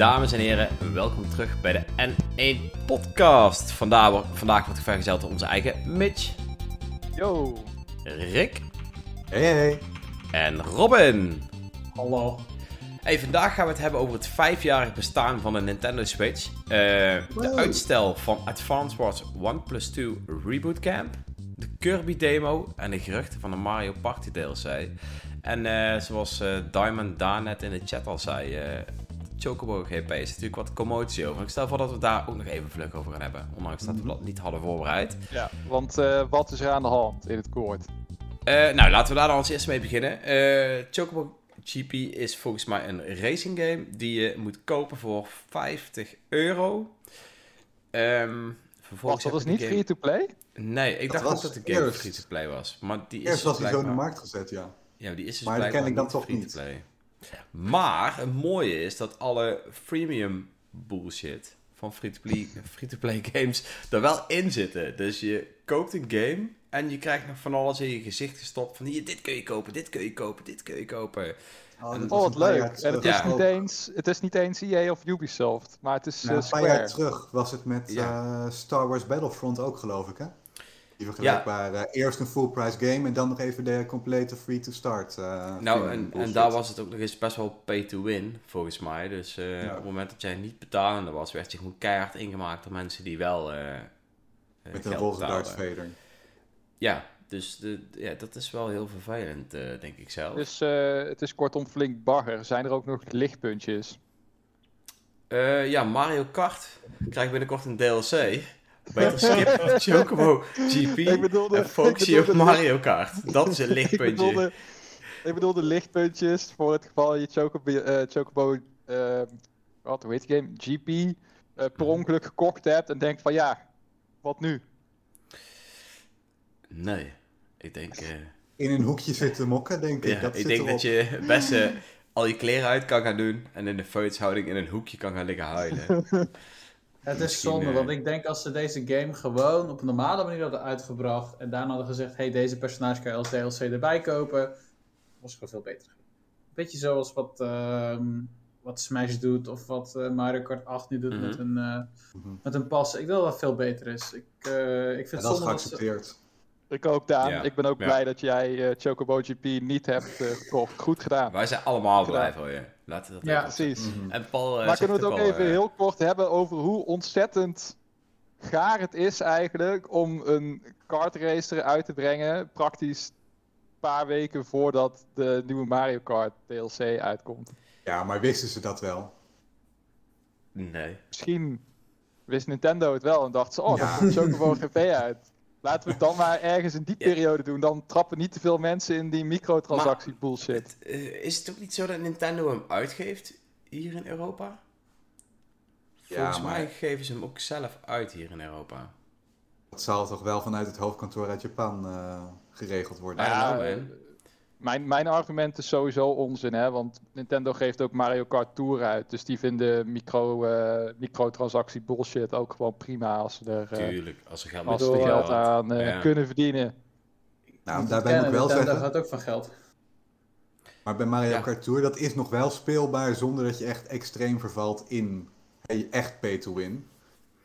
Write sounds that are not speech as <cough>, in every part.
Dames en heren, welkom terug bij de N1 Podcast. Vandaag, wordt- vandaag wordt vergezeld door onze eigen Mitch, Yo. Rick Hey, hey. en Robin. Hallo. Hey, vandaag gaan we het hebben over het vijfjarig bestaan van de Nintendo Switch. Eh, de uitstel van Advance Wars 1 plus 2 Reboot Camp. De Kirby demo en de geruchten van de Mario Party DLC. En eh, zoals eh, Diamond daar net in de chat al zei, eh Chocobo GP is natuurlijk wat commotie over. Ik stel voor dat we daar ook nog even vlug over gaan hebben. Ondanks dat we dat niet hadden voorbereid. Ja, want eh, wat is er aan de hand in het koord? Eh, nou, laten we daar dan als eerste mee beginnen. Eh Chocobo GP is volgens mij een racing game die je moet kopen voor 50 euro. Ehm vervolgens Wacht, dat is heb niet game- free-to-play? Nee, ik Dat dacht ook was dat de game free-to-play was. Maar die is Eerst dus was hij zo in de markt gezet, ja. Ja, die is dus Maar dat ken ik dan toch niet. Maar het mooie is dat alle freemium bullshit van free-to-play free-to-play <laughs> games er wel in zitten. Dus je koopt een game en je krijgt nog van alles in je gezicht gestopt. Van hier, dit kun je kopen, dit kun je kopen, dit kun je kopen. Oh, En- dat Oh, was wat leuk. En het is, niet eens, het is niet eens EA of Ubisoft, maar het is Nou, eh, een paar jaar Square. terug was het met Ja. eh, Star Wars Battlefront ook, geloof ik, hè? Die vergelijkbare. Eerst een full price game en dan nog even de complete free-to-start. eh, Nou, en, en daar was het ook nog eens best wel pay to win, volgens mij. Dus eh, Ja. op het moment dat jij niet betalende was, werd je gewoon keihard ingemaakt door mensen die wel eh eh, Met een roze Darth betaalden. Vader. Ja, dus de, ja, dat is wel heel vervelend, eh, denk ik zelf. Dus eh, het is kortom flink bagger. Zijn er ook nog lichtpuntjes? Eh, ja, Mario Kart krijgt binnenkort een DLC. Beter skip Chocobo GP Ik bedoelde- en ik op Mario Kart. Dat is een <laughs> ik, lichtpuntje. bedoelde, ik bedoelde lichtpuntjes voor het geval je Chocobo, eh, Chocobo eh, wat, hoe heet game? GP eh, per Mhm. ongeluk gekocht hebt en denkt van ja, wat nu? Nee, ik denk, eh, In een hoekje zitten mokken, denk ik. ja, dat ik zit denk erop. dat je het beste al je kleren uit kan gaan doen en in de feutshouding in een hoekje kan gaan liggen huilen. <laughs> Het is zonde, eh, want ik denk als ze deze game gewoon op een normale manier hadden uitgebracht en daarna hadden gezegd, hey, deze personage kan je als DLC erbij kopen, was het gewoon veel beter. Beetje zoals wat, ehm, wat Smash doet of wat eh, Mario Kart 8 nu doet Mhm. met, een, eh, Mhm. met een pas. Ik wil dat dat veel beter is. Ik, eh, ik vind het dat is zonde dat ze- geaccepteerd. Ik ook, Daan. Ja. Ik ben ook Ja. blij dat jij eh, Chocobo GP niet hebt eh, gekocht. Goed gedaan. Wij zijn allemaal blij voor je. Laten we dat Ja, even- Precies. Mhm. En Paul, eh, maar kunnen we het ook even heel kort hebben over hoe ontzettend gaar het is eigenlijk om een kartracer uit te brengen, praktisch een paar weken voordat de nieuwe Mario Kart DLC uitkomt. Ja, maar wisten ze dat wel? Nee. Misschien wist Nintendo het wel en dacht ze, oh, Ja. dan komt Chocobo GP uit. Laten we het dan maar ergens in die Ja. periode doen. Dan trappen niet te veel mensen in die microtransactie bullshit. Het, eh, is het ook niet zo dat Nintendo hem uitgeeft hier in Europa? Volgens Ja, maar- mij geven ze hem ook zelf uit hier in Europa. Dat zal toch wel vanuit het hoofdkantoor uit Japan eh, geregeld worden. Ja, Ja, man. eh, mijn, mijn argument is sowieso onzin, hè? want Nintendo geeft ook Mario Kart Tour uit. Dus die vinden micro, eh, microtransactie bullshit ook gewoon prima als ze er, eh, Tuurlijk, als ze er geld aan eh, Ja. kunnen verdienen. nou, daarbij moet ik wel Nintendo zeggen, gaat ook van geld. maar bij Mario Ja. Kart Tour, dat is nog wel speelbaar zonder dat je echt extreem vervalt in echt pay to win.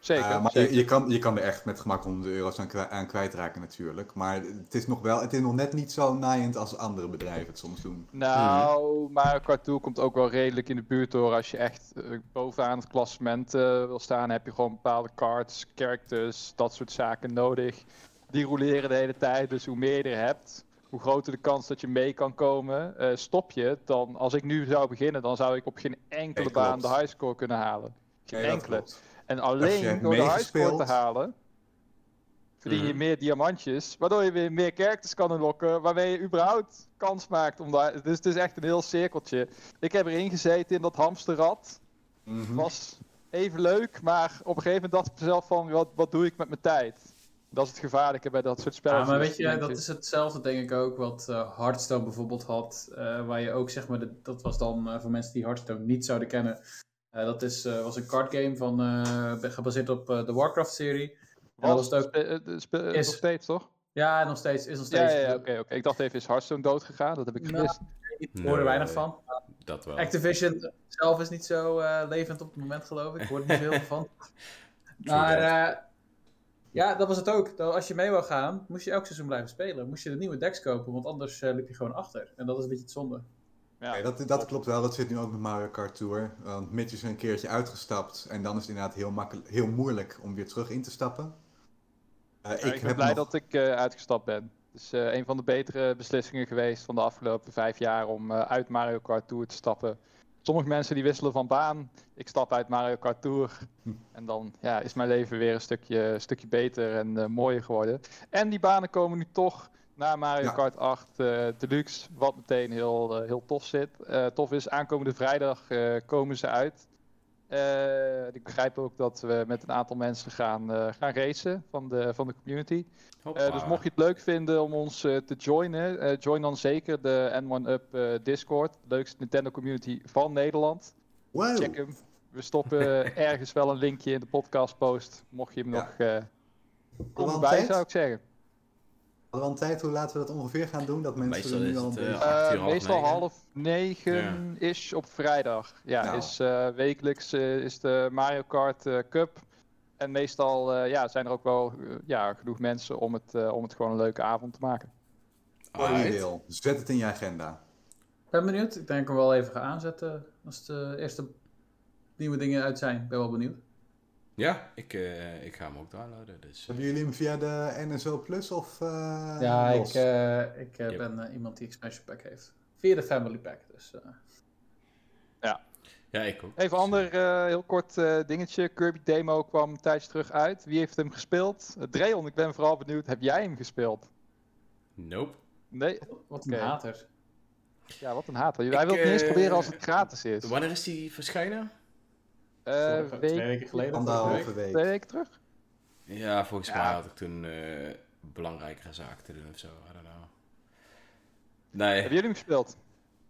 Zeker. Eh, maar zeker. Je, je, kan, je kan er echt met gemak honderden euro's aan, kwijt, aan kwijtraken natuurlijk. Maar het is, nog wel, het is nog net niet zo naaiend als andere bedrijven het soms doen. Nou, Mario Kart Tour komt ook wel redelijk in de buurt hoor. Als je echt eh, bovenaan het klassement eh, wil staan, heb je gewoon bepaalde cards, characters, dat soort zaken nodig. Die roleren de hele tijd, dus hoe meer je er hebt, hoe groter de kans dat je mee kan komen. Eh, stop je, dan als ik nu zou beginnen, dan zou ik op geen enkele baan de highscore kunnen halen. Geen enkele. En alleen door de highscore te halen, verdien je Mhm. meer diamantjes, waardoor je weer meer characters kan unlocken, waarmee je überhaupt kans maakt om daar... Dus het is echt een heel cirkeltje. Ik heb erin gezeten in dat hamsterrad, Mhm. was even leuk, maar op een gegeven moment dacht ik mezelf van, wat, wat doe ik met mijn tijd? Dat is het gevaarlijke bij dat soort spellen. Ja, maar weet je, dat is hetzelfde denk ik ook wat eh Hearthstone bijvoorbeeld had. eh, waar je ook zeg maar, de, dat was dan eh, voor mensen die Hearthstone niet zouden kennen. Eh, dat is, eh, was een card game van, eh, gebaseerd op eh, de Warcraft-serie. Was het ook. Is- nog steeds, toch? Ja, nog steeds. Is nog steeds. ja, ja, oké, oké. Ik dacht even, is Hearthstone dood gegaan? Dat heb ik Nou, gemist. Ik hoor er weinig van. Dat wel. Activision zelf is niet zo eh, levend op het moment, geloof ik. Ik hoor er niet veel van. <laughs> <laughs> Maar eh, ja, dat was het ook. Dat als je mee wou gaan, moest je elk seizoen blijven spelen. Moest je de nieuwe decks kopen, want anders eh, liep je gewoon achter. En dat is een beetje het zonde. Ja, Nee, dat, dat klopt wel, dat zit nu ook met Mario Kart Tour. Want Mitch is een keertje uitgestapt en dan is het inderdaad heel, makkelijk, heel moeilijk om weer terug in te stappen. Eh, ik, ik ben heb blij nog- dat ik eh, uitgestapt ben. Het is eh, een van de betere beslissingen geweest van de afgelopen vijf jaar om uit Mario Kart Tour te stappen. Sommige mensen die wisselen van baan. Ik stap uit Mario Kart Tour. Hm. En dan ja, is mijn leven weer een stukje, stukje beter en mooier geworden. En die banen komen nu toch naar Mario Ja. Kart 8 eh, Deluxe. Wat meteen heel, eh, heel tof zit. Eh, tof is, aankomende vrijdag eh, komen ze uit. Eh, ik begrijp ook dat we met een aantal mensen gaan, eh, gaan racen van de, van de community. Eh, dus mocht je het leuk vinden om ons eh, te joinen, eh, join dan zeker de N1UP eh, Discord. De leukste Nintendo community van Nederland. Wow. Check hem. We stoppen <laughs> ergens wel een linkje in de podcast post. Mocht je hem Ja. nog eh erbij, tijd? zou ik zeggen. Hadden we een tijd hoe laten we dat ongeveer gaan doen? Dat mensen Meestal er nu is al het, half meestal negen. half negen is op vrijdag. Ja, Nou. is eh, wekelijks eh, is de Mario Kart eh, Cup. En meestal eh, ja, zijn er ook wel ja, genoeg mensen om het, om het gewoon een leuke avond te maken. Wil. Zet het in je agenda. Ik ben benieuwd. Ik denk ik hem wel even ga aanzetten als de eerste nieuwe dingen uit zijn. Ik ben wel benieuwd. Ja, ik, eh, ik ga hem ook downloaden. Dus. Hebben jullie hem via de NSO Plus of eh, ja, ik, eh, ik Yep. ben iemand die expansion pack heeft. Via de family pack. Dus, eh. Ja, ik ook. Even een ander eh, heel kort eh, dingetje. Kirby Demo kwam een tijdje terug uit. Wie heeft hem gespeeld? Uh, Dreon, ik ben vooral benieuwd. Heb jij hem gespeeld? Nope. Nee? wat een Oké. hater. Ja, wat een haat. Hij Ik, wil het niet eens proberen als het gratis is. Wanneer is die verschijnen? Eh, Vorige- week, Twee weken geleden. Anderhalve week. twee weken terug? Ja, volgens Ja. mij had ik toen eh, belangrijkere zaken te doen of zo. I don't know. Nee, Hebben jullie hem gespeeld?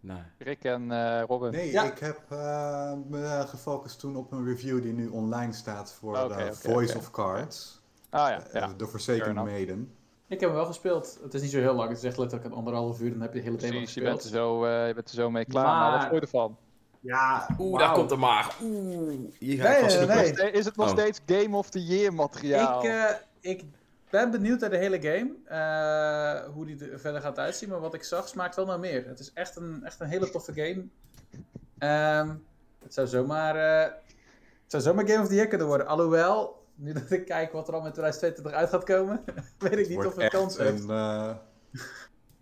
nee. Rick en eh, Robin? Nee, Ja. ik heb eh, me gefocust toen op een review die nu online staat voor de Voice of Cards. Ah ja, ja. de Forsaken. Maiden. Ik heb hem wel gespeeld. Het is niet zo heel lang. Het is echt letterlijk een anderhalf uur. Dan heb je de hele demo Precies, je gespeeld. bent, er zo, eh, je bent er zo mee klaar. Maar, Maar- wat vond je ervan? Ja, Oeh, daar komt de maag. Oeh, hier ga Nee, ik nee. Is het nog Oh. steeds Game of the Year materiaal? Ik, eh, ik ben benieuwd naar de hele game. eh, hoe die er verder gaat uitzien. Maar wat ik zag smaakt wel naar meer. Het is echt een, echt een hele toffe game. Ehm, het, zou zomaar, eh, het zou zomaar Game of the Year kunnen worden. Alhoewel, nu dat ik kijk wat er al met 2022 uit gaat komen, <laughs> weet ik niet Wordt of het kans heeft. een eh,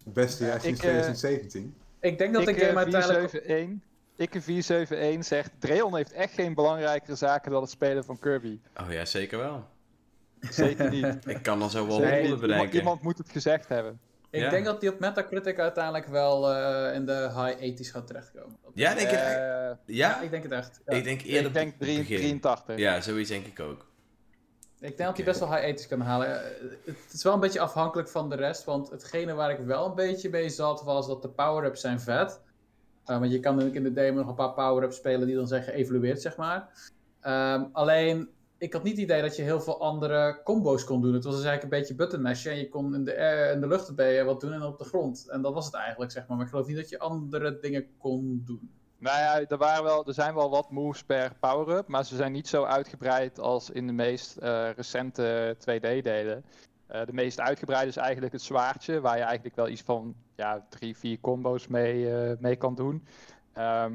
beste jaar sinds Ik, eh, 2017. Ik denk dat ik, de game eh, uiteindelijk... 471, ik 471 zegt, Dreon heeft echt geen belangrijkere zaken dan het spelen van Kirby. Oh ja, zeker wel. Zeker niet. <laughs> Ik kan dan zo wel Nee, honderd Iemand, bedenken. iemand moet het gezegd hebben. Ik Ja. denk dat die op Metacritic uiteindelijk wel eh, in de high 80s gaat terechtkomen. Dat- Ja, denk echt? Eh, Ja? ik denk het echt. Ja. Ik denk eerder ik denk drie- begin. 83. Ja, zoiets denk ik ook. Ik denk dat hij best wel high 80s kan halen. Eh, Het is wel een beetje afhankelijk van de rest. Want hetgene waar ik wel een beetje mee zat, was dat de power-ups zijn vet. Eh, want je kan in de demo nog een paar power-ups spelen die dan zijn geëvalueerd, zeg maar. Ehm, alleen, ik had niet het idee dat je heel veel andere combo's kon doen. Het was dus eigenlijk een beetje button. En je kon in de, in de lucht ben je wat doen en op de grond. En dat was het eigenlijk, zeg maar. Maar ik geloof niet dat je andere dingen kon doen. Nou ja, er, waren wel, er zijn wel wat moves per power-up, maar ze zijn niet zo uitgebreid als in de meest eh, recente 2D-delen. Eh, de meest uitgebreide is eigenlijk het zwaardje, waar je eigenlijk wel iets van ja, drie, vier combo's mee, eh, mee kan doen. Ehm,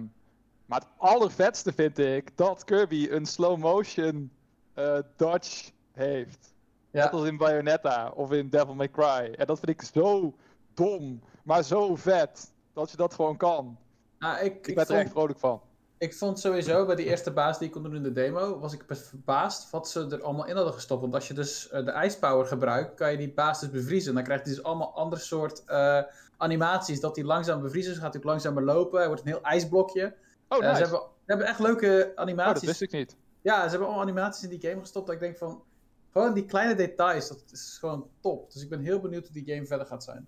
maar het allervetste vind ik dat Kirby een slow-motion eh, dodge heeft. Net Ja, als in Bayonetta of in Devil May Cry. En dat vind ik zo dom, maar zo vet, dat je dat gewoon kan. nou, ik, Ik, ik ben er vond- echt vrolijk van. Ik vond sowieso bij die eerste baas die ik kon doen in de demo, was ik best verbaasd wat ze er allemaal in hadden gestopt. Want als je dus eh, de ijspower gebruikt, kan je die baas dus bevriezen. Dan krijgt hij dus allemaal andere soort eh, animaties. Dat hij langzaam bevriezen, dus gaat hij langzamer lopen. Hij wordt een heel ijsblokje. Oh, Eh, nice. ze, hebben, ze hebben echt leuke Oh, dat animaties. wist ik niet. Ja, ze hebben allemaal animaties in die game gestopt. Dat ik denk van, gewoon die kleine details, dat is gewoon top. Dus ik ben heel benieuwd hoe die game verder gaat zijn.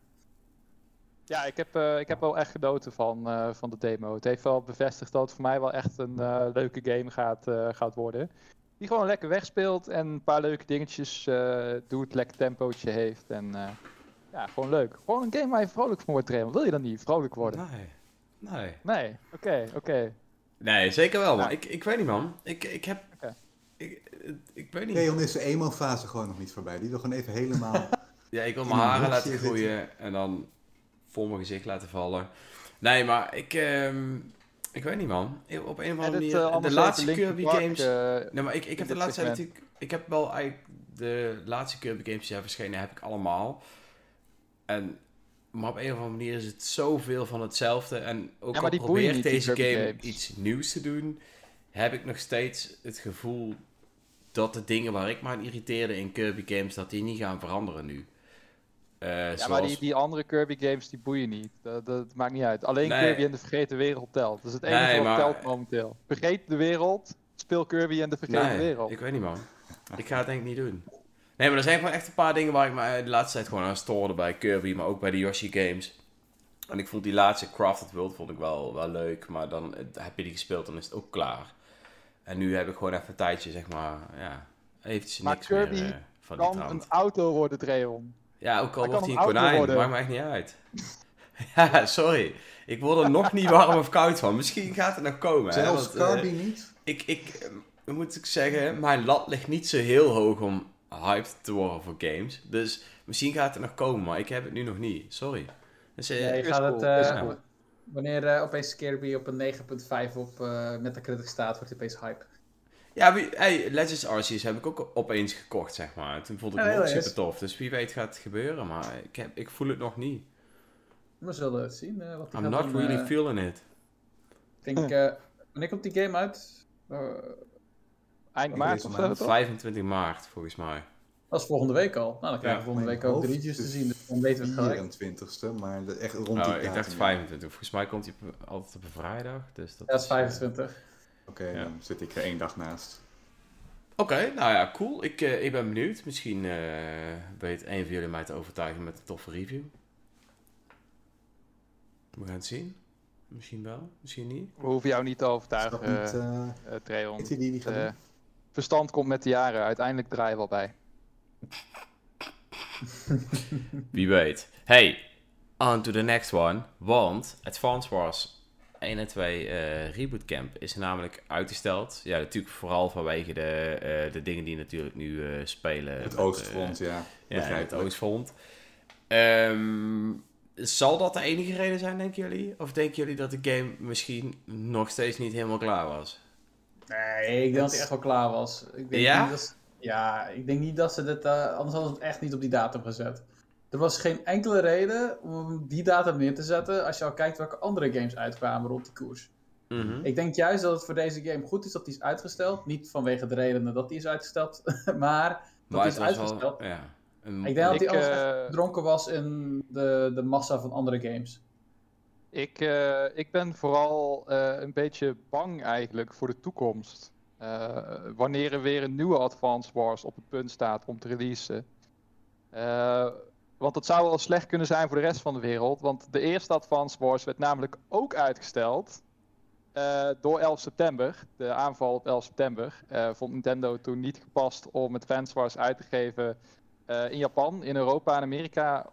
Ja, ik heb, eh, ik heb wel echt genoten van, eh, van de demo. Het heeft wel bevestigd dat het voor mij wel echt een eh, leuke game gaat, eh, gaat worden. Die gewoon lekker wegspeelt en een paar leuke dingetjes eh, doet, lekker tempootje heeft. En eh, ja, gewoon leuk. Gewoon een game waar je vrolijk van wordt, Raymond. Wil je dan niet vrolijk worden? Nee. Nee. Nee, oké, oké. Nee, zeker wel, man. Nou. Ik, ik weet niet, man. Ik, ik heb... Ik, ik weet niet. Leon is de emo-fase gewoon nog niet voorbij. Die wil gewoon even helemaal... <laughs> Ja, ik wil mijn haren laten groeien en dan voor mijn gezicht laten vallen. Nee, maar ik... ehm, ik weet niet, man. Op een of andere manier... eh, de laatste Kirby Park, games... eh, Nee, maar ik, ik heb de laatste tijd natuurlijk... Ik heb wel eigenlijk... De laatste Kirby games die zijn verschenen, heb ik allemaal. En... Maar op een of andere manier is het zoveel van hetzelfde. En ook Ja, al probeert deze game games. iets nieuws te doen... heb ik nog steeds het gevoel dat de dingen waar ik me aan irriteerde in Kirby games... dat die niet gaan veranderen nu. Eh, Ja, maar die, die andere Kirby games die boeien niet. Dat, dat maakt niet uit. Alleen Nee. Kirby en de Vergeten Wereld telt. Dat is het enige Nee, wat maar- telt momenteel. Vergeet de wereld, speel Kirby en de Vergeten Nee, Wereld. ik weet niet man. Ik ga het denk ik niet doen. Nee, maar er zijn gewoon echt een paar dingen waar ik me eh, de laatste tijd gewoon aan stoorde bij Kirby, maar ook bij de Yoshi games. En ik vond die laatste Crafted World vond ik wel, wel leuk, maar dan eh, heb je die gespeeld, dan is het ook klaar. En nu heb ik gewoon even een tijdje, zeg maar, ja, eventjes Maar niks Kirby meer van die Kan trant. een auto worden, Dreon. Ja, ook al hij wordt hij een konijn, worden. maakt me echt niet uit. <laughs> ja, sorry. Ik word er nog niet warm of koud van. Misschien gaat het nog komen. hè, Zelfs want, eh, Kirby niet? ik, ik eh, moet ik zeggen, mijn lat ligt niet zo heel hoog om hyped te worden voor games. Dus misschien gaat het nog komen, maar ik heb het nu nog niet. Sorry. Dus, eh, Ja, je is gaat cool, het, eh, wanneer opeens Kirby op een 9.5 op uh, Metacritic staat, wordt hij opeens hype. Ja, wie- hey, Legends Arceus heb ik ook opeens gekocht, zeg maar. Toen vond ik Ja, het ook super tof. Dus wie weet gaat het gebeuren, maar ik, heb, ik voel het nog niet. We zullen het zien. eh, wat I'm not really eh. feeling it. Ik denk, eh, wanneer komt die game uit? Eh, Eind Oh, maart of zo, maand. toch? 25 maart, volgens mij. dat is volgende week al. Nou, dan krijgen we volgende week ook de reviews te zien. Dus dan weten we het gelijk. 24ste, maar echt rond Oh, die ik datum, dacht ja. 25. Volgens mij komt hij altijd op een vrijdag. Dus dat Ja, dat is eh, 25. Oké, Ja. dan zit ik er één dag naast. Oké, nou ja, cool. Ik, eh, ik ben benieuwd. Misschien eh, weet een van jullie mij te overtuigen met een toffe review. We gaan het zien. Misschien wel, misschien niet. We hoeven jou niet te overtuigen, niet... eh eh, eh, gaat Eh, doen? verstand komt met de jaren. Uiteindelijk draai je wel bij. Wie weet. Hey, on to the next one. Want Advance Wars 1 en 2 eh, Reboot Camp is namelijk uitgesteld. Ja, natuurlijk vooral vanwege de, eh, de dingen die natuurlijk nu eh, spelen. Het Oostfront, ja. ja, het. Oostfront. Ehm, zal dat de enige reden zijn, denken jullie? Of denken jullie dat de game misschien nog steeds niet helemaal klaar was? Nee, ik denk dat hij echt wel klaar was. Ik denk Ja? Niet dat ze- ja, ik denk niet dat ze dit... anders hadden ze het echt niet op die datum gezet. Er was geen enkele reden om die datum neer te zetten... als je al kijkt welke andere games uitkwamen rond die koers. Mhm. Ik denk juist dat het voor deze game goed is dat die is uitgesteld. Niet vanwege de redenen dat die is uitgesteld, <laughs> maar dat Maar die is uitgesteld. wel... Ja, een- Ik denk dat Ik, hij anders eh, dronken was in de, de massa van andere games. Ik, eh, ik ben vooral eh, een beetje bang eigenlijk voor de toekomst. Eh, wanneer er weer een nieuwe Advance Wars op het punt staat om te releasen. Want dat zou wel slecht kunnen zijn voor de rest van de wereld. Want de eerste Advance Wars werd namelijk ook uitgesteld. eh, door 11 september. De aanval op 11 september. eh, vond Nintendo toen niet gepast om Advance Wars uit te geven eh, in Japan, in Europa en Amerika.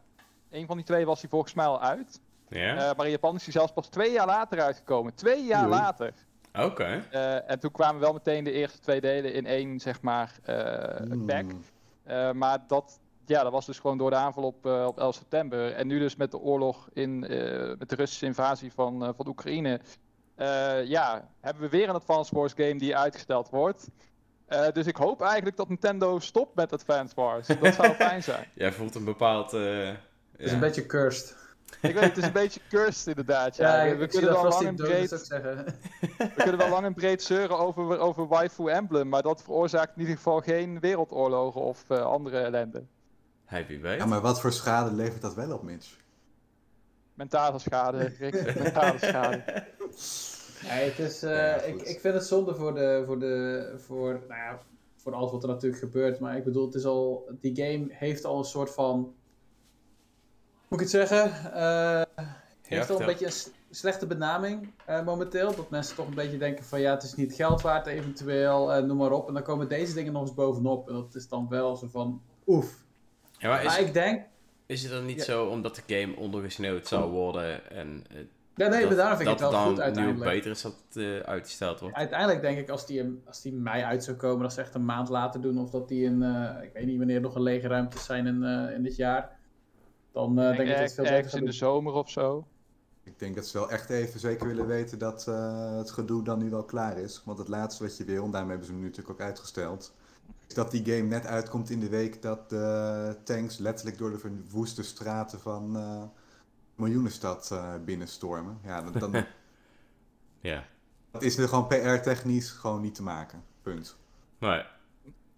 Een van die twee was die volgens mij al uit. ja? Eh, maar in Japan is hij zelfs pas twee jaar later uitgekomen. Twee jaar Oei. later. Oké. Eh, en toen kwamen wel meteen de eerste twee delen in één, zeg maar, eh Hmm. pack. Eh, maar dat, ja, dat was dus gewoon door de aanval op, eh, op 11 september. En nu dus met de oorlog in, eh, met de Russische invasie van, eh, van Oekraïne. eh, ja, hebben we weer een Advance Wars game die uitgesteld wordt. Eh, dus ik hoop eigenlijk dat Nintendo stopt met Advance Wars. Dat zou <laughs> fijn zijn. Jij voelt een bepaald... eh, Het is ja. een beetje cursed. Ik weet, het is een beetje cursed inderdaad. Ja, we, we ik zie kunnen dat wel lang en breed. <laughs> We kunnen wel lang en breed zeuren over, over waifu emblem, maar dat veroorzaakt in ieder geval geen wereldoorlogen of eh, andere ellende. Hey, wie weet. Ja, maar wat voor schade levert dat wel op, Mitch? Mentale schade, Rick, <laughs> mentale schade. Nee, het is, eh, Ja, ik, ik vind het zonde voor, de, voor, de, voor, nou ja, voor alles wat er natuurlijk gebeurt. Maar ik bedoel, het is al, die game heeft al een soort van. Hoe moet ik het zeggen? Eh, heeft al vertel. een beetje een slechte benaming eh, momenteel. Dat mensen toch een beetje denken van ja, het is niet geld waard eventueel, noem maar op. En dan komen deze dingen nog eens bovenop. En dat is dan wel zo van oef. Ja, maar is, Maar ik denk, is het dan niet Ja. zo omdat de game ondergesneeuwd zou worden en eh, Ja, nee, dat, maar daarom vind ik het wel dan goed nu uiteindelijk. beter is dat het eh, uitgesteld wordt. Uiteindelijk denk ik, als die, als die mei uit zou komen, dat ze echt een maand later doen, of dat die in, eh, ik weet niet wanneer nog een lege ruimtes zijn in, eh, in dit jaar, dan eh, denk ik dat het veel beter in de zomer of zo. Ik denk dat ze wel echt even zeker willen weten dat eh, het gedoe dan nu wel klaar is. Want het laatste wat je wil, en daarom hebben ze hem nu natuurlijk ook uitgesteld, dat die game net uitkomt in de week dat de tanks letterlijk door de verwoeste straten van eh Miljoenenstad eh, binnenstormen. Ja, dan, dan <laughs> Ja. dat is er gewoon PR-technisch gewoon niet te maken. Punt. Nee.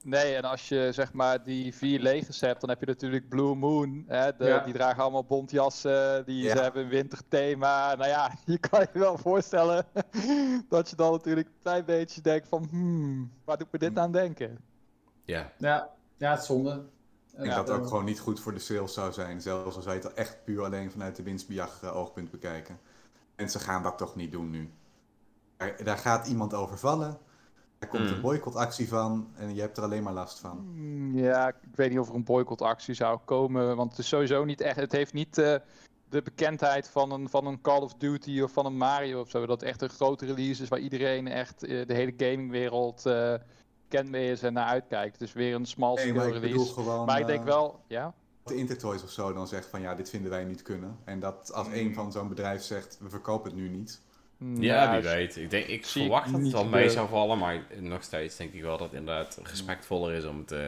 Nee, en als je zeg maar die vier legers hebt, dan heb je natuurlijk Blue Moon. Hè, de, Ja. Die dragen allemaal bontjassen, die Ja. ze hebben een winterthema. Nou ja, <laughs> je kan je wel voorstellen <laughs> dat je dan natuurlijk een klein beetje denkt van, hmm, waar doet me dit aan denken? Ja. Ja, ja, het is zonde. Ik denk Ja, dat het ook gewoon niet goed voor de sales zou zijn. Zelfs al zou je het echt puur alleen vanuit de winstbejag oogpunt bekijken. Mensen gaan dat toch niet doen nu. Daar, daar gaat iemand over vallen. Er komt Mm. een boycottactie van en je hebt er alleen maar last van. Hmm, Ja, ik weet niet of er een boycottactie zou komen, want het is sowieso niet echt, het heeft niet eh, de bekendheid van een, van een Call of Duty of van een Mario of zo. Dat echt een grote release is waar iedereen echt eh, de hele gamingwereld eh bekend mee is en naar uitkijkt. Dus weer een small Nee, maar ik bedoel release. gewoon Maar ik denk eh, wel, ja. dat de Intertoys of zo dan zegt van ja, dit vinden wij niet kunnen. En dat als Mm. een van zo'n bedrijf zegt, we verkopen het nu niet. Hmm, Ja, wie is- weet. Ik, denk, ik zie ik verwacht dat het wel mee zou vallen, maar nog steeds denk ik wel dat het inderdaad respectvoller is om het eh,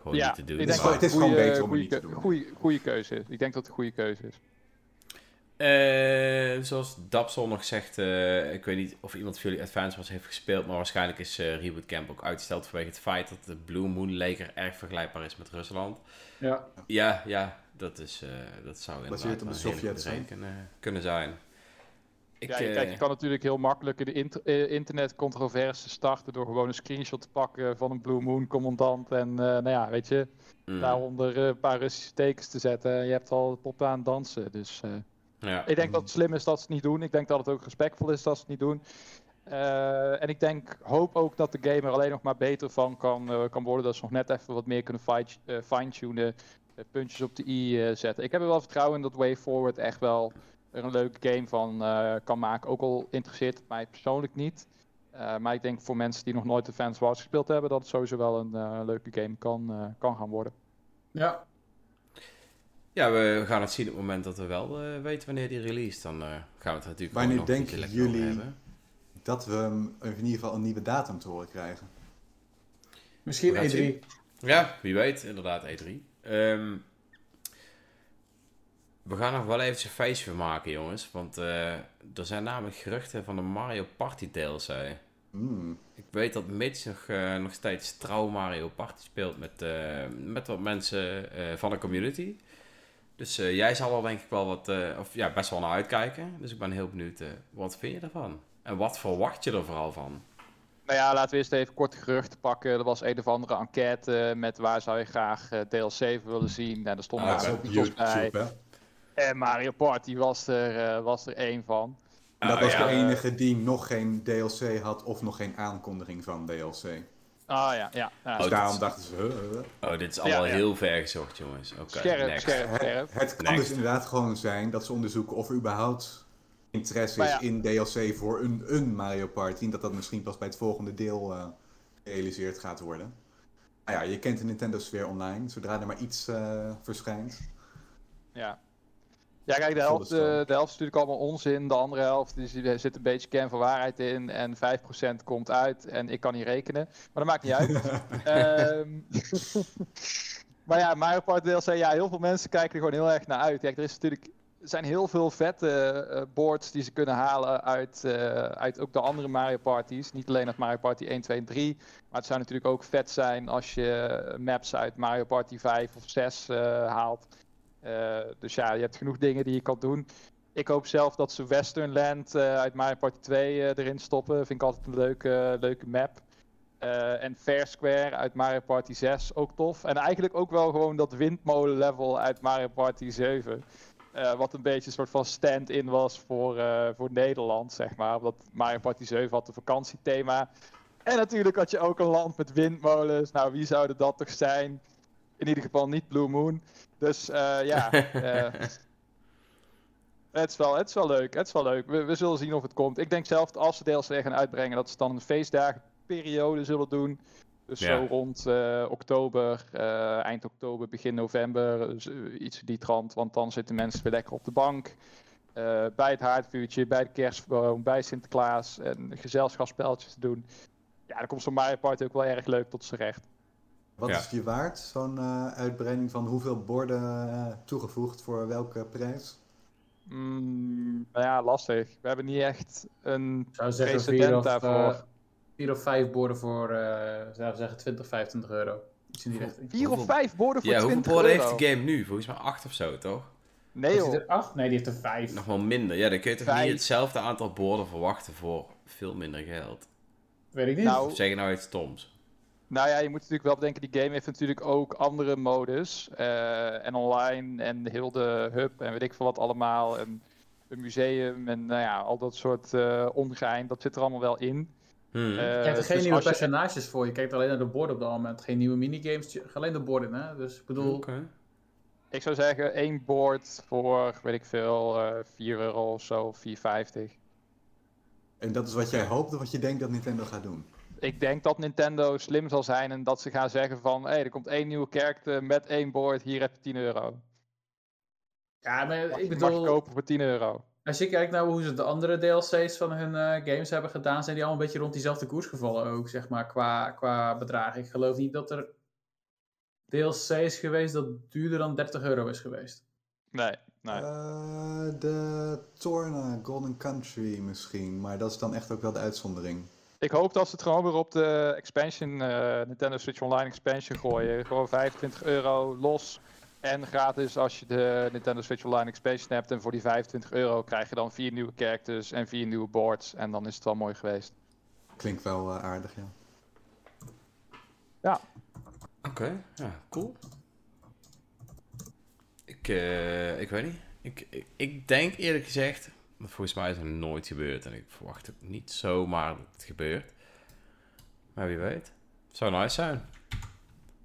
gewoon Ja, niet te doen. ik denk Maar dat het is gewoon beter om het niet te doen. Goeie keuze is. Ik denk dat het een goede keuze is. Eh, zoals Dapsel nog zegt, eh, ik weet niet of iemand van jullie Advance Wars heeft gespeeld, maar waarschijnlijk is eh, Reboot Camp ook uitgesteld vanwege het feit dat de Blue Moon leger erg vergelijkbaar is met Rusland. Ja. Ja, ja, dat, is, eh, dat zou inderdaad een hele Sovjets, goede hè? reden kunnen, kunnen zijn. Ik, ja, je, eh, kijk, je kan natuurlijk heel makkelijk in de inter- internetcontroverse starten door gewoon een screenshot te pakken van een Blue Moon commandant en eh, nou ja, weet je, mm, daaronder een paar Russische tekens te zetten. Je hebt al pop aan het dansen. Dus eh, ja. ik denk dat het slim is dat ze het niet doen. Ik denk dat het ook respectvol is dat ze het niet doen. Eh, en ik denk, hoop ook dat de game er alleen nog maar beter van kan, eh, kan worden. Dat ze nog net even wat meer kunnen eh, fine-tunen. puntjes op de i eh, zetten. Ik heb er wel vertrouwen in dat Way Forward echt wel er een leuke game van eh, kan maken. Ook al interesseert het mij persoonlijk niet. Eh, maar ik denk voor mensen die nog nooit de Fans Wars gespeeld hebben, dat het sowieso wel een eh, leuke game kan, eh, kan gaan worden. Ja. Ja, we gaan het zien op het moment dat we wel eh, weten wanneer die release. Dan eh, gaan we het er natuurlijk Wanneer gewoon nog een denken jullie- hebben. Dat we hem in ieder geval een nieuwe datum te horen krijgen. Misschien We gaan het E3. Ja, wie weet, inderdaad, E3. Ehm, we gaan nog wel eventjes een feestje maken, jongens. Want eh, er zijn namelijk geruchten van de Mario Party DLC. Hmm. Ik weet dat Mitch nog, nog steeds trouw Mario Party speelt met, eh, met wat mensen eh, van de community. Dus eh, jij zal er denk ik wel wat, eh, of ja, best wel naar uitkijken. Dus ik ben heel benieuwd, eh, wat vind je ervan? En wat verwacht je er vooral van? Nou ja, laten we eerst even kort geruchten pakken. Er was een of andere enquête met waar zou je graag eh, DLC voor willen zien. En er stonden Ah, titels bij. Hè? En Mario Party was er, eh, was er één van. En dat Ah, was ja. de enige die nog geen DLC had of nog geen aankondiging van DLC. Ah ja, ja. ja. Dus Oh, daarom dachten ze, huh, huh. Oh, dit is allemaal ja. heel ver gezocht, jongens. Oké, scherp, next. scherp, scherp. Het, het kan Next. dus inderdaad gewoon zijn dat ze onderzoeken of er überhaupt interesse is ja. in DLC voor een, een Mario Party. En dat dat misschien pas bij het volgende deel eh, gerealiseerd gaat worden. Nou ja, je kent de Nintendo Sphere Online. Zodra er maar iets eh, verschijnt. Ja. Ja, kijk, de helft, eh, de helft is natuurlijk allemaal onzin. De andere helft die, zit- er zit een beetje kern van waarheid in. En 5% komt uit. En ik kan niet rekenen. Maar dat maakt niet uit. <laughs> Ehm, <laughs> maar ja, Mario Party DLC, ja, heel veel mensen kijken er gewoon heel erg naar uit. Kijk, er is natuurlijk... Er zijn heel veel vette eh, boards die ze kunnen halen uit, eh, uit ook de andere Mario Parties. Niet alleen uit Mario Party 1, 2 en 3. Maar het zou natuurlijk ook vet zijn als je maps uit Mario Party 5 of 6 eh, haalt. Eh, dus ja, je hebt genoeg dingen die je kan doen. Ik hoop zelf dat ze Westernland eh uit Mario Party 2 eh, erin stoppen. Vind ik altijd een leuke, leuke map. En Fair Square uit Mario Party 6 ook tof. En eigenlijk ook wel gewoon dat windmolen level uit Mario Party 7. Eh, wat een beetje een soort van stand-in was voor, voor Nederland, zeg maar. Omdat Mario Party 7 had een vakantiethema. En natuurlijk had je ook een land met windmolens. Nou, wie zouden dat toch zijn? In ieder geval niet Blue Moon. Dus eh, ja. <laughs> eh, Het is, wel, het is wel leuk, het is wel leuk. We, we zullen zien of het komt. Ik denk zelf dat als ze DLC gaan uitbrengen, dat ze dan een feestdagenperiode zullen doen. Dus Ja. zo rond eh, oktober, eind oktober, begin november, eh, iets in die trant. Want dan zitten mensen weer lekker op de bank. bij het haardvuurtje, bij de kerstboom, bij Sinterklaas en gezelschapsspelletjes te doen. Ja, dan komt zo'n Mario Party ook wel erg leuk tot z'n recht. Wat Ja. is je waard, zo'n eh, uitbreiding van hoeveel borden eh, toegevoegd voor welke prijs? Mm, nou ja, lastig. We hebben niet echt een Ik zou zeggen precedent vier of, daarvoor. eh, vier of vijf borden voor, eh zou ik zeggen 20, 25 euro. Die. Vier of Hoeveel- vijf borden voor Ja, hoeveel 20 borden euro. heeft de game nu? Volgens mij acht of zo, toch? Nee joh. er acht? Nee, die heeft er vijf. Nog wel minder. Ja, dan kun je toch Vijf. niet hetzelfde aantal borden verwachten voor veel minder geld. Weet ik niet. Nou, zeg je nou iets stoms? Nou ja, je moet natuurlijk wel bedenken, die game heeft natuurlijk ook andere modus. eh, en online en heel de hub en weet ik veel wat allemaal. En een museum en nou ja, al dat soort eh ongein, dat zit er allemaal wel in. Hmm. Eh, je krijgt er geen dus nieuwe je- personages voor. Je kijkt alleen naar de borden op dat moment. Geen nieuwe minigames. Alleen de borden, hè. Dus ik bedoel... Oké. Ik zou zeggen, één board voor, weet ik veel, eh 4 euro of zo, 4,50. En dat is wat jij hoopt of wat je denkt dat Nintendo gaat doen? Ik denk dat Nintendo slim zal zijn en dat ze gaan zeggen van, hé, hey, er komt één nieuwe character met één board, hier heb je 10 euro. Ja, maar Mag, ik je- mag bedoel... je kopen voor 10 euro. Als je kijkt naar hoe ze de andere DLC's van hun eh, games hebben gedaan, zijn die allemaal een beetje rond diezelfde koers gevallen ook, zeg maar, qua, qua bedrag. Ik geloof niet dat er DLC is geweest dat duurder dan 30 euro is geweest. Nee, nee. Eh, de Torna Golden Country misschien, maar dat is dan echt ook wel de uitzondering. Ik hoop dat ze het gewoon weer op de expansion, eh, Nintendo Switch Online expansion gooien. Gewoon 25 euro los en gratis als je de Nintendo Switch Online expansion hebt. En voor die 25 euro krijg je dan vier nieuwe characters en vier nieuwe boards. En dan is het wel mooi geweest. Klinkt wel eh, aardig, ja. Oké, ja, cool. Ik, eh, ik weet niet. Ik, ik, ik denk eerlijk gezegd, want volgens mij is het nooit gebeurd en ik verwacht ook niet zomaar dat het gebeurt. Maar wie weet. Zou nice zijn.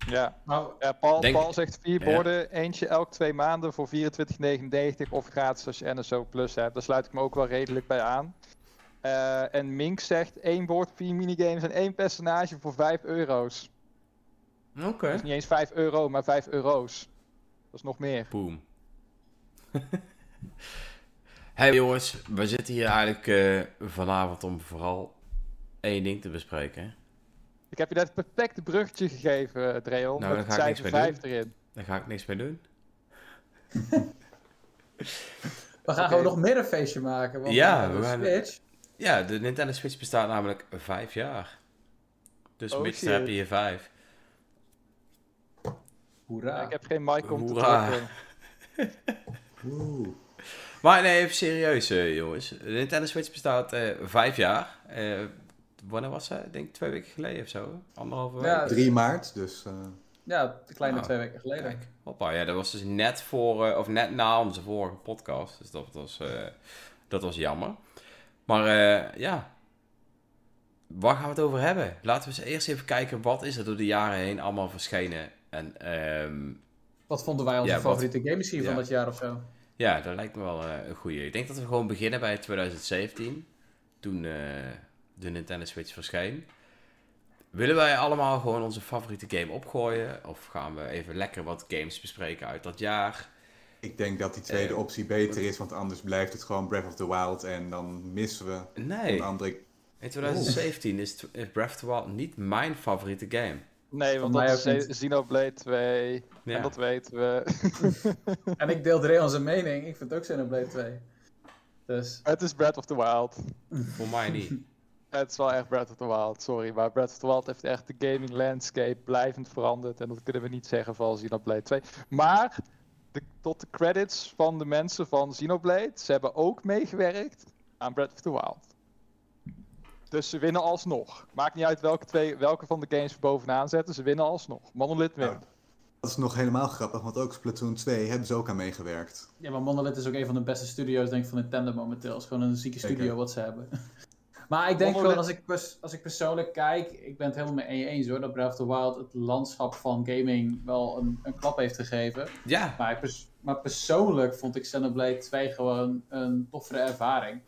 Ja, Nou, ja Paul, Denk- Paul zegt vier Ja. borden, eentje elk twee maanden voor 24,99 of gratis als je NSO Plus hebt. Daar sluit ik me ook wel redelijk bij aan. Eh, en Mink zegt één bord, vier minigames en één personage voor 5 euro's. Oké. Is niet eens 5 euro, maar 5 euro's. Dat is nog meer. Boom. <laughs> hey jongens, we zitten hier eigenlijk eh, vanavond om vooral één ding te bespreken. hè. Ik heb je net het perfecte bruggetje gegeven, eh, Dreon. Nou, met daar ga ik cijfer niks mee 5 erin. Daar ga ik niks mee doen. <laughs> we gaan gewoon nog meer een feestje maken. Want Ja, we de gaan- Switch, Ja, de Nintendo Switch bestaat namelijk vijf jaar. Dus Oh, heb je hier vijf. hoera. Ik heb geen mic om te Hoera. drukken. <laughs> Oeh. Maar nee, even serieus eh, jongens. De Nintendo Switch bestaat eh, vijf jaar. Eh, wanneer was ze? Ik denk twee weken geleden of zo. Anderhalve week. Ja, 3 maart, dus eh, Ja, een kleine Ah, twee weken geleden. Kijk, hoppa. Ja, dat was dus net voor, eh, of net na onze vorige podcast. Dus dat was, eh, dat was jammer. Maar eh, ja, waar gaan we het over hebben? Laten we eens eerst even kijken, wat is er door de jaren heen allemaal verschenen? En ehm, Wat vonden wij onze Ja, wat- favoriete game misschien van dat jaar of zo? Ja, dat lijkt me wel eh, een goeie. Ik denk dat we gewoon beginnen bij 2017. Toen eh, de Nintendo Switch verscheen. Willen wij allemaal gewoon onze favoriete game opgooien? Of gaan we even lekker wat games bespreken uit dat jaar? ik denk dat die tweede Eh, optie beter is, want anders blijft het gewoon Breath of the Wild en dan missen we Nee, een andere... in 2017 is, t- is Breath of the Wild niet mijn favoriete game. Nee, want dat is niet. Xenoblade 2. Ja. En dat weten we. <laughs> En ik deel Dre onze mening. Ik vind ook Xenoblade 2. Dus, het is Breath of the Wild. Voor mij niet. <laughs> Het is wel echt Breath of the Wild, sorry. Maar Breath of the Wild heeft echt de gaming landscape blijvend veranderd. En dat kunnen we niet zeggen van Xenoblade 2. Maar de, tot de credits van de mensen van Xenoblade, ze hebben ook meegewerkt aan Breath of the Wild. Dus ze winnen alsnog. Maakt niet uit welke, twee, welke van de games we bovenaan zetten, ze winnen alsnog. Monolith wint. Dat is nog helemaal grappig, want ook Splatoon 2 hebben ze ook aan meegewerkt. ja, maar Monolith is ook een van de beste studio's denk ik van Nintendo momenteel. Het is gewoon een zieke Zeker. studio wat ze hebben. <laughs> Maar ik denk Monolith- gewoon, als ik, pers- als ik persoonlijk kijk, ik ben het helemaal mee eens hoor, dat Breath of the Wild het landschap van gaming wel een, een klap heeft gegeven. Ja, Maar, pers- maar persoonlijk vond ik Xenoblade 2 gewoon een toffere ervaring.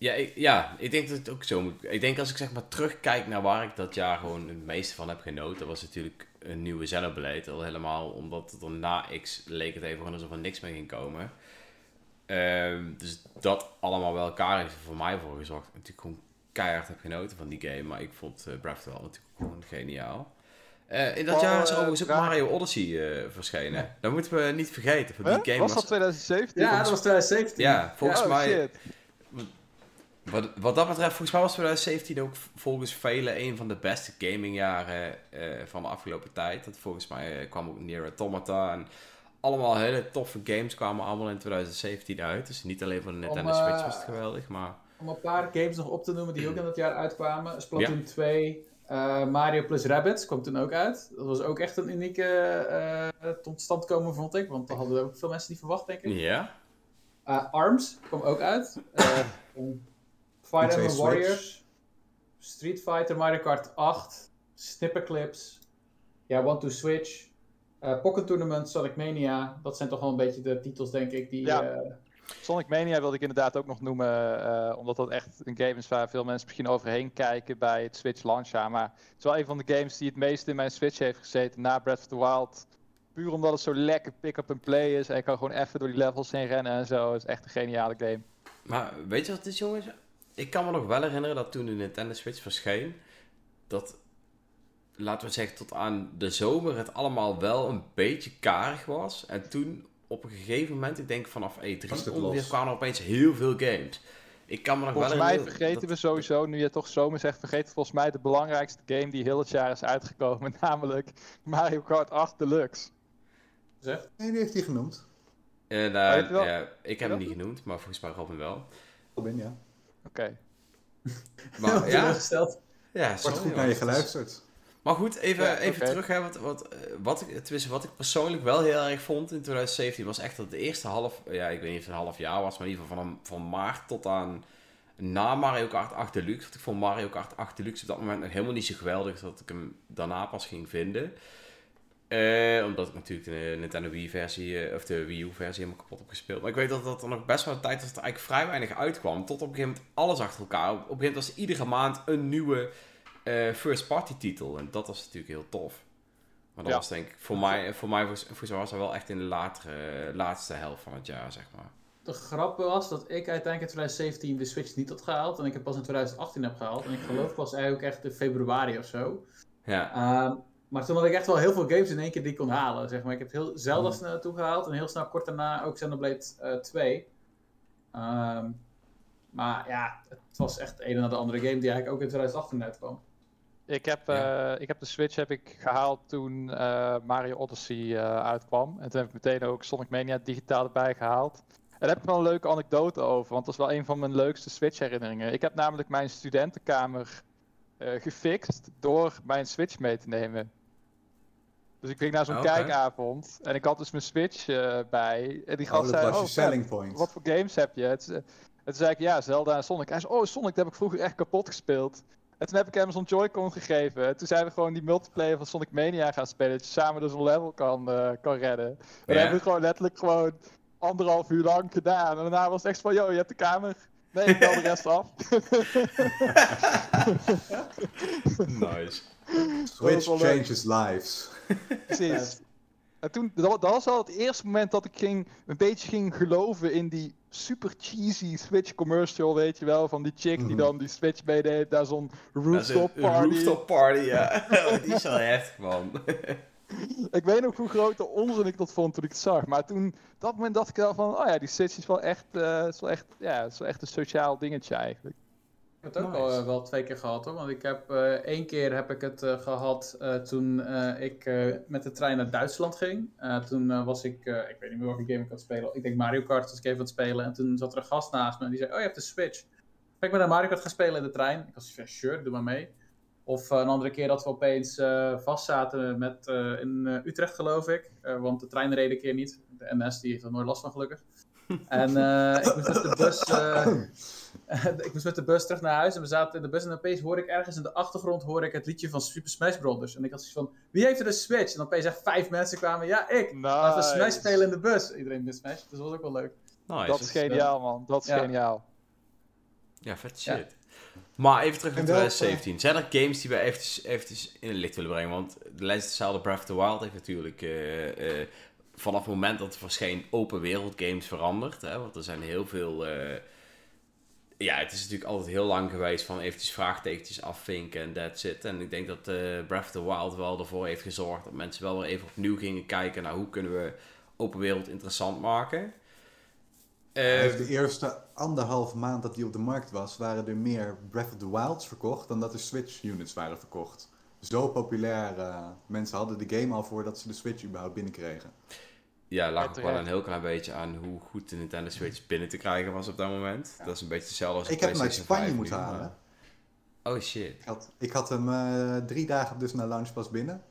Ja ik, ja, ik denk dat het ook zo moet. Ik denk als ik zeg maar terugkijk naar waar ik dat jaar gewoon het meeste van heb genoten, was natuurlijk een nieuwe Xenoblade. Al helemaal omdat het er na X leek het even gewoon alsof er niks meer ging komen. Ehm, dus dat allemaal bij elkaar heeft er voor mij voor gezorgd. Ik natuurlijk gewoon keihard heb genoten van die game. Maar ik vond eh, Breath of the Wild natuurlijk gewoon geniaal. Eh, in dat Oh, jaar is eh, overigens ook Mario Odyssey eh, verschenen. Dat moeten we niet vergeten. Want die Huh? game was dat 2017? Ja, dat was 2017. Ja, volgens oh, mij... shit. Wat, wat dat betreft, volgens mij was 2017 ook volgens velen een van de beste gamingjaren eh van de afgelopen tijd. Dat volgens mij eh, kwam ook Nier Automata en allemaal hele toffe games kwamen allemaal in 2017 uit. Dus niet alleen voor de Nintendo Om, eh, Switch was het geweldig, maar... Om een paar games nog op te noemen die ook in dat jaar uitkwamen. Splatoon 2, eh, Mario plus Rabbids kwam toen ook uit. Dat was ook echt een unieke eh, tot stand komen, vond ik. Want dat hadden ook veel mensen niet verwacht, denk ik. Ja? Eh, Arms kwam ook uit. <coughs> Fire Emblem. Warriors. Street Fighter, Mario Kart 8. Snipperclips. Ja, One to Switch. eh, Pocket Tournament, Sonic Mania. Dat zijn toch wel een beetje de titels, denk ik, die... Ja. eh, Sonic Mania wilde ik inderdaad ook nog noemen, eh, omdat dat echt een game is waar veel mensen misschien overheen kijken bij het Switch launchjaar. Maar het is wel een van de games die het meest in mijn Switch heeft gezeten na Breath of the Wild. Puur omdat het zo lekker pick-up-and-play is en ik kan gewoon even door die levels heen rennen en zo. Het is echt een geniale game. Maar weet je wat het is, jongens? Ik kan me nog wel herinneren dat toen de Nintendo Switch verscheen, dat, laten we zeggen, tot aan de zomer het allemaal wel een beetje karig was. En toen, op een gegeven moment, ik denk vanaf E3 Was het ongeveer, kwamen er opeens heel veel games. Ik kan me nog Volgens wel mij vergeten dat- we sowieso, nu je toch zomer zegt, vergeten volgens mij de belangrijkste game die heel het jaar is uitgekomen. <laughs> Namelijk Mario Kart 8 Deluxe. zeg. Nee, die heeft hij genoemd. Eh, Oh, nou, ja, ik heb hem niet genoemd, maar volgens mij Robin wel. Robin, ja. Oké. Maar <laughs> ja, ja Wordt sorry, goed naar je geluisterd. Maar goed, even, Ja, even terug. Hè, wat, wat, eh, wat, ik, tenminste, wat ik persoonlijk wel heel erg vond in 2017 was echt dat het eerste half, ja, ik weet niet of het een half jaar was, maar in ieder geval van, van maart tot aan na Mario Kart 8 Deluxe. Want ik vond Mario Kart 8 Deluxe op dat moment nog helemaal niet zo geweldig dat ik hem daarna pas ging vinden. Eh, omdat ik natuurlijk de Nintendo Wii versie, eh, of de Wii U versie helemaal kapot heb gespeeld. Maar ik weet dat dat er nog best wel een tijd was dat er eigenlijk vrij weinig uitkwam. Tot op een gegeven moment alles achter elkaar. Op een gegeven moment was er iedere maand een nieuwe eh, first party titel. En dat was natuurlijk heel tof. Maar dat Ja. was denk ik, voor mij, voor mij was, voor mij was dat wel echt in de latere, laatste helft van het jaar, zeg maar. De grap was dat ik uiteindelijk in 2017 de Switch niet had gehaald. En ik het pas in 2018 heb gehaald. En ik geloof pas eigenlijk echt in februari of zo. Ja, Ehm, maar toen had ik echt wel heel veel games in één keer die ik kon halen. Zeg maar. Ik heb heel snel naartoe gehaald. En heel snel kort daarna ook Xenoblade eh 2. Ehm, maar ja, het was echt de ene na de andere game die eigenlijk ook in 2018 uitkwam. Ik heb, Ja. eh, ik heb de Switch heb ik gehaald toen eh, Mario Odyssey uitkwam. En toen heb ik meteen ook Sonic Mania digitaal erbij gehaald. En daar heb ik wel een leuke anekdote over, want dat is wel een van mijn leukste Switch herinneringen. Ik heb namelijk mijn studentenkamer gefixt door mijn Switch mee te nemen. Dus ik ging naar zo'n Oké. kijkavond en ik had dus mijn Switch eh, bij. En die Oh, gast dat zei, was oh, je selling point. wat voor games heb je? Het, en toen zei ik, ja, Zelda en Sonic. Hij zei, oh, Sonic, dat heb ik vroeger echt kapot gespeeld. En toen heb ik hem zo'n Joy-Con gegeven. En toen zijn we gewoon die multiplayer van Sonic Mania gaan spelen. Dat je samen dus een level kan, eh, kan redden. En dat hebben we gewoon letterlijk gewoon anderhalf uur lang gedaan. En daarna was het echt van, yo, je hebt de kamer. Nee, ik bel de rest af. <laughs> nice. Switch changes lives. <laughs> Precies. En toen, dat, dat was al het eerste moment dat ik ging, een beetje ging geloven in die super cheesy Switch commercial, weet je wel. Van die chick die Mhm. dan die Switch meeneemt naar zo'n een- rooftop party. rooftop party, ja. <laughs> Oh, die is wel heftig, man. <laughs> Ik weet nog hoe groot de onzin ik dat vond toen ik het zag. Maar toen, dat moment dacht ik wel van, oh ja, die Switch is wel echt, eh, is wel echt, ja, is wel echt een sociaal dingetje eigenlijk. Ik heb het ook Nice. al, eh, wel twee keer gehad hoor. Want ik heb eh, één keer heb ik het eh, gehad eh, toen eh, ik eh, met de trein naar Duitsland ging. Eh, toen was ik, eh, ik weet niet meer welke game ik aan het spelen. Ik denk Mario Kart was ik even aan het spelen. En toen zat er een gast naast me en die zei, oh je hebt de Switch. Ga ik met een Mario Kart gaan spelen in de trein? Ik was van, sure, doe maar mee. Of eh, een andere keer dat we opeens eh vast zaten met, eh, in eh, Utrecht geloof ik. Eh, want de trein reed een keer niet. De NS die heeft er nooit last van gelukkig. <laughs> En eh, ik moest met de bus... eh, <laughs> ik was met de bus terug naar huis en we zaten in de bus en opeens hoor ik ergens in de achtergrond hoor ik het liedje van Super Smash Brothers. En ik had zoiets van, wie heeft er een Switch? En opeens echt vijf mensen kwamen, ja ik. Laten we Smash spelen in de bus. Iedereen met Smash, dus dat was ook wel leuk. Nice. Dat is geniaal, man. Dat is Ja. geniaal. Ja, vet Ja. Maar even terug naar En wel, 2017. Zijn er games die we eventjes, eventjes in het licht willen brengen? Want de lijst is hetzelfde. Breath of the Wild heeft natuurlijk eh, eh, vanaf het moment dat het verscheen open wereld games veranderd. Hè? Want er zijn heel veel... eh, ja, het is natuurlijk altijd heel lang geweest van eventjes vraagtekentjes afvinken en that's it. En ik denk dat Breath of the Wild wel ervoor heeft gezorgd dat mensen wel weer even opnieuw gingen kijken naar hoe kunnen we open wereld interessant maken. Eh, heeft de eerste anderhalf maand dat hij op de markt was, waren er meer Breath of the Wilds verkocht dan dat er Switch units waren verkocht. Zo populair. eh, mensen hadden de game al voordat ze de Switch überhaupt binnenkregen. Ja, lag ook wel een heel klein beetje aan hoe goed de Nintendo Switch <laughs> binnen te krijgen was op dat moment. Dat is een beetje hetzelfde als de Ik heb hem uit Spanje 5 moeten halen. maar- Oh shit. Ik had, ik had hem eh, drie dagen dus naar launch pas binnen.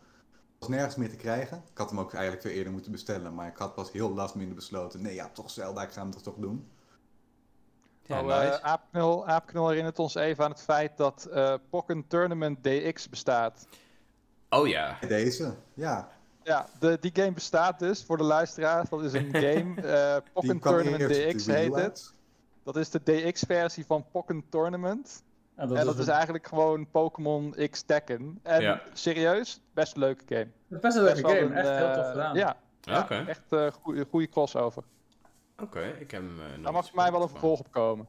Was nergens meer te krijgen. Ik had hem ook eigenlijk veel eerder moeten bestellen, maar ik had pas heel last minute besloten. Nee, ja, toch Zelda, ik ga hem toch toch doen. Ja, oh, eh, nice. Aapknul, Aapknul herinnert ons even aan het feit dat eh Pokken Tournament DX bestaat. Oh ja. Deze, ja. Ja, de, die game bestaat dus voor de luisteraars. Dat is een <laughs> game. eh Die Pokken Tournament DX heet het. Dat is de DX-versie van Pokken Tournament. En dat, en is, dat is een- eigenlijk gewoon Pokémon X Tekken. En Ja. serieus, best een leuke game. best een leuke Best game, een, echt heel eh, tof gedaan. Ja, Oké. echt een goede, goede crossover. Oké, ik heb hem. eh, nooit Daar mag voor mij wel een vervolg op komen.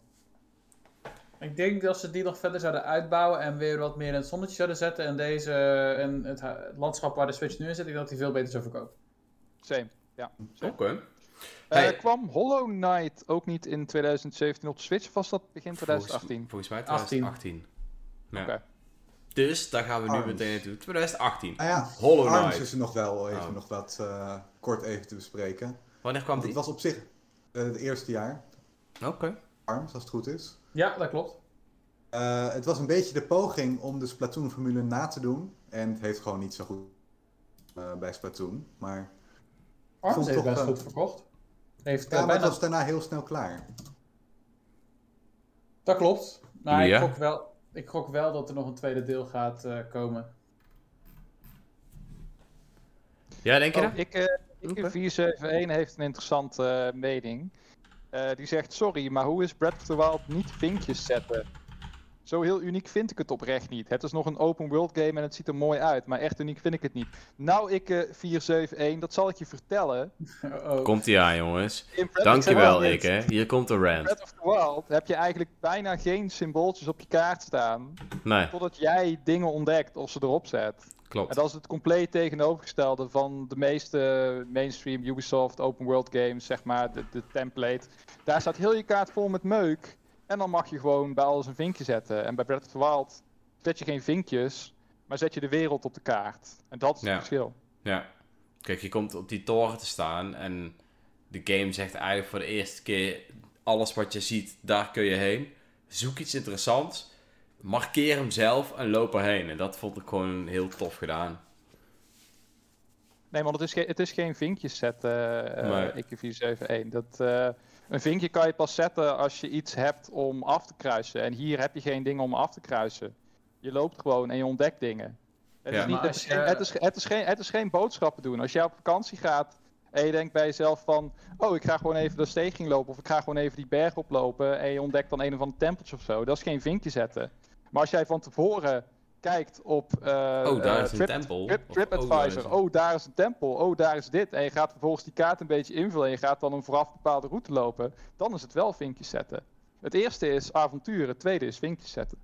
Ik denk dat ze die nog verder zouden uitbouwen en weer wat meer in het zonnetje zouden zetten. En deze, en het, landschap waar de Switch nu in zit, ik denk dat die veel beter zou verkopen. Same. Ja. Oké. Eh, Hey. kwam Hollow Knight ook niet in 2017 op de Switch? Of was dat begin 2018? Volgens, volgens mij 18. 2018. Ja. Oké. Dus daar gaan we nu Arms. meteen naartoe. 2018. Ah ja, Hollow Arms Knight. is er nog wel even Oh. nog wat eh, kort even te bespreken. Wanneer kwam Want het die? was op zich eh, het eerste jaar, Oké. Arms, als het goed is. Ja, dat klopt. Eh, het was een beetje de poging om de Splatoon-formule na te doen. En het heeft gewoon niet zo goed eh, bij Splatoon. Maar, Arms heeft toch, best eh, goed verkocht. Heeft, ja, eh, maar bijna... het was daarna heel snel klaar. Dat klopt. Maar Ja. ik, gok wel, ik gok wel dat er nog een tweede deel gaat eh, komen. Ja, denk je Oh, dat? ik, eh ik Oké. 471 heeft een interessante mening. Eh, die zegt, sorry, maar hoe is Breath of the Wild niet vinkjes zetten? Zo heel uniek vind ik het oprecht niet. Het is nog een open world game en het ziet er mooi uit, maar echt uniek vind ik het niet. Nou, ik eh 471, dat zal ik je vertellen. oh. Komt ie aan, jongens. In Dankjewel, ik hè. Hier komt de rant. Breath of the Wild heb je eigenlijk bijna geen symbooltjes op je kaart staan, Nee, totdat jij dingen ontdekt of ze erop zet. En klopt. dat is het compleet tegenovergestelde van de meeste mainstream Ubisoft open world games, zeg maar, de, de template. Daar staat heel je kaart vol met meuk. En dan mag je gewoon bij alles een vinkje zetten. En bij Breath of the Wild zet je geen vinkjes, maar zet je de wereld op de kaart. En dat is Ja. het verschil. Ja. Kijk, je komt op die toren te staan en de game zegt eigenlijk voor de eerste keer: alles wat je ziet, daar kun je heen. Zoek iets interessants, markeer hem zelf en loop erheen. En dat vond ik gewoon heel tof gedaan. Nee, want het is, geen het is geen vinkjes zetten, eh Nee. ik 471. Dat, eh, een vinkje kan je pas zetten als je iets hebt om af te kruisen. En hier heb je geen dingen om af te kruisen. Je loopt gewoon en je ontdekt dingen. Het, Ja. is, niet, Maar het, als is, geen, je- het, is, het, is geen, het is geen boodschappen doen. Als jij op vakantie gaat en je denkt bij jezelf van... Oh, ik ga gewoon even de steging lopen of ik ga gewoon even die berg oplopen... en je ontdekt dan een of ander tempeltje of zo. Dat is geen vinkje zetten. Maar als jij van tevoren kijkt op... eh, Oh, daar is een Trip- tempel. Trip, oh, TripAdvisor. een- Oh, daar is een tempel. Oh, daar is dit. En je gaat vervolgens die kaart een beetje invullen. En je gaat dan een vooraf bepaalde route lopen. Dan is het wel vinkjes zetten. Het eerste is avonturen. Het tweede is vinkjes zetten.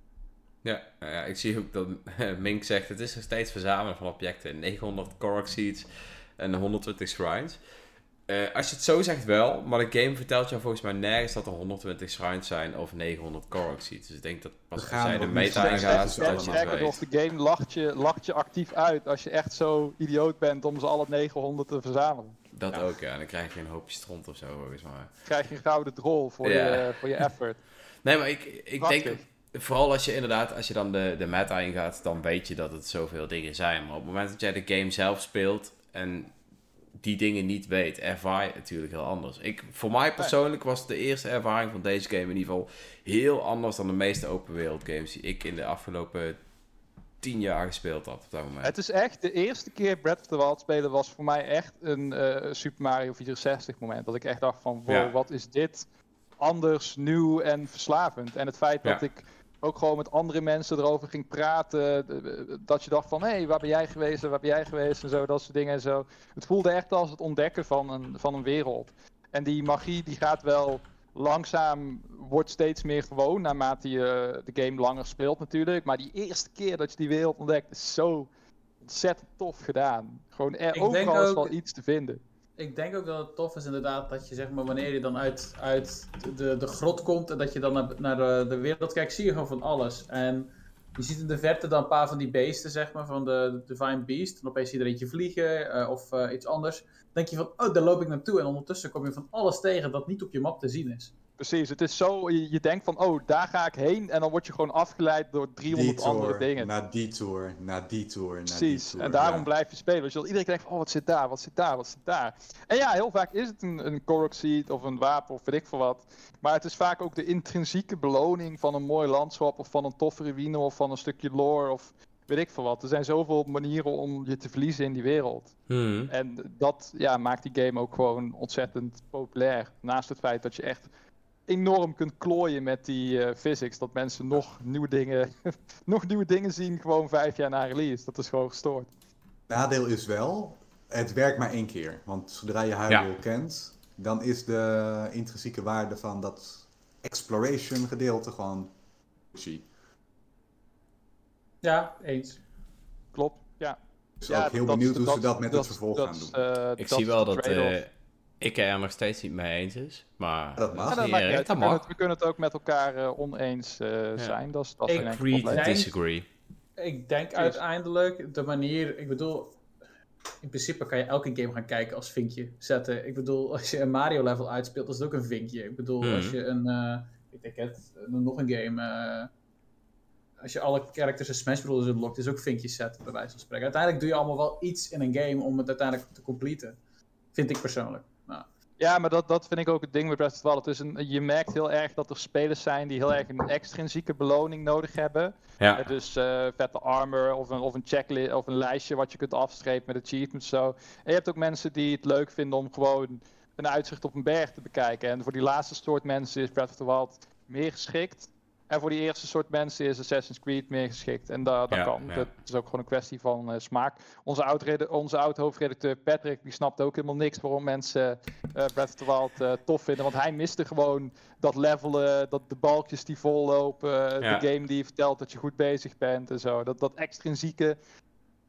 Ja, nou ja, ik zie ook dat <laughs> Mink zegt: het is nog steeds verzamelen van objecten. 900 Korok Seeds en 120 Shrines. Eh, als je het zo zegt wel, maar de game vertelt jou volgens mij nergens dat er 120 Shrines zijn of 900 Korok Seeds. Dus ik denk dat pas als er de meta steeds dat je het weet. de game lacht je, lacht je actief uit als je echt zo idioot bent om ze alle 900 te verzamelen. Dat Ja. ook, ja. Dan krijg je een hoopje stront of zo, volgens mij. Dan krijg je een gouden drol voor, Ja. je, voor je effort. <laughs> Nee, maar ik, ik Prachtig. denk, vooral als je inderdaad, als je dan de, de meta ingaat, dan weet je dat het zoveel dingen zijn. Maar op het moment dat jij de game zelf speelt en die dingen niet weet, ervaar je natuurlijk heel anders. Ik, voor mij persoonlijk was de eerste ervaring van deze game in ieder geval heel anders dan de meeste open wereld games die ik in de afgelopen tien jaar gespeeld had op dat moment. Het is echt, de eerste keer Breath of the Wild spelen was voor mij echt een eh, Super Mario 64 moment. Dat ik echt dacht van, wow, Ja. wat is dit anders, nieuw en verslavend. En het feit dat Ja. ik ook gewoon met andere mensen erover ging praten. Dat je dacht van, hé, hey, waar ben jij geweest en waar ben jij geweest en zo, dat soort dingen en zo. Het voelde echt als het ontdekken van een, van een wereld. En die magie die gaat wel langzaam, wordt steeds meer gewoon naarmate je de game langer speelt natuurlijk. Maar die eerste keer dat je die wereld ontdekt is zo ontzettend tof gedaan. Gewoon er, overal is wel iets te vinden. Ik denk ook dat het tof is inderdaad dat je zeg maar wanneer je dan uit, uit de, de grot komt en dat je dan naar, naar de, de wereld kijkt, zie je gewoon van alles. En je ziet in de verte dan een paar van die beesten zeg maar, van de, de Divine Beast. En opeens zie je er eentje vliegen eh, of eh, iets anders. Dan denk je van, oh daar loop ik naartoe. En ondertussen kom je van alles tegen dat niet op je map te zien is. Precies, het is zo, je, je denkt van, oh, daar ga ik heen. En dan word je gewoon afgeleid door 300 andere dingen. na detour, na detour, na Precies, detour. en daarom ja. blijf je spelen. Dus je iedereen denkt van, oh, wat zit daar, wat zit daar, wat zit daar. En ja, heel vaak is het een, een Korok Seed of een wapen of weet ik veel wat. Maar het is vaak ook de intrinsieke beloning van een mooi landschap of van een toffe ruïne of van een stukje lore of weet ik veel wat. Er zijn zoveel manieren om je te verliezen in die wereld. Hmm. En dat ja, maakt die game ook gewoon ontzettend populair. Naast het feit dat je echt enorm kunt klooien met die eh, physics. Dat mensen nog nieuwe dingen, <laughs> nog nieuwe dingen zien gewoon vijf jaar na release. Dat is gewoon gestoord. Nadeel is wel, het werkt maar één keer. Want zodra je Hyrule kent, dan is de intrinsieke waarde van dat exploration gedeelte gewoon pushy. Ja, eens. Klopt, ja. Dus ja, ook heel benieuwd hoe ze dat- met dat- het vervolg dat gaan doen. eh, Ik zie wel dat. Ik er nog steeds niet mee eens is. Maar dat mag. Ja, is dat niet maakt niet uit. dat we, kunnen het, we kunnen het ook met elkaar eh, oneens eh, zijn. Dat is, dat Agree to disagree. Ik denk uiteindelijk de manier, ik bedoel, in principe kan je elke game gaan kijken als vinkje zetten. Ik bedoel, als je een Mario level uitspeelt, is het ook een vinkje. Ik bedoel, Mhm. als je een, eh ik denk het, nog een game, eh, als je alle characters in Smash Bros. unlockt, is ook vinkjes zetten, bij wijze van spreken. Uiteindelijk doe je allemaal wel iets in een game om het uiteindelijk te completen. Vind ik persoonlijk. Ja, maar dat, dat vind ik ook het ding met Breath of the Wild. Het is een, je merkt heel erg dat er spelers zijn die heel erg een extrinsieke beloning nodig hebben. Ja. Dus vette armor of een, of een checklist of een lijstje wat je kunt afstrepen met achievements zo. En je hebt ook mensen die het leuk vinden om gewoon een uitzicht op een berg te bekijken. En voor die laatste soort mensen is Breath of the Wild meer geschikt. En voor die eerste soort mensen is Assassin's Creed meer geschikt. En dat, dat Ja, kan. ja. Dat is ook gewoon een kwestie van eh, smaak. Onze oud, onze oud hoofdredacteur Patrick, die snapt ook helemaal niks waarom mensen eh Breath of the Wild eh, tof vinden. Want hij miste gewoon dat levelen, dat de balkjes die vollopen, Ja. de game die je vertelt dat je goed bezig bent en zo. Dat, dat extrinsieke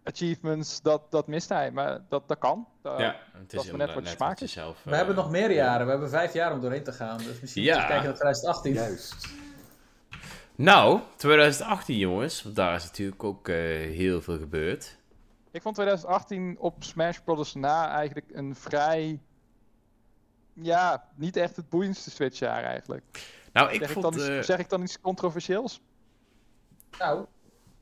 achievements, dat, dat mist hij. Maar dat, dat kan. Uh, ja, het dat is net wat je smaak we hebben nog meer jaren, we hebben vijf jaar om doorheen te gaan. Dus misschien Ja. kijken naar <laughs> 2018. Juist. Nou, 2018 jongens, want daar is natuurlijk ook eh, heel veel gebeurd. Ik vond 2018 op Smash Bros. na eigenlijk een vrij... Ja, niet echt het boeiendste Switch-jaar eigenlijk. Nou, ik zeg, vond... ik dan, iets- eh, zeg ik dan iets controversieels? Nou,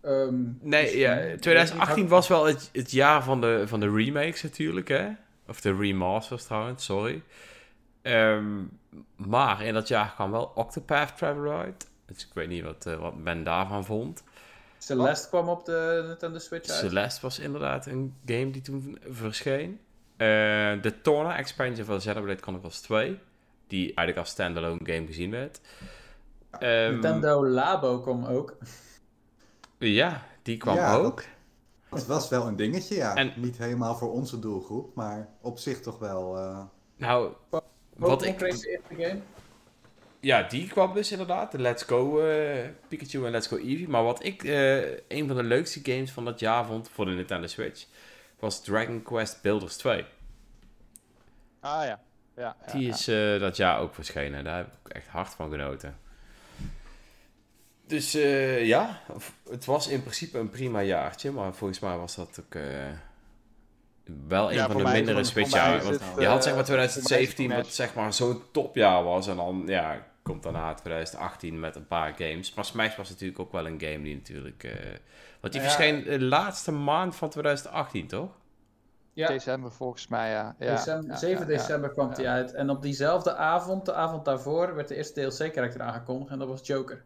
ehm, Nee, ja, ik weet 2018 niet, was wel het, het jaar van de, van de remakes natuurlijk, hè? Of de remasters trouwens, sorry. Ehm, maar in dat jaar kwam wel Octopath Traveler uit. Dus ik weet niet wat, eh, wat men daarvan vond. Celeste kwam op de Nintendo Switch uit. Celeste was inderdaad een game die toen verscheen. Eh, de Torna expansion van Xenoblade Chronicles 2. Die eigenlijk als standalone game gezien werd. Ehm, Nintendo Labo kwam ook. Ja, die kwam Ja, ook. Het was wel een dingetje, ja. En- Niet helemaal voor onze doelgroep, maar op zich toch wel... eh, Nou, wat ik... Crazy eerste game. Ja, die kwam dus inderdaad. De Let's Go eh, Pikachu en Let's Go Eevee. Maar wat ik eh, een van de leukste games van dat jaar vond voor de Nintendo Switch... was Dragon Quest Builders 2. Ah ja. ja, ja, Die is eh, dat jaar ook verschenen. Daar heb ik echt hard van genoten. Dus ja, het was in principe een prima jaartje. Maar volgens mij was dat ook wel een Ja, van de mindere Switch-jaren. Want het, je had eh, zeg maar voor mij is het 2017 wat zeg maar zo'n topjaar was. En dan ja, komt daarna 2018 met een paar games. Maar Smash was natuurlijk ook wel een game die natuurlijk... eh want die Ja. verscheen de laatste maand van 2018, toch? Ja, december volgens mij, ja. ja. december, Ja, 7 ja, ja. december kwam die uit. En op diezelfde avond, de avond daarvoor, werd de eerste DLC-karakter aangekondigd. En dat was Joker.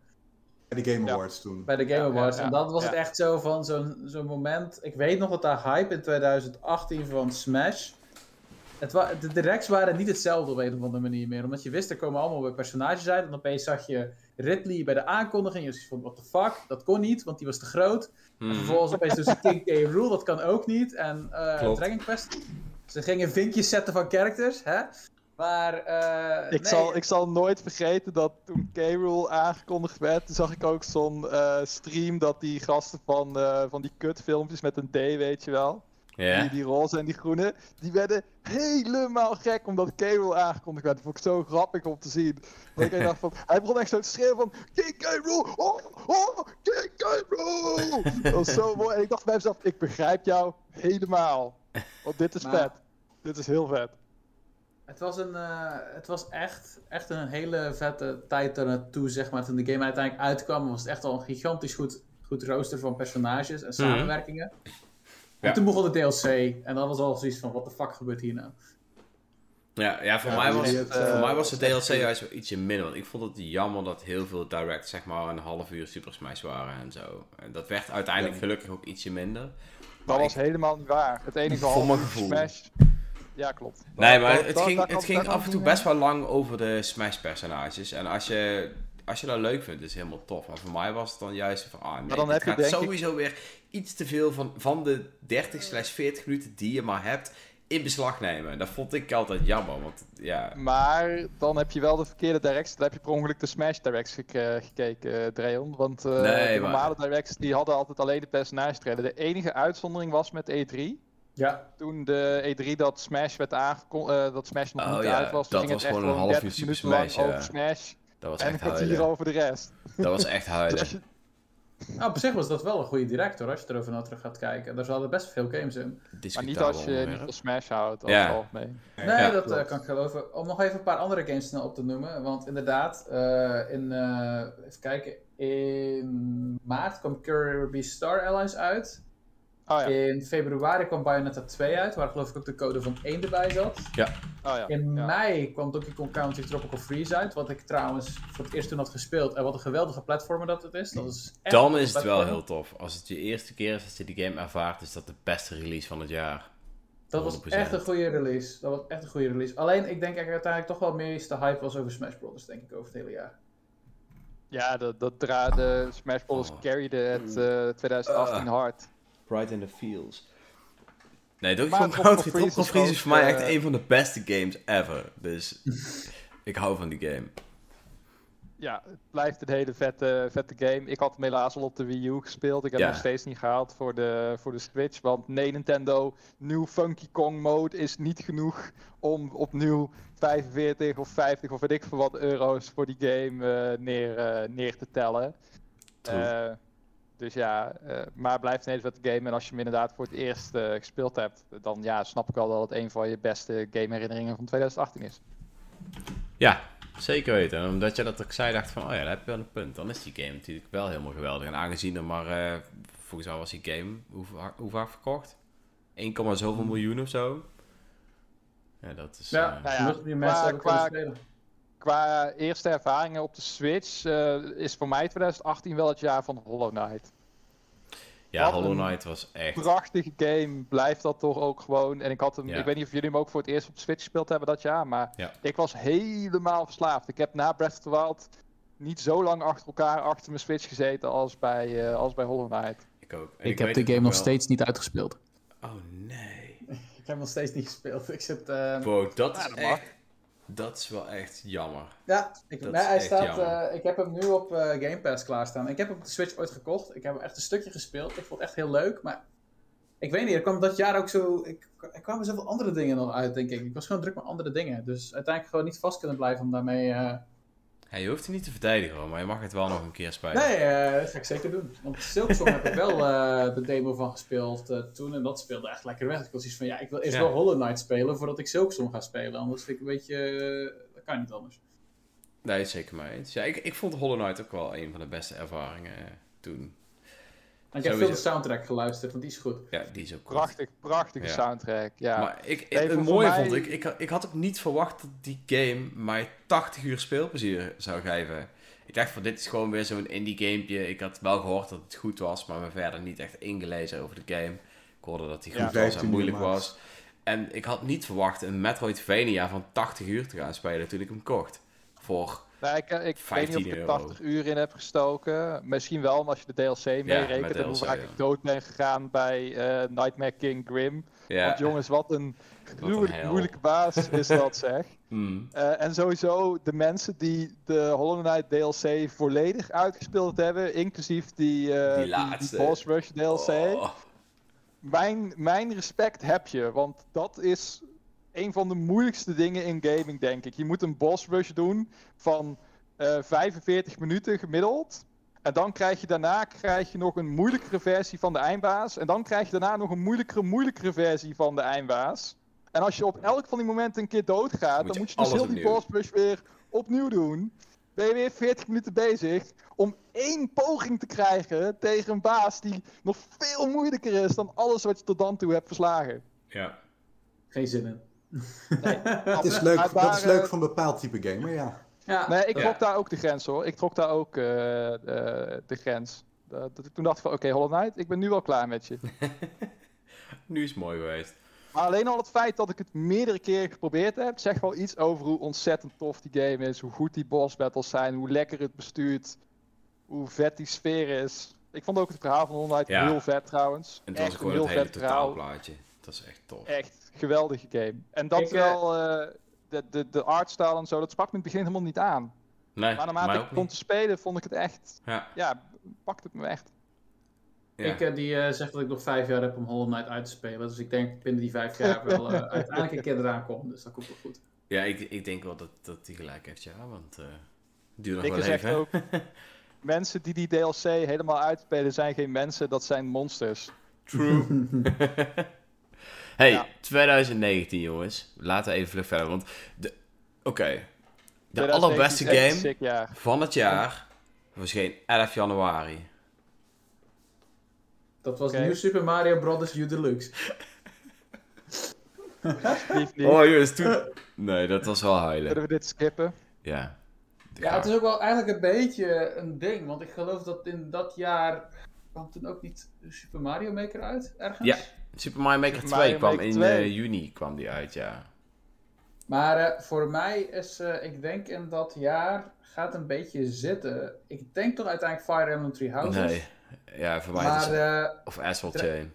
Bij de Game Ja. Awards toen. Bij de Game Ja, Awards. ja, en dat was ja. het echt zo van zo'n zo'n moment. Ik weet nog dat daar hype in 2018 van Smash. Het wa de directs waren niet hetzelfde op een of andere manier meer. Omdat je wist, er komen allemaal weer personages uit. En opeens zag je Ridley bij de aankondiging. Je van, what the fuck? Dat kon niet, want die was te groot. En Mhm. vervolgens opeens dus King K. Rool, dat kan ook niet. En eh Klopt. Dragon Quest. Ze gingen vinkjes zetten van characters, hè? Maar, eh, Ik, nee. zal, ik zal nooit vergeten dat toen K-Rule aangekondigd werd, toen zag ik ook zo'n eh, stream dat die gasten van, eh, van die kutfilmpjes met een D, weet je wel. Ja. Die, die roze en die groene, die werden helemaal gek omdat K-Rule aangekondigd werd. Dat vond ik zo grappig om te zien. Dat ik <laughs> dacht van, hij begon echt zo te schreeuwen van, King K-Rule, oh, oh, King K-Rule. Dat was zo mooi. En ik dacht bij mezelf, ik begrijp jou helemaal. Want dit is Maar- vet. Dit is heel vet. Het was, een, eh, het was echt, echt een hele vette tijd er naartoe, zeg maar. Toen de game uiteindelijk uitkwam, was het echt al een gigantisch goed, goed rooster van personages en samenwerkingen. En Ja. toen begon de DLC en dan was al zoiets van, what the fuck gebeurt hier nou? Ja, ja, voor, Ja, mij was, het, voor eh, mij was de DLC juist wel ietsje minder. Want ik vond het jammer dat heel veel direct zeg maar een half uur Super Smash waren en zo. En dat werd uiteindelijk gelukkig ook ietsje minder. Dat Maar was ik- helemaal niet waar. Het enige Voor mijn halve uur gevoel. Smash. Ja, klopt. Nee, maar dat- het ging, het ging af en toe best wel lang over de Smash-personages. En als je, als je dat leuk vindt, is het helemaal tof. Maar voor mij was het dan juist van, ah nee, dan dit heb je gaat ik- sowieso weer iets te veel van, van de 30 slash 40 minuten die je maar hebt in beslag nemen. Dat vond ik altijd jammer, want ja... Maar dan heb je wel de verkeerde directs. Dan heb je per ongeluk de Smash directs gek- eh, gekeken, eh, Dreon. Want eh, Nee, de maar- normale directs die hadden altijd alleen de personage trailer. De enige uitzondering was met E3. Ja, Toen de E3 dat Smash werd aangekondigd, dat Smash nog Oh niet ja, uit was, toen dat ging was het echt gewoon een gewoon half 30 uur Super minuten lang Smash, ja. over Smash. Dat was En een echt kwartier huilen. over de rest. Dat was echt Dus huilen. je- nou, op zich was dat wel een goede direct hoor, als je erover naar terug gaat kijken. Daar zaten best veel games in. maar niet als je niet van Smash houdt, Ja. algemeen. Nee, Ja, dat eh, klopt. kan ik geloven. Om nog even een paar andere games snel op te noemen. Want inderdaad, eh, in, eh, even kijken, in maart kwam Kirby Star Allies uit. Oh ja, In februari kwam Bayonetta 2 uit, waar geloof ik ook de code van 1 erbij zat. oh ja. In ja. mei kwam Donkey Kong Country Tropical Freeze uit, wat ik trouwens voor het eerst toen had gespeeld. En wat een geweldige platformer dat het is. Dat is echt Dan is het wel heel tof. Als het je eerste keer is dat je die game ervaart, is dat de beste release van het jaar. Dat was 100%. echt een goede release. Dat was echt een goede release. Alleen, ik denk dat ik uiteindelijk toch wel meeste hype was over Smash Bros. denk ik, over het hele jaar. Ja, dat, dat dra de Smash Bros. Oh. carryde het eh, 2018 Ah. hard. Right in the feels. Nee, Donkey Kong Country Tropical is Freeze is voor mij eh, echt een van de beste games ever. Dus <laughs> ik hou van die game. Ja, het blijft een hele vette, vette game. Ik had hem helaas al op de Wii U gespeeld. Ik heb Ja. hem nog steeds niet gehaald voor de, voor de Switch. Want nee, Nintendo, nieuw Funky Kong mode is niet genoeg om opnieuw 45 of 50 of weet ik veel wat euro's voor die game eh, neer, eh, neer te tellen. True. Dus ja, eh, maar het blijft een hele vette game. En als je hem inderdaad voor het eerst eh, gespeeld hebt, dan ja, snap ik wel dat het een van je beste game herinneringen van 2018 is. Ja, zeker weten. En omdat je dat ook zei, dacht van, oh ja, daar heb je wel een punt. Dan is die game natuurlijk wel helemaal geweldig. En aangezien er maar, eh, volgens mij was die game, hoe, hoe vaak verkocht? 1, zoveel miljoen of zo. Ja, dat is... Ja, nou ja, die mensen qua- qua- spelen. Qua eerste ervaringen op de Switch eh, is voor mij 2018 wel het jaar van Hollow Knight. ja, wat Hollow Knight was echt... Prachtige game, blijft dat toch ook gewoon. En ik had hem, Ja. ik weet niet of jullie hem ook voor het eerst op de Switch gespeeld hebben dat jaar, maar Ja. ik was helemaal verslaafd. Ik heb na Breath of the Wild niet zo lang achter elkaar achter mijn Switch gezeten als bij, eh, als bij Hollow Knight. Ik ook. En Ik heb de game nog wel. steeds niet uitgespeeld. Oh nee. <laughs> Ik heb hem nog steeds niet gespeeld. Ik zit... Wow, dat Ja, is dat mag. echt... Dat is wel echt jammer. Ja, ik, nee, hij staat, eh, ik heb hem nu op eh, Game Pass klaarstaan. Ik heb hem op de Switch ooit gekocht. Ik heb hem echt een stukje gespeeld. Ik vond het echt heel leuk, maar ik weet niet, er kwam dat jaar ook zo... Ik, er kwamen zoveel andere dingen nog uit, denk ik. Ik was gewoon druk met andere dingen. Dus uiteindelijk gewoon niet vast kunnen blijven om daarmee... eh, Ja, je hoeft het niet te verdedigen hoor, maar je mag het wel nog een keer spelen. Nee, eh, dat ga ik zeker doen. Want Silksong heb ik wel eh, de demo van gespeeld eh, toen. En dat speelde echt lekker weg. Ik was iets van, ja, ik wil eerst Ja. wel Hollow Knight spelen voordat ik Silksong ga spelen. Anders vind ik een beetje... dat kan niet anders. Nee, zeker mee eens. Ja, ik, ik vond Hollow Knight ook wel een van de beste ervaringen toen. Ik heb veel de soundtrack geluisterd, want die is goed. Ja, die is ook goed. Prachtig, prachtige Ja. soundtrack. Ja. Maar ik, Nee, het mooie mij- vond ik, ik, had- ik had ook niet verwacht dat die game mij 80 uur speelplezier zou geven. Ik dacht van dit is gewoon weer zo'n indie gamepje. Ik had wel gehoord dat het goed was, maar me verder niet echt ingelezen over de game. Ik hoorde dat die Ja, goed was 15 en moeilijk was. En ik had niet verwacht een Metroidvania van 80 uur te gaan spelen toen ik hem kocht. Voor, Nou, ik, ik weet niet of 15 ik er euro. 80 uur in heb gestoken. Misschien wel, maar als je de DLC meerekent. en hoe vaak ik dood ben gegaan bij eh, Nightmare King Grim. ja. Want jongens, wat een gruwelijk moeilijke baas is <laughs> dat zeg. Hmm. Eh, en sowieso de mensen die de Hollow Knight DLC volledig uitgespeeld hebben, inclusief die, eh, Die die, laatste. die Boss Rush DLC. Oh. Mijn, mijn respect heb je, want dat is een van de moeilijkste dingen in gaming, denk ik. Je moet een boss rush doen van eh 45 minuten gemiddeld. En dan krijg je daarna krijg je nog een moeilijkere versie van de eindbaas. En dan krijg je daarna nog een moeilijkere, moeilijkere versie van de eindbaas. En als je op elk van die momenten een keer doodgaat, Moet dan moet je dus heel die boss rush weer opnieuw doen. Ben je weer 40 minuten bezig om één poging te krijgen tegen een baas die nog veel moeilijker is dan alles wat je tot dan toe hebt verslagen. Ja. Geen zin in. <laughs> Dat is leuk, Maar dat is leuk voor een bepaald type gamer, ja. Ja, Nee, ik Ja. trok daar ook de grens hoor. Ik trok daar ook eh, de, de grens. Dat- dat ik toen dacht ik van, oké Hollow Knight, ik ben nu wel klaar met je. <laughs> Nu is het mooi geweest. Maar alleen al het feit dat ik het meerdere keren geprobeerd heb, zegt wel iets over hoe ontzettend tof die game is. Hoe goed die boss battles zijn, hoe lekker het bestuurt, hoe vet die sfeer is. Ik vond ook het verhaal van Hollow Knight Ja. heel vet trouwens. En het was Echt een gewoon heel het hele vet verhaal. totaalplaatje. Dat is echt tof. Echt geweldige game. En dat Ik, eh, wel, eh, de, de, de artstyle en zo, dat sprak me in het begin helemaal niet aan. Nee, Maar naarmate ik niet. te spelen, vond ik het echt, Ja, ja, pakte het me echt. ja. Ik eh, die zegt dat ik nog vijf jaar heb om Hollow Knight uit te spelen. Dus ik denk binnen die vijf jaar wel <laughs> uiteindelijk een keer eraan kom. Dus dat komt wel goed. ja ik, ik denk wel dat, dat hij gelijk heeft, ja. Want eh duurt nog Ik wel zeg even. ook, <laughs> mensen die die DLC helemaal uitspelen zijn geen mensen, dat zijn monsters. <laughs> True. Hey, Ja. 2019 jongens. Laten we even vlug verder. Want de... Oké. De 2019 allerbeste game sick van het jaar verscheen 11 januari. Dat was Oké. New Super Mario Bros. U Deluxe. Oh jongens, toen... Nee, dat was wel huilen. Kunnen we dit skippen? Ja. Ja, het is ook wel eigenlijk een beetje een ding. Want ik geloof dat in dat jaar kwam toen ook niet Super Mario Maker uit, ergens. Ja. Super Mario Maker 2 Super Mario kwam Maker in 2. eh, juni kwam die uit, ja. Maar eh, voor mij is, eh, ik denk in dat jaar gaat een beetje zitten. Ik denk toch uiteindelijk Fire Emblem Three Houses. Nee. Ja, voor mij is Maar het... eh, Of Asphalt Chain.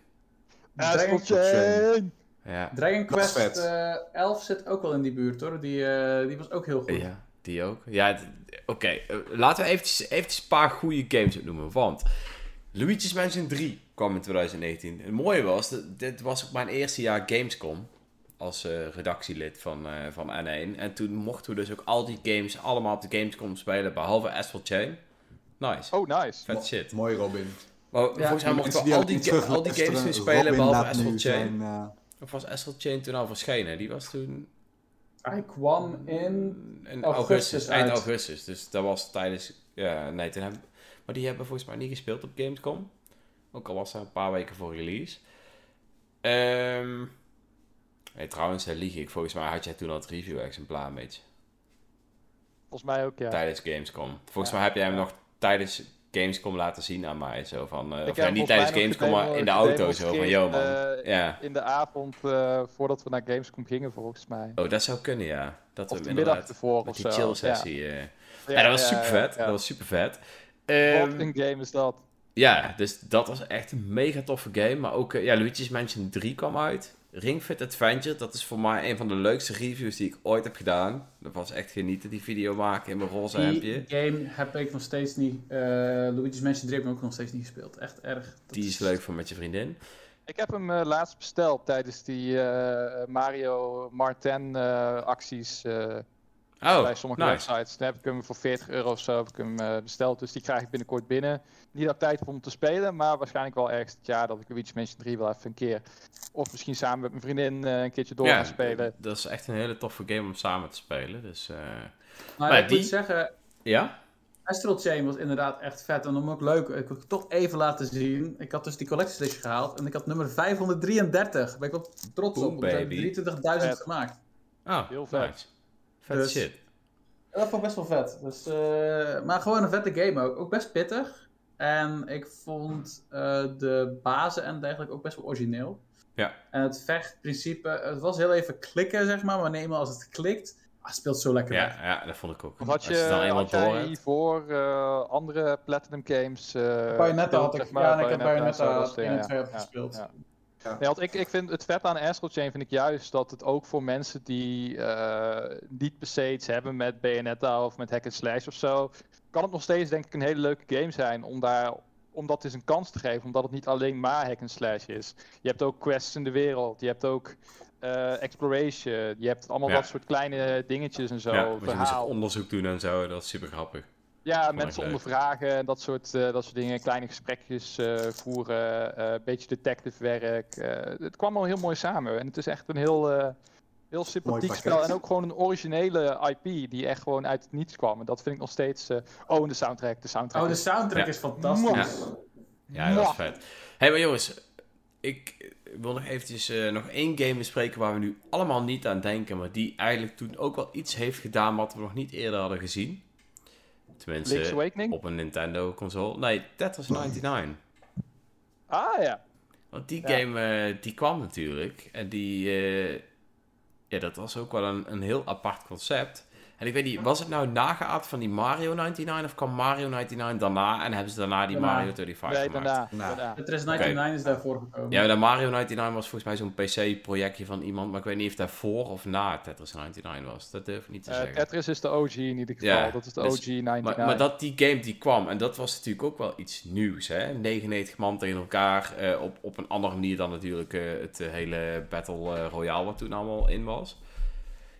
Dragon, Chain! Ja. Dragon is Quest vet. eh 11 zit ook wel in die buurt hoor. Die, eh, die was ook heel goed. Ja, die ook. Ja, oké. laten we eventjes, eventjes een paar goede games opnoemen. Want Luigi's Mansion 3 kwam in 2019. Het mooie was, dat, dit was ook mijn eerste jaar Gamescom. Als eh, redactielid van, eh, van N1. En toen mochten we dus ook al die games allemaal op de Gamescom spelen. Behalve Asphalt Chain. Nice. Oh, nice. Vet shit. Mooi Robin. Maar volgens mij mochten we al die, ga- al die games nu spelen. Robin Behalve Asphalt Chain. zijn, eh, Of was Asphalt Chain toen al verschenen? Die was toen... Hij kwam in... In Augustus augustus, eind augustus. Dus dat was tijdens. Ja, nee, toen hebben, maar die hebben volgens mij niet gespeeld op Gamescom. Ook al was dat een paar weken voor release. Nee, trouwens, lieg ik. Volgens mij had jij toen al het review-exemplaar mee. Volgens mij ook, ja. Tijdens Gamescom. Volgens Ja. mij heb jij hem nog tijdens Gamescom laten zien aan mij. Zo van, eh, of niet tijdens Gamescom, maar in de auto. Zo van, yo man. eh, ja. In de avond eh, voordat we naar Gamescom gingen, volgens mij. Oh, dat zou kunnen, ja. Dat Of we middag inderdaad... ervoor Met of die chill sessie. Ja, dat was super vet. Dat was super vet. Wat Ehm, een game is dat. Ja, dus dat was echt een mega toffe game. Maar ook, eh, ja, Luigi's Mansion 3 kwam uit. Ring Fit Adventure, dat is voor mij een van de leukste reviews die ik ooit heb gedaan. Dat was echt genieten, die video maken in mijn roze Die hemdje. game heb ik nog steeds niet... eh Luigi's Mansion 3 heb ik ook nog steeds niet gespeeld. Echt erg. Dat Die is leuk voor met je vriendin. Ik heb hem eh, laatst besteld tijdens die eh, Mario Martin eh, acties eh, Oh, bij sommige nice. websites. Heb ik hem voor 40 euro of zo heb ik hem, eh, besteld. Dus die krijg ik binnenkort binnen. Niet dat ik tijd om te spelen, maar waarschijnlijk wel ergens het jaar dat ik Luigi's Mansion 3 wel even een keer. Of misschien samen met mijn vriendin eh, een keertje door Ja, gaan spelen. dat is echt een hele toffe game om samen te spelen. Dus, eh, Maar Maar ik die- moet zeggen, ja? Astral Chain was inderdaad echt vet. En dan ook leuk, ik wil het toch even laten zien. Ik had dus die Edition gehaald en ik had nummer 533. Daar ben ik wel trots op, ik heb baby. 23.000 Vet. gemaakt. Ah, Heel vet. nice. Vet Dus- shit. Dat vond ik best wel vet. Dus, eh, maar gewoon een vette game ook. Ook best pittig. En ik vond eh, de bazen en dergelijke ook best wel origineel. Ja. En het vechtprincipe, het was heel even klikken, zeg maar. Maar eenmaal als het klikt, ah, het speelt zo lekker weg. Ja, ja, dat vond ik ook. Of had je dan had door jij hiervoor eh, andere Platinum Games? eh Bayonetta had ik, zeg maar, ja, en ik heb Bayonetta en zo, Bayonetta dat soort 1 en dingen, 2 ja. heb gespeeld. Ja. Ja. Nee, want ik, ik vind het vet aan Astral Chain vind ik juist dat het ook voor mensen die eh, niet per se iets hebben met Bayonetta of met hack and slash of zo, kan het nog steeds denk ik een hele leuke game zijn om daar om dat eens een kans te geven, omdat het niet alleen maar hack and slash is. Je hebt ook quests in de wereld, je hebt ook eh, exploration, je hebt allemaal Ja. dat soort kleine dingetjes en zo, ja, want je onderzoek doen en zo, dat is super grappig. Ja, mensen ondervragen en dat soort, eh, dat soort dingen. Kleine gesprekjes eh, voeren, eh, een beetje detective werk. eh, het kwam al heel mooi samen. En het is echt een heel, eh, heel sympathiek spel. En ook gewoon een originele IP die echt gewoon uit het niets kwam. En dat vind ik nog steeds... eh, oh, en de soundtrack. De soundtrack Oh, de is- soundtrack Ja. is fantastisch. Ja, dat is vet. Hé, hey, maar jongens, ik wil nog eventjes eh, nog één game bespreken waar we nu allemaal niet aan denken, maar die eigenlijk toen ook wel iets heeft gedaan wat we nog niet eerder hadden gezien. Link's Tenminste, Awakening? op een Nintendo console. Nee, Tetris 99. Ah ja. Want die Ja. game, eh, die kwam natuurlijk. En die, eh, ja, dat was ook wel een, een heel apart concept. En ik weet niet, was het nou nageaat van die Mario 99 of kwam Mario 99 daarna en hebben ze daarna die Daarna. Mario 35 Nee, gemaakt? daarna. Nou. daarna. Tetris 99 is daarvoor gekomen. Ja, de Mario 99 was volgens mij zo'n PC-projectje van iemand, maar ik weet niet of dat voor of na Tetris 99 was. Dat durf ik niet te Eh, zeggen. Tetris is de OG in ieder geval. Ja, dat is de dus- OG 99. Maar, maar dat die game die kwam, en dat was natuurlijk ook wel iets nieuws, hè? 99 man tegen elkaar, eh, op, op een andere manier dan natuurlijk eh, het hele Battle Royale wat toen allemaal in was.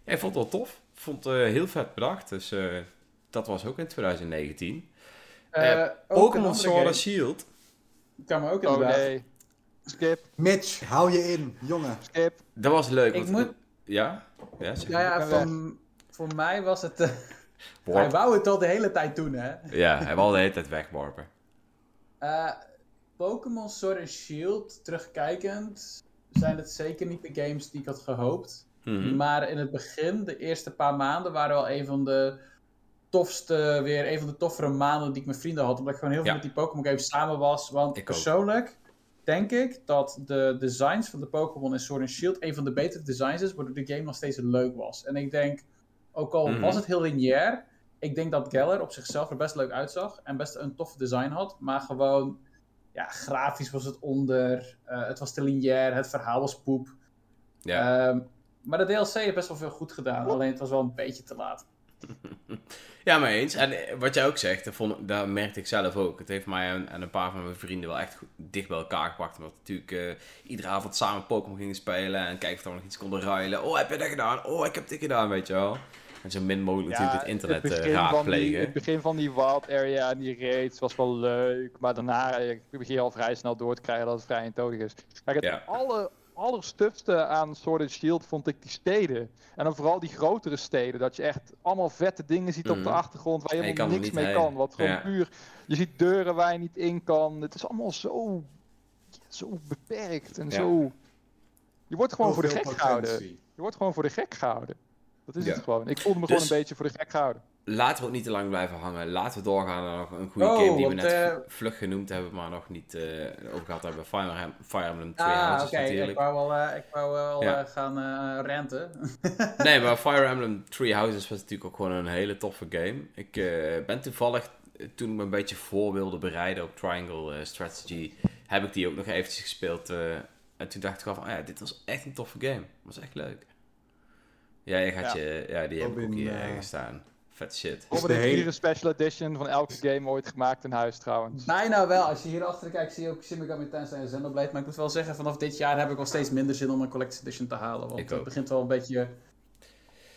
Ja, ik vond het wel tof. Ik vond het eh, heel vet bedacht, dus eh, dat was ook in 2019. Eh, Pokémon Sword and Shield. Kan me ook Oh inderdaad. nee. Skip, Mitch, hou je in, jongen. skip. Dat was leuk. Ik moet... Ja? Ja, Ja, ja, ben voor, mij was het... eh, Warp. hij wou het al de hele tijd doen, hè. Ja, hij wil de hele tijd wegworpen. Eh, Pokémon Sword and Shield, terugkijkend, zijn het zeker niet de games die ik had gehoopt. Mhm. Maar in het begin, de eerste paar maanden, waren wel een van de tofste, weer een van de toffere maanden die ik met vrienden had. Omdat ik gewoon heel veel Ja. met die Pokémon games samen was. Want Ik ook. persoonlijk denk ik dat de designs van de Pokémon in Sword and Shield een van de betere designs is, waardoor de game nog steeds leuk was. En ik denk, ook al Mhm. was het heel lineair, ik denk dat Geller op zichzelf er best leuk uitzag en best een tof design had. Maar gewoon, ja, grafisch was het onder, eh, het was te lineair, het verhaal was poep. Ja. Ehm, maar de DLC heeft best wel veel goed gedaan, alleen het was wel een beetje te laat. <laughs> Ja, maar eens. En eh, wat jij ook zegt, dat, vond, dat merkte ik zelf ook. Het heeft mij en, en een paar van mijn vrienden wel echt goed, dicht bij elkaar gebracht. Omdat we natuurlijk eh, iedere avond samen Pokémon gingen spelen. En kijken of we nog iets konden ruilen. Oh, heb je dat gedaan? Oh, ik heb dit gedaan, weet je wel. En zo min mogelijk natuurlijk het internet eh, begin van die, raadplegen. het begin van die wild area en die raids was wel leuk. Maar daarna eh, ik begin je al vrij snel door te krijgen dat het vrij eentonig is. Kijk, het Ja. alle, allerstufste aan Sword and Shield vond ik die steden. En dan vooral die grotere steden. Dat je echt allemaal vette dingen ziet op de Mhm. achtergrond waar je helemaal kan er niks niet mee heen. kan. Wat gewoon Ja. puur... Je ziet deuren waar je niet in kan. Het is allemaal zo... Zo beperkt en Ja. zo... Je wordt gewoon voor de gek gehouden. Je wordt gewoon voor de gek gehouden. Dat is Ja. het gewoon. Ik voelde me Dus- gewoon een beetje voor de gek gehouden. Laten we ook niet te lang blijven hangen. Laten we doorgaan naar nog een goede Oh, game die we net eh, vlug genoemd hebben. Maar nog niet eh, over gehad hebben. Fire, Fire Emblem 2 Ah, Houses oké, ik natuurlijk. wou wel, eh, ik wou wel Ja. eh, gaan eh renten. <laughs> Nee, maar Fire Emblem Three Houses was natuurlijk ook gewoon een hele toffe game. Ik ben toevallig, toen ik me een beetje voor wilde bereiden op Triangle Strategy, heb ik die ook nog eventjes gespeeld. en toen dacht ik wel van, ah ja, dit was echt een toffe game. was echt leuk. Ja, je gaat Ja. je, ja, die heb ik ook hier ergens staan. Vet shit. Robin de heeft hele- een special edition van elke game ooit gemaakt in huis trouwens. Bijna wel. Als je hier achter kijkt, zie je ook Shin Megami Tensei en Xenoblade. Maar ik moet wel zeggen, vanaf dit jaar heb ik wel steeds minder zin om een Collector's Edition te halen. Want Ik het ook. begint wel een beetje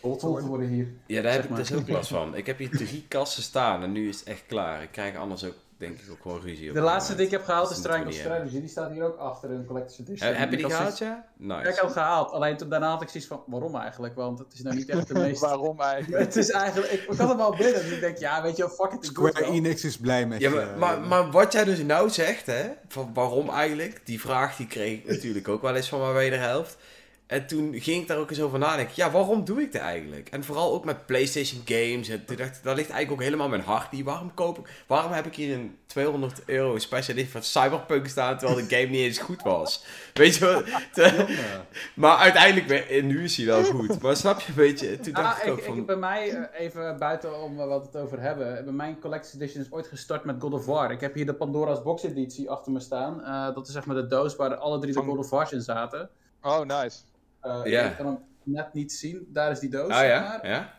Old te worden hier. Ja, daar heb ik dus ook last van. Ik heb hier drie <laughs> kassen staan en nu is het echt klaar. Ik krijg anders ook denk ik ook gewoon ruzie. op De laatste die ik heb gehaald is Triangle. Strategy. Die staat hier ook achter in Collector's Edition. Heb, je Ik die gehaald, ja? Nice. Ik heb hem gehaald. Alleen toen, daarna had ik zoiets van, waarom eigenlijk? Want het is nou niet echt de <laughs> meest... Waarom eigenlijk? Het is eigenlijk... Ik, ik had hem al binnen. Dus ik denk, ja, weet je wel, fuck it. Square. Enix is blij met Ja, je. maar, maar, maar wat jij dus nou zegt, hè, van waarom eigenlijk, die vraag die kreeg ik natuurlijk ook wel eens van mijn wederhelft. En toen ging ik daar ook eens over nadenken. Ja, waarom doe ik dat eigenlijk? En vooral ook met PlayStation games. En toen dacht ik, daar ligt eigenlijk ook helemaal mijn hart niet. Waarom koop ik, waarom heb ik hier een 200 euro special edition van Cyberpunk staan, terwijl de game niet eens goed was? Weet je? <laughs> Jongen. Maar uiteindelijk, ben- nu is hij wel goed. Maar snap je een beetje? Toen dacht Ah, ik ook ik, van... ik, bij mij, eh, even buiten om eh, wat het over hebben. Bij mijn Collector's Edition is ooit gestart met God of War. Ik heb hier de Pandora's Box editie achter me staan. Eh, dat is zeg maar de doos waar alle drie de God of Wars in zaten. Oh, nice. Eh, Ja. Ik kan hem net niet zien. Daar is die doos. Ah ja? maar. Ja?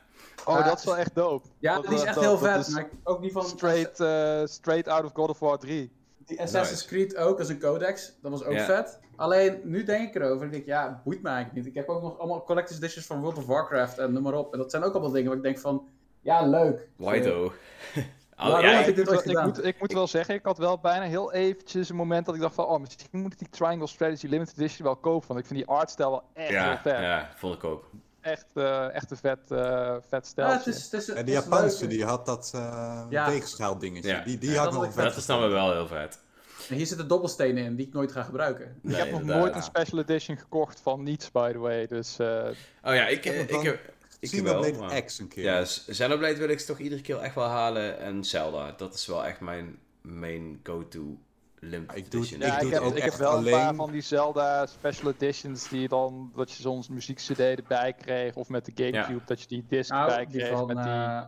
Oh, dat is wel echt dope. Ja, Dat- die is echt dat- heel dat vet. Maar ook die van Straight, eh, straight out of God of War 3. die Assassin's Creed ook als een codex. Dat was ook vet. Alleen, nu denk ik erover. Ik denk, ja, boeit me eigenlijk niet. Ik heb ook nog allemaal collector's editions van World of Warcraft en noem maar op. En dat zijn ook allemaal dingen waar ik denk van, ja, leuk. Why though? <laughs> Oh, ja, ik- dit moet, ik moet wel zeggen, ik had wel bijna heel eventjes een moment dat ik dacht van, oh, misschien moet ik die Triangle Strategy Limited Edition wel kopen. Want ik vind die artstijl wel echt heel ja, vet. ja, vond ik ook. Echt, eh, echt een vet, eh vet Ja, steltje. het is, het is, En die Japanse, die had dat eh Ja. dingetje. Ja. Die, die Ja, had dat nog vet Dat is dan weer wel heel vet. En hier zitten dobbelstenen in die ik nooit ga gebruiken. ik heb nog nooit een special edition gekocht van niets, by the way. Dus eh, Oh ja, ik, heb ik, heb... Ik Xenoblade wel, maar- X een keer. Ja, Xenoblade wil ik toch iedere keer echt wel halen. En Zelda, dat is wel echt mijn main go-to limited Ik doe edition. ja, doe ik het heb, ook ik heb echt wel een paar alleen. van die Zelda special editions die dan, dat je soms muziek-cd erbij kreeg. Of met de Gamecube, dat je die disc Nou, bij die kreeg van... met die... eh,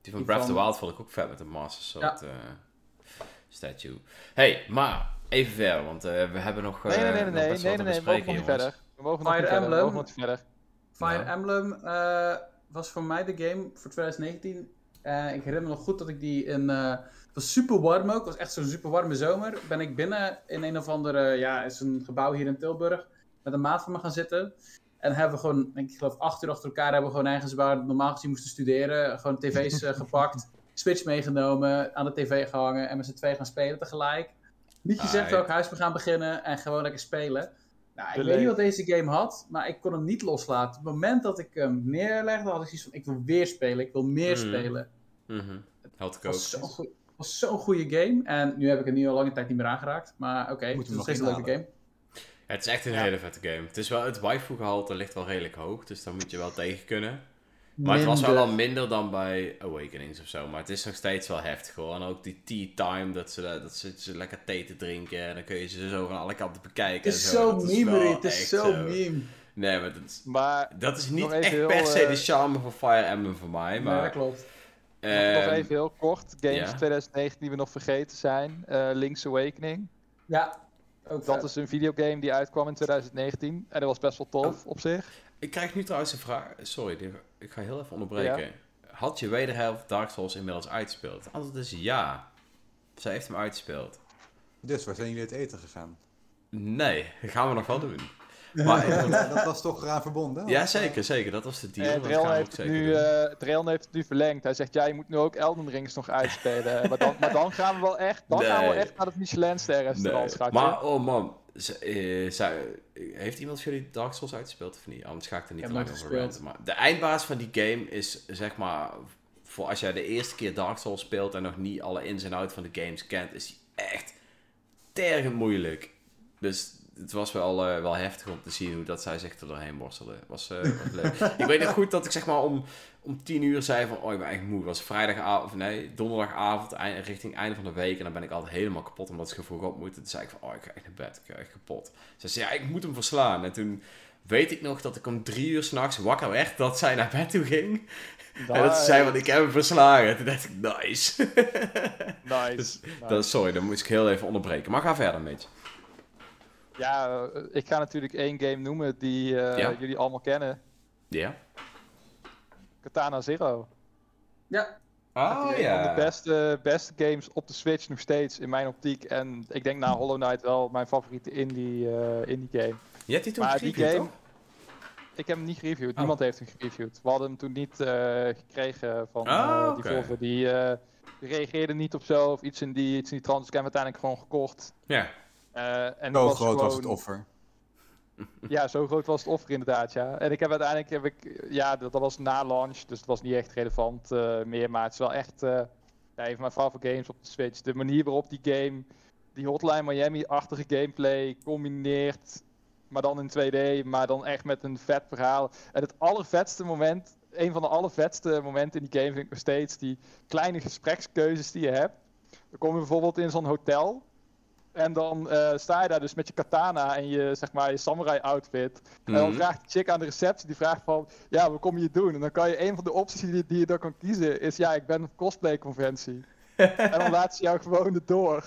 Die van die Breath of the Wild vond ik ook vet met de Master Sword Ja. eh, statue. hey, maar even verder, want eh, we hebben nog, Nee, nee, nee, nee, nee, nee, nee, we mogen bespreken, nog niet jongens. verder. We mogen niet verder. Fire. Emblem eh, was voor mij de game voor 2019. Eh, ik herinner me nog goed dat ik die in... eh, het was super warm ook. Het was echt zo'n super warme zomer. Ben ik binnen in een of andere... Ja, is een gebouw hier in Tilburg. Met een maat van me gaan zitten. En hebben we gewoon, ik geloof acht uur achter elkaar... hebben we gewoon ergens waar we normaal gezien moesten studeren... gewoon tv's <laughs> gepakt. Switch meegenomen. Aan de tv gehangen. En met z'n twee gaan spelen tegelijk. Niet gezegd Ah, welk huis we gaan beginnen. En gewoon lekker spelen. Nou, ik De weet niet wat deze game had, maar ik kon hem niet loslaten. Op het moment dat ik hem neerlegde, had ik zoiets van: ik wil weer spelen, ik wil meer Mhm. spelen. Mhm. Had ik Het ook. was zo'n goe- het was zo'n goede game. En nu heb ik er nu al lange tijd niet meer aangeraakt. Maar oké, het is nog steeds een leuke game. Ja, het is echt een Ja. hele vette game. Het is wel, het waifu gehalte ligt wel redelijk hoog, dus daar moet je wel tegen kunnen. Maar het was wel al minder dan bij Awakenings of zo. Maar het is nog steeds wel heftig hoor. En ook die tea time, dat ze, dat ze, ze lekker thee te drinken. En dan kun je ze zo van alle kanten bekijken. Het is en zo. wel het is zo meme. Nee, maar dat is, Maar dat is niet Nog echt per se eh, de charme van Fire Emblem voor mij. Nee, Maar, dat klopt. nog ehm, even heel kort, games ja. 2019 die we nog vergeten zijn. Eh, Link's Awakening. Ja, ook Dat vet. is een videogame die uitkwam in 2019. En dat was best wel tof op zich. Ik krijg nu trouwens een vraag. Sorry, ik ga heel even onderbreken. Had je wederhelft Dark Souls inmiddels uitgespeeld? Het antwoord is ja. Zij heeft hem uitgespeeld. Dus waar zijn jullie het eten gegaan? Nee, dat gaan we nog wel doen. <laughs> Maar, Ja, dat was toch eraan verbonden? ja, zeker, zeker. Dat was de deal. En Drell ook heeft, het nu, eh Drell heeft het nu verlengd. Hij zegt, ja, je moet nu ook Elden Rings nog uitspelen. <laughs> maar, dan, maar dan gaan we wel echt, dan gaan we echt naar het Michelin-ster restaurant, Nee, schatje. Maar, oh man. Eh, heeft iemand van jullie Dark Souls uitgespeeld of niet? Anders ga ik er niet te lang over ranten. Maar de eindbaas van die game is, zeg maar... Voor als jij de eerste keer Dark Souls speelt en nog niet alle ins en outs van de games kent, is die echt tergend moeilijk. Dus het was wel, eh, wel heftig om te zien hoe dat zij zich er doorheen worstelde. Was, eh, was leuk. ik weet nog goed dat ik zeg maar om, om tien uur zei van, oh ik ben echt moe. Het was vrijdagavond, nee, donderdagavond, eind, richting einde van de week. En dan ben ik altijd helemaal kapot omdat ze vroeg op moeten. Toen zei ik van, oh ik ga echt naar bed, ik ga echt kapot. Ze zei, ja ik moet hem verslaan. En toen weet ik nog dat ik om drie uur s'nachts wakker werd dat zij naar bed toe ging. En dat ze zei, want ik heb hem verslagen. Toen dacht ik, nice. Nice. <laughs> Dus nice. Dat, sorry, dan moest ik heel even onderbreken. Maar ga verder, een beetje. Ja, ik ga natuurlijk één game noemen die eh, Ja. jullie allemaal kennen. Ja? Katana Zero. Ja, Oh Een van de beste, beste games op de Switch nog steeds in mijn optiek. En ik denk na Hollow Knight wel mijn favoriete indie, eh, indie game. Je hebt die toen Maar die game- toch? Ik heb hem niet gereviewd. Oh. Niemand heeft hem gereviewd. We hadden hem toen niet eh, gekregen van Ah, die Volvo. Die, eh, reageerde niet op zo of iets in die, iets in die trant. Dus ik heb hem uiteindelijk gewoon gekocht. Ja, en het Zo was groot was het offer. <laughs> Ja, zo groot was het offer inderdaad, ja. En ik heb uiteindelijk, heb ik, ja, dat, dat was na launch, dus het was niet echt relevant eh, meer. Maar het is wel echt, eh ja, een van mijn favoriete games op de Switch. De manier waarop die game, die Hotline Miami-achtige gameplay combineert, maar dan in 2D, maar dan echt met een vet verhaal. En het allervetste moment, een van de allervetste momenten in die game vind ik nog steeds, die kleine gesprekskeuzes die je hebt. Dan kom je bijvoorbeeld in zo'n hotel. En dan eh, sta je daar dus met je katana en je, zeg maar, je samurai outfit. En dan Mhm. vraagt de chick aan de receptie, die vraagt van, ja, wat kom je doen? En dan kan je, een van de opties die, die je dan kan kiezen is, ja, ik ben op cosplay conventie. en dan laat ze jou gewoon erdoor.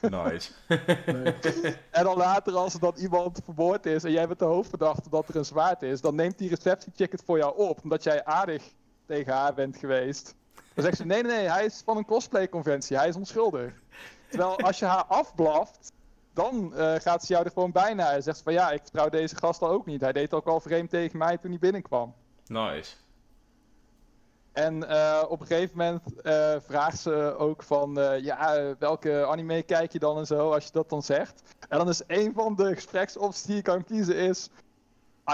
nice. <laughs> En dan later, als er dan iemand vermoord is en jij bent de hoofdverdachte dat er een zwaard is, dan neemt die receptiechick het voor jou op, omdat jij aardig tegen haar bent geweest. Dan zegt ze, nee, nee, nee, hij is van een cosplay conventie, hij is onschuldig. Terwijl als je haar afblaft, dan eh, gaat ze jou er gewoon bijna. En zegt ze van, ja, ik vertrouw deze gast al ook niet. Hij deed ook al vreemd tegen mij toen hij binnenkwam. Nice. En eh, op een gegeven moment eh, vraagt ze ook van, ja, welke anime kijk je dan en zo, als je dat dan zegt. En dan is een van de gespreksopties die je kan kiezen is,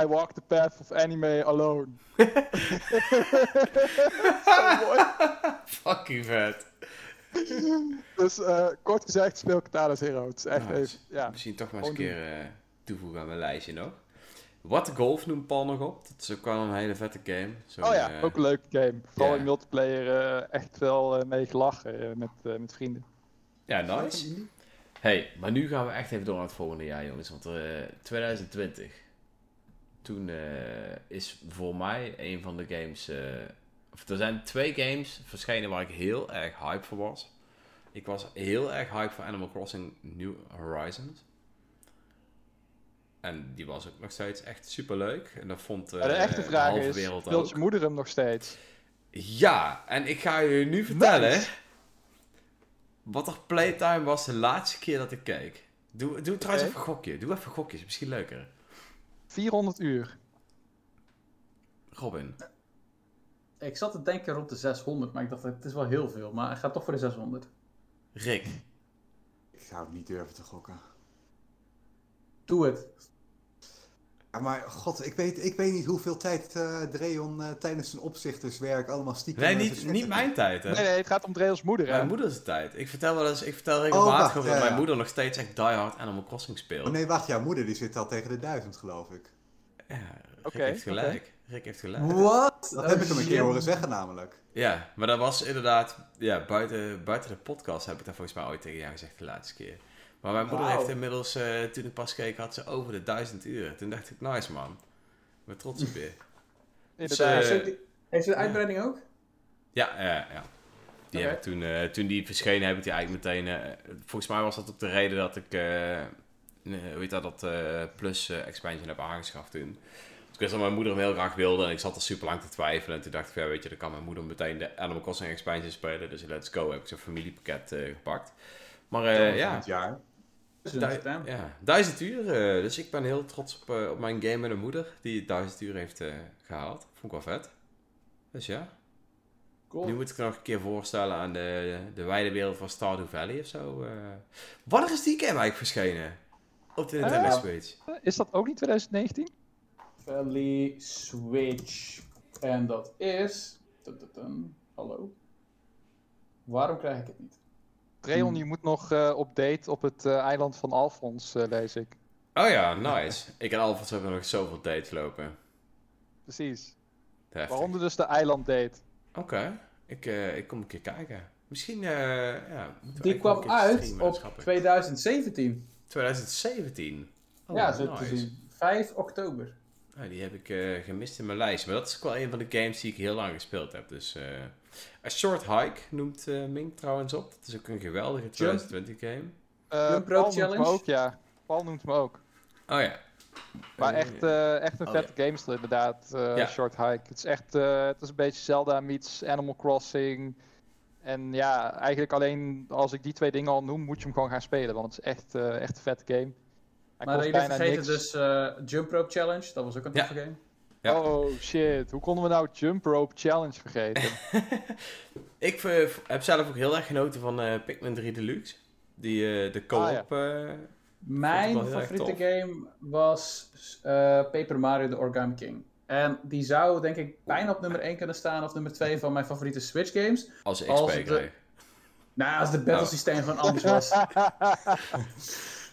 I walk the path of anime alone. Mooi. <laughs> <laughs> Fucking vet. <laughs> Dus eh, kort gezegd speel ik Katana Zero. Het is echt even, ja. Misschien toch maar eens een keer eh, toevoegen aan mijn lijstje nog. What Golf noemt Paul nog op. Dat is ook wel een hele vette game. Zo'n, Oh ja, eh, ook een leuke game. Vooral in multiplayer echt wel mee gelachen met, met vrienden. Ja, nice. Hey, maar nu gaan we echt even door naar het volgende jaar, jongens. Want eh 2020. Toen is voor mij een van de games. Eh, er zijn twee games verschenen waar ik heel erg hype voor was. Ik was heel erg hype voor Animal Crossing New Horizons. En die was ook nog steeds echt super leuk. En dat vond eh, Maar de echte vraag halve is, wereld speelt je moeder hem nog steeds? Ja, en ik ga je nu vertellen Nice. wat er playtime was de laatste keer dat ik keek. Doe, doe trouwens even een gokje. Doe even een gokje, is misschien leuker. 400 uur. Robin. Ik zat te denken rond de 600, maar ik dacht, het is wel heel veel. Maar ik ga toch voor de 600. Rick. Ik zou het niet durven te gokken. Doe het. Ja, maar god, ik weet, ik weet niet hoeveel tijd eh Dreon eh, tijdens zijn opzichterswerk allemaal stiekem... Nee, eh, niet, niet mijn tijd, hè. Nee, nee, het gaat om Dreels moeder. Hè? Mijn moeder's tijd. Ik vertel wel eens, ik vertel regelmatig wacht, over ja, dat mijn ja. moeder nog steeds echt Die Hard Animal Crossing speelt. Oh nee, wacht, jouw moeder die zit al tegen de duizend, geloof ik. Ja, Rick heeft gelijk. Rick heeft gelijk. Wat? Dat heb ik hem een keer horen zeggen namelijk. Ja, maar dat was inderdaad, ja, buiten, buiten de podcast heb ik dat volgens mij ooit tegen jou gezegd de laatste keer. Maar mijn moeder heeft inmiddels, eh, toen ik pas keek, had ze over de duizend uur. Toen dacht ik, nice man. Ik ben trots op je. <laughs> Inderdaad. Eh, Heeft ze- Heeft ze de uitbreiding ook? Ja, ja, ja. Die Oké. heb ik toen, eh, toen die verschenen, heb ik die eigenlijk meteen... eh, volgens mij was dat ook de reden dat ik, hoe heet dat, dat eh, Plus expansion heb aangeschaft toen. Dus ik wist dat mijn moeder hem heel graag wilde en ik zat er super lang te twijfelen. En toen dacht ik, ja, weet je, dan kan mijn moeder meteen de Animal Crossing expansion spelen. Dus let's go, heb ik zo'n familiepakket eh, gepakt. Maar eh, ja, het jaar. Du- een stem. ja, duizend uur. eh, dus ik ben heel trots op, eh, op mijn game met een moeder die duizend uur heeft eh, gehaald. Vond ik wel vet. Dus ja. Cool. Nu moet ik nog een keer voorstellen aan de, de wijde wereld van Stardew Valley of zo. eh. Wanneer is die game eigenlijk verschenen? Op de Nintendo Eh, Switch. Is dat ook niet 2019? Valley Switch. En dat is... Hallo? Waarom krijg ik het niet? Dreon, Hmm. je moet nog eh, op date op het eh, eiland van Alfons, eh, lees ik. Oh ja, nice. ik en Alfons hebben nog zoveel dates lopen. Precies. Heftig. Waaronder dus de eiland date. Oké, ik, eh, ik kom een keer kijken. Misschien, eh ja... moeten we Die kwam een keer uit streamen, op schappen. 2017. 2017. Oh, ja, zo nice. te zien. 5 oktober. Nou, die heb ik eh, gemist in mijn lijst. Maar dat is ook wel een van de games die ik heel lang gespeeld heb. Dus eh A Short Hike noemt eh Ming trouwens op. Dat is ook een geweldige 2020 game. Jump Paul Rope noemt me Challenge? ook, ja. Paul noemt me ook. Oh ja. Maar echt, eh, echt een oh, vette game inderdaad. eh, Ja. Short Hike. Het is echt, eh, het is een beetje Zelda meets Animal Crossing. En ja, eigenlijk alleen als ik die twee dingen al noem, moet je hem gewoon gaan spelen. Want het is echt, eh, echt een vette game. Hij maar jullie bijna vergeten niks. dus eh, Jump Rope Challenge. Dat was ook een Ja. toffe game. Ja. Oh shit, hoe konden we nou Jump Rope Challenge vergeten? <laughs> <laughs> Ik eh, heb zelf ook heel erg genoten van eh, Pikmin 3 Deluxe. Die, eh, de co-op. eh, Mijn favoriete game was eh, Paper Mario The Origami King. En die zou denk ik bijna op nummer 1 kunnen staan of nummer 2 van mijn favoriete Switch games. als XP Als de- krijg. Nou, als het battlesysteem gewoon anders was. <laughs>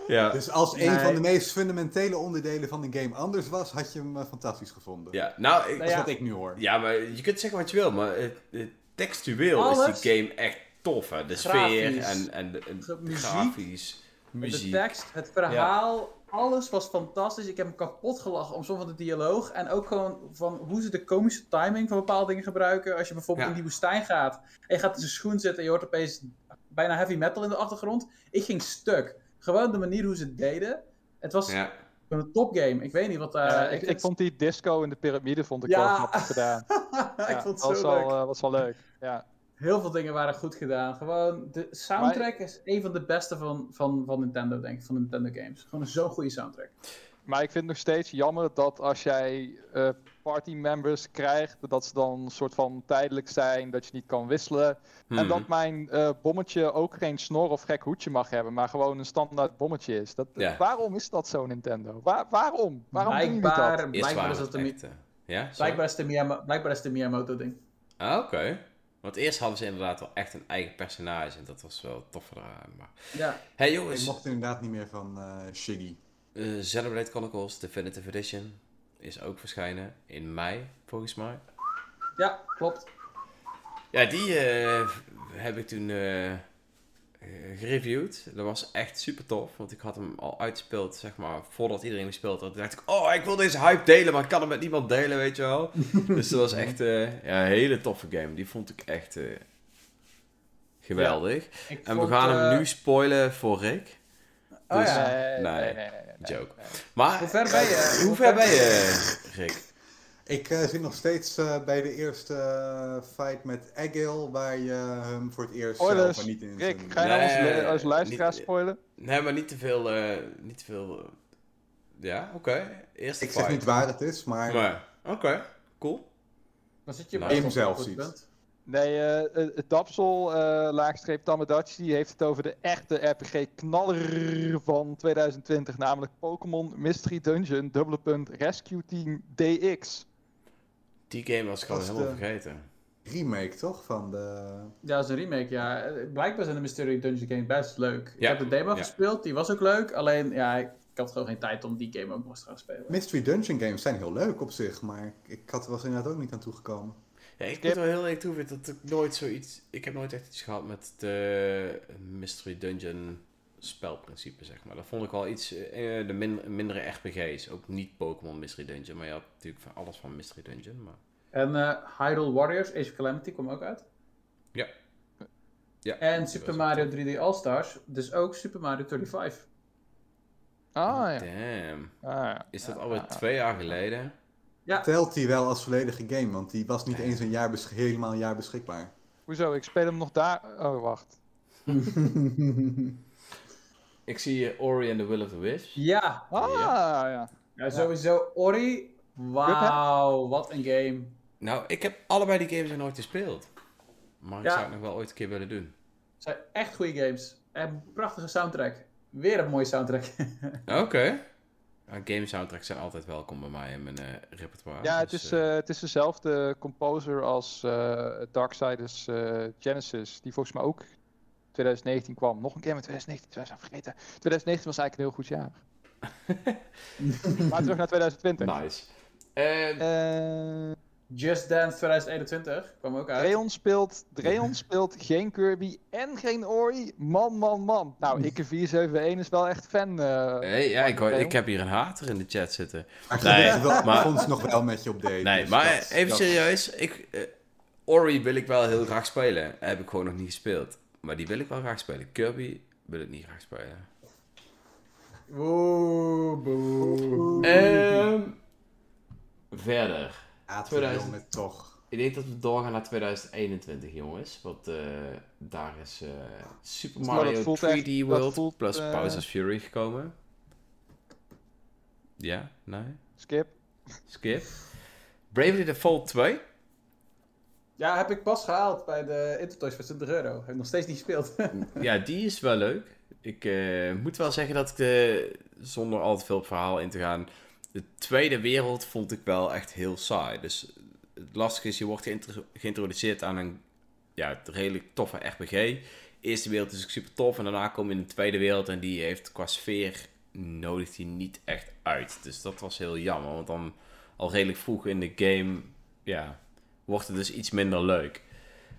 Ja. Dus als een Nee. van de meest fundamentele onderdelen van de game anders was, had je hem eh, fantastisch gevonden. ja, nou, ik, Dat Nou is ja. wat ik nu hoor. Ja, maar je kunt zeggen wat je wil, maar het, het textueel Alles. is die game echt tof. Hè? De sfeer en, en, de- en muziek. grafisch, De muziek. tekst, het verhaal, alles was fantastisch. Ik heb me kapot gelachen om sommige van de dialoog. En ook gewoon van hoe ze de komische timing van bepaalde dingen gebruiken. Als je bijvoorbeeld Ja. in die woestijn gaat en je gaat in zijn schoen zitten en je hoort opeens bijna heavy metal in de achtergrond. Ik ging stuk. Gewoon de manier hoe ze het deden. Het was Ja. een topgame. Ik weet niet wat... eh, Ja, ik, ik vond die disco in de piramide vond ik Ja. wel grappig gedaan. <laughs> ik Ja, vond dat het zo was leuk. wel, eh, was wel leuk. Ja. Heel veel dingen waren goed gedaan. Gewoon, de soundtrack is een van de beste van, van, van Nintendo, denk ik. Van Nintendo games. Gewoon zo'n goede soundtrack. Maar ik vind het nog steeds jammer dat als jij eh party members krijgt, dat ze dan een soort van tijdelijk zijn, dat je niet kan wisselen. En Mhm. dat mijn eh, bommetje ook geen snor of gek hoedje mag hebben, maar gewoon een standaard bommetje is. Dat, Ja. Waarom is dat zo, Nintendo? Waar, waarom? Waarom doen jullie dat? blijkbaar, blijkbaar waren is het dat de, echt, eh, ja, blijkbaar is de, Miyamo- blijkbaar is de Miyamoto-ding. Ah, oké. Want eerst hadden ze inderdaad wel echt een eigen personage en dat was wel tof eraan. Maar... Ja, Hey Ik jongens, mocht inderdaad niet meer van eh Shiggy. eh Xenoblade Chronicles Definitive Edition is ook verschijnen in mei, volgens mij. ja klopt. Ja, die eh, heb ik toen eh, eh, gereviewd. Dat was echt super tof, want ik had hem al uitgespeeld, zeg maar, voordat iedereen hem speelde. Toen dacht ik, oh, ik wil deze hype delen, maar ik kan hem met niemand delen, weet je wel. <laughs> dus dat was echt eh, ja, een hele toffe game. Die vond ik echt eh, geweldig. Ik En we gaan hem nu spoilen voor Rick. Oh dus- ja. Nee, Nee, nee, nee, nee, nee, joke. nee. Maar, Hoe ver ben je? Hoe ver ben je, Rick? Ik eh, zit nog steeds eh, bij de eerste eh, fight met Egil, waar je hem voor het eerst Spoilers. zelf maar niet in Rick, zijn- ga je nou Nee, onze luisteraars niet- spoilen? Nee, maar niet te veel, eh, niet te veel... eh, ja, oké. Eerste Ik zeg fight. niet waar het is, maar Maar, oké, cool. Dan zit je Nou, best hem zelf ziet. Nee, eh, het Dapsel, eh laagstreep Tamagotchi, die heeft het over de echte RPG-knaller van 2020, namelijk Pokémon Mystery Dungeon, dubbele punt, Rescue Team DX. Die game was ik is helemaal de- vergeten. remake toch van de... Ja, dat is een remake, ja. Blijkbaar zijn de Mystery Dungeon games best leuk. Ik heb de demo ja. gespeeld, die was ook leuk. Alleen, ja, ik, ik had gewoon geen tijd om die game ook nog eens te gaan spelen. Mystery Dungeon games zijn heel leuk op zich, maar ik had er was inderdaad ook niet aan toegekomen. Ja, ik Skip. moet wel heel erg toegeven dat ik nooit zoiets... Ik heb nooit echt iets gehad met de Mystery Dungeon spelprincipe, zeg maar. Dat vond ik wel iets... eh, de min- mindere RPG's. Ook niet Pokémon Mystery Dungeon, maar je had natuurlijk van alles van Mystery Dungeon, maar... En eh Hyrule Warriors, Age of Calamity, kwam ook uit. Ja. Ja, En Super Mario ook tof. 3D All-Stars, dus ook Super Mario 35. Ah ja. Damn. Ah, ja. Is dat Ja, alweer ja, ja. twee jaar geleden? Ja. Telt die wel als volledige game, want die was niet eens een jaar helemaal een jaar beschikbaar. Hoezo? Ik speel hem nog daar. Oh, wacht. <laughs> Ik zie Ori and the Will of the Wisps. ja, Ah ja. ja, sowieso Ori. Wauw, wat een game. Nou, ik heb allebei die games nog nooit gespeeld. Maar ik Ja. zou het nog wel ooit een keer willen doen. Het zijn echt goede games. En een prachtige soundtrack. Weer een mooie soundtrack. <laughs> Oké. Ja, game soundtracks zijn altijd welkom bij mij in mijn eh, repertoire. Ja, het dus, is, eh, eh, het is dezelfde composer als eh Darksiders Genesis, die volgens mij ook 2019 kwam. Nog een keer met 2019, wij zijn vergeten. 2019 was eigenlijk een heel goed jaar. <laughs> maar terug naar 2020. Nice. Just Dance 2021 kwam ook uit. Dreon speelt, Dreon <laughs> speelt geen Kirby en geen Ori. Man, man, man. Nou, ikke 471 is wel echt fan. eh, hey, ja, ik, hoor- ik heb hier een hater in de chat zitten. Maar Nee, wel, maar- nog wel met je op date. Nee, dus maar dat- even dat- serieus. Ik, eh, Ori wil ik wel heel graag spelen. Heb ik gewoon nog niet gespeeld. Maar die wil ik wel graag spelen. Kirby wil ik niet graag spelen. Oeh, boe. Ehm, verder. Ja, 2000. met toch. Ik denk dat we doorgaan naar 2021, jongens. Want eh, daar is eh, Super Mario voelt 3D echt- dat World voelt, plus eh, Bowser's Fury gekomen. Ja? Nee? Skip. Skip? Bravely Default 2? Ja, heb ik pas gehaald bij de Intertoys voor 20 euro. Heb ik nog steeds niet gespeeld. <laughs> Ja, die is wel leuk. Ik eh, moet wel zeggen dat ik de, zonder al te veel op verhaal in te gaan, de tweede wereld vond ik wel echt heel saai. Dus het lastige is, je wordt geïntro- geïntroduceerd aan een ja, redelijk toffe RPG. Eerste wereld is ook super tof en daarna kom je in de tweede wereld en die heeft qua sfeer nodigt die niet echt uit. Dus dat was heel jammer, want dan al redelijk vroeg in de game, ja, wordt het dus iets minder leuk.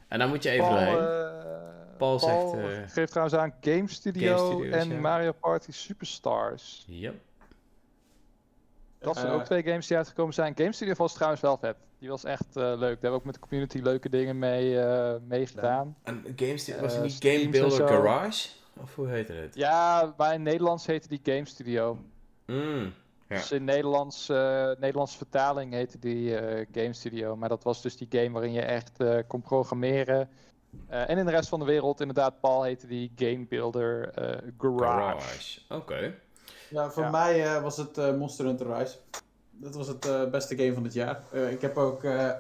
En dan moet je even Paul, doorheen. eh, Paul Paul zegt, eh, geeft trouwens aan Game Studio Game Studios, en ja. Mario Party Superstars. Yep. Dat zijn Eh, ook twee games die uitgekomen zijn. Game Studio was trouwens wel vet. Die was echt eh, leuk. Daar hebben we ook met de community leuke dingen mee, eh mee gedaan. En Games, was het niet Game Builder. Garage? Of hoe heette het? Ja, bij in Nederlands heette die Game Studio. Mm, Ja. Dus in Nederlands, Nederlandse vertaling heette die eh, Game Studio. Maar dat was dus die game waarin je echt eh, kon programmeren. Eh, en in de rest van de wereld, inderdaad, Paul heette die Game Builder eh, Garage. Garage. Oké. Ja, voor Ja. mij eh, was het eh, Monster Hunter Rise. Dat was het eh, beste game van het jaar. Eh, ik heb ook, eh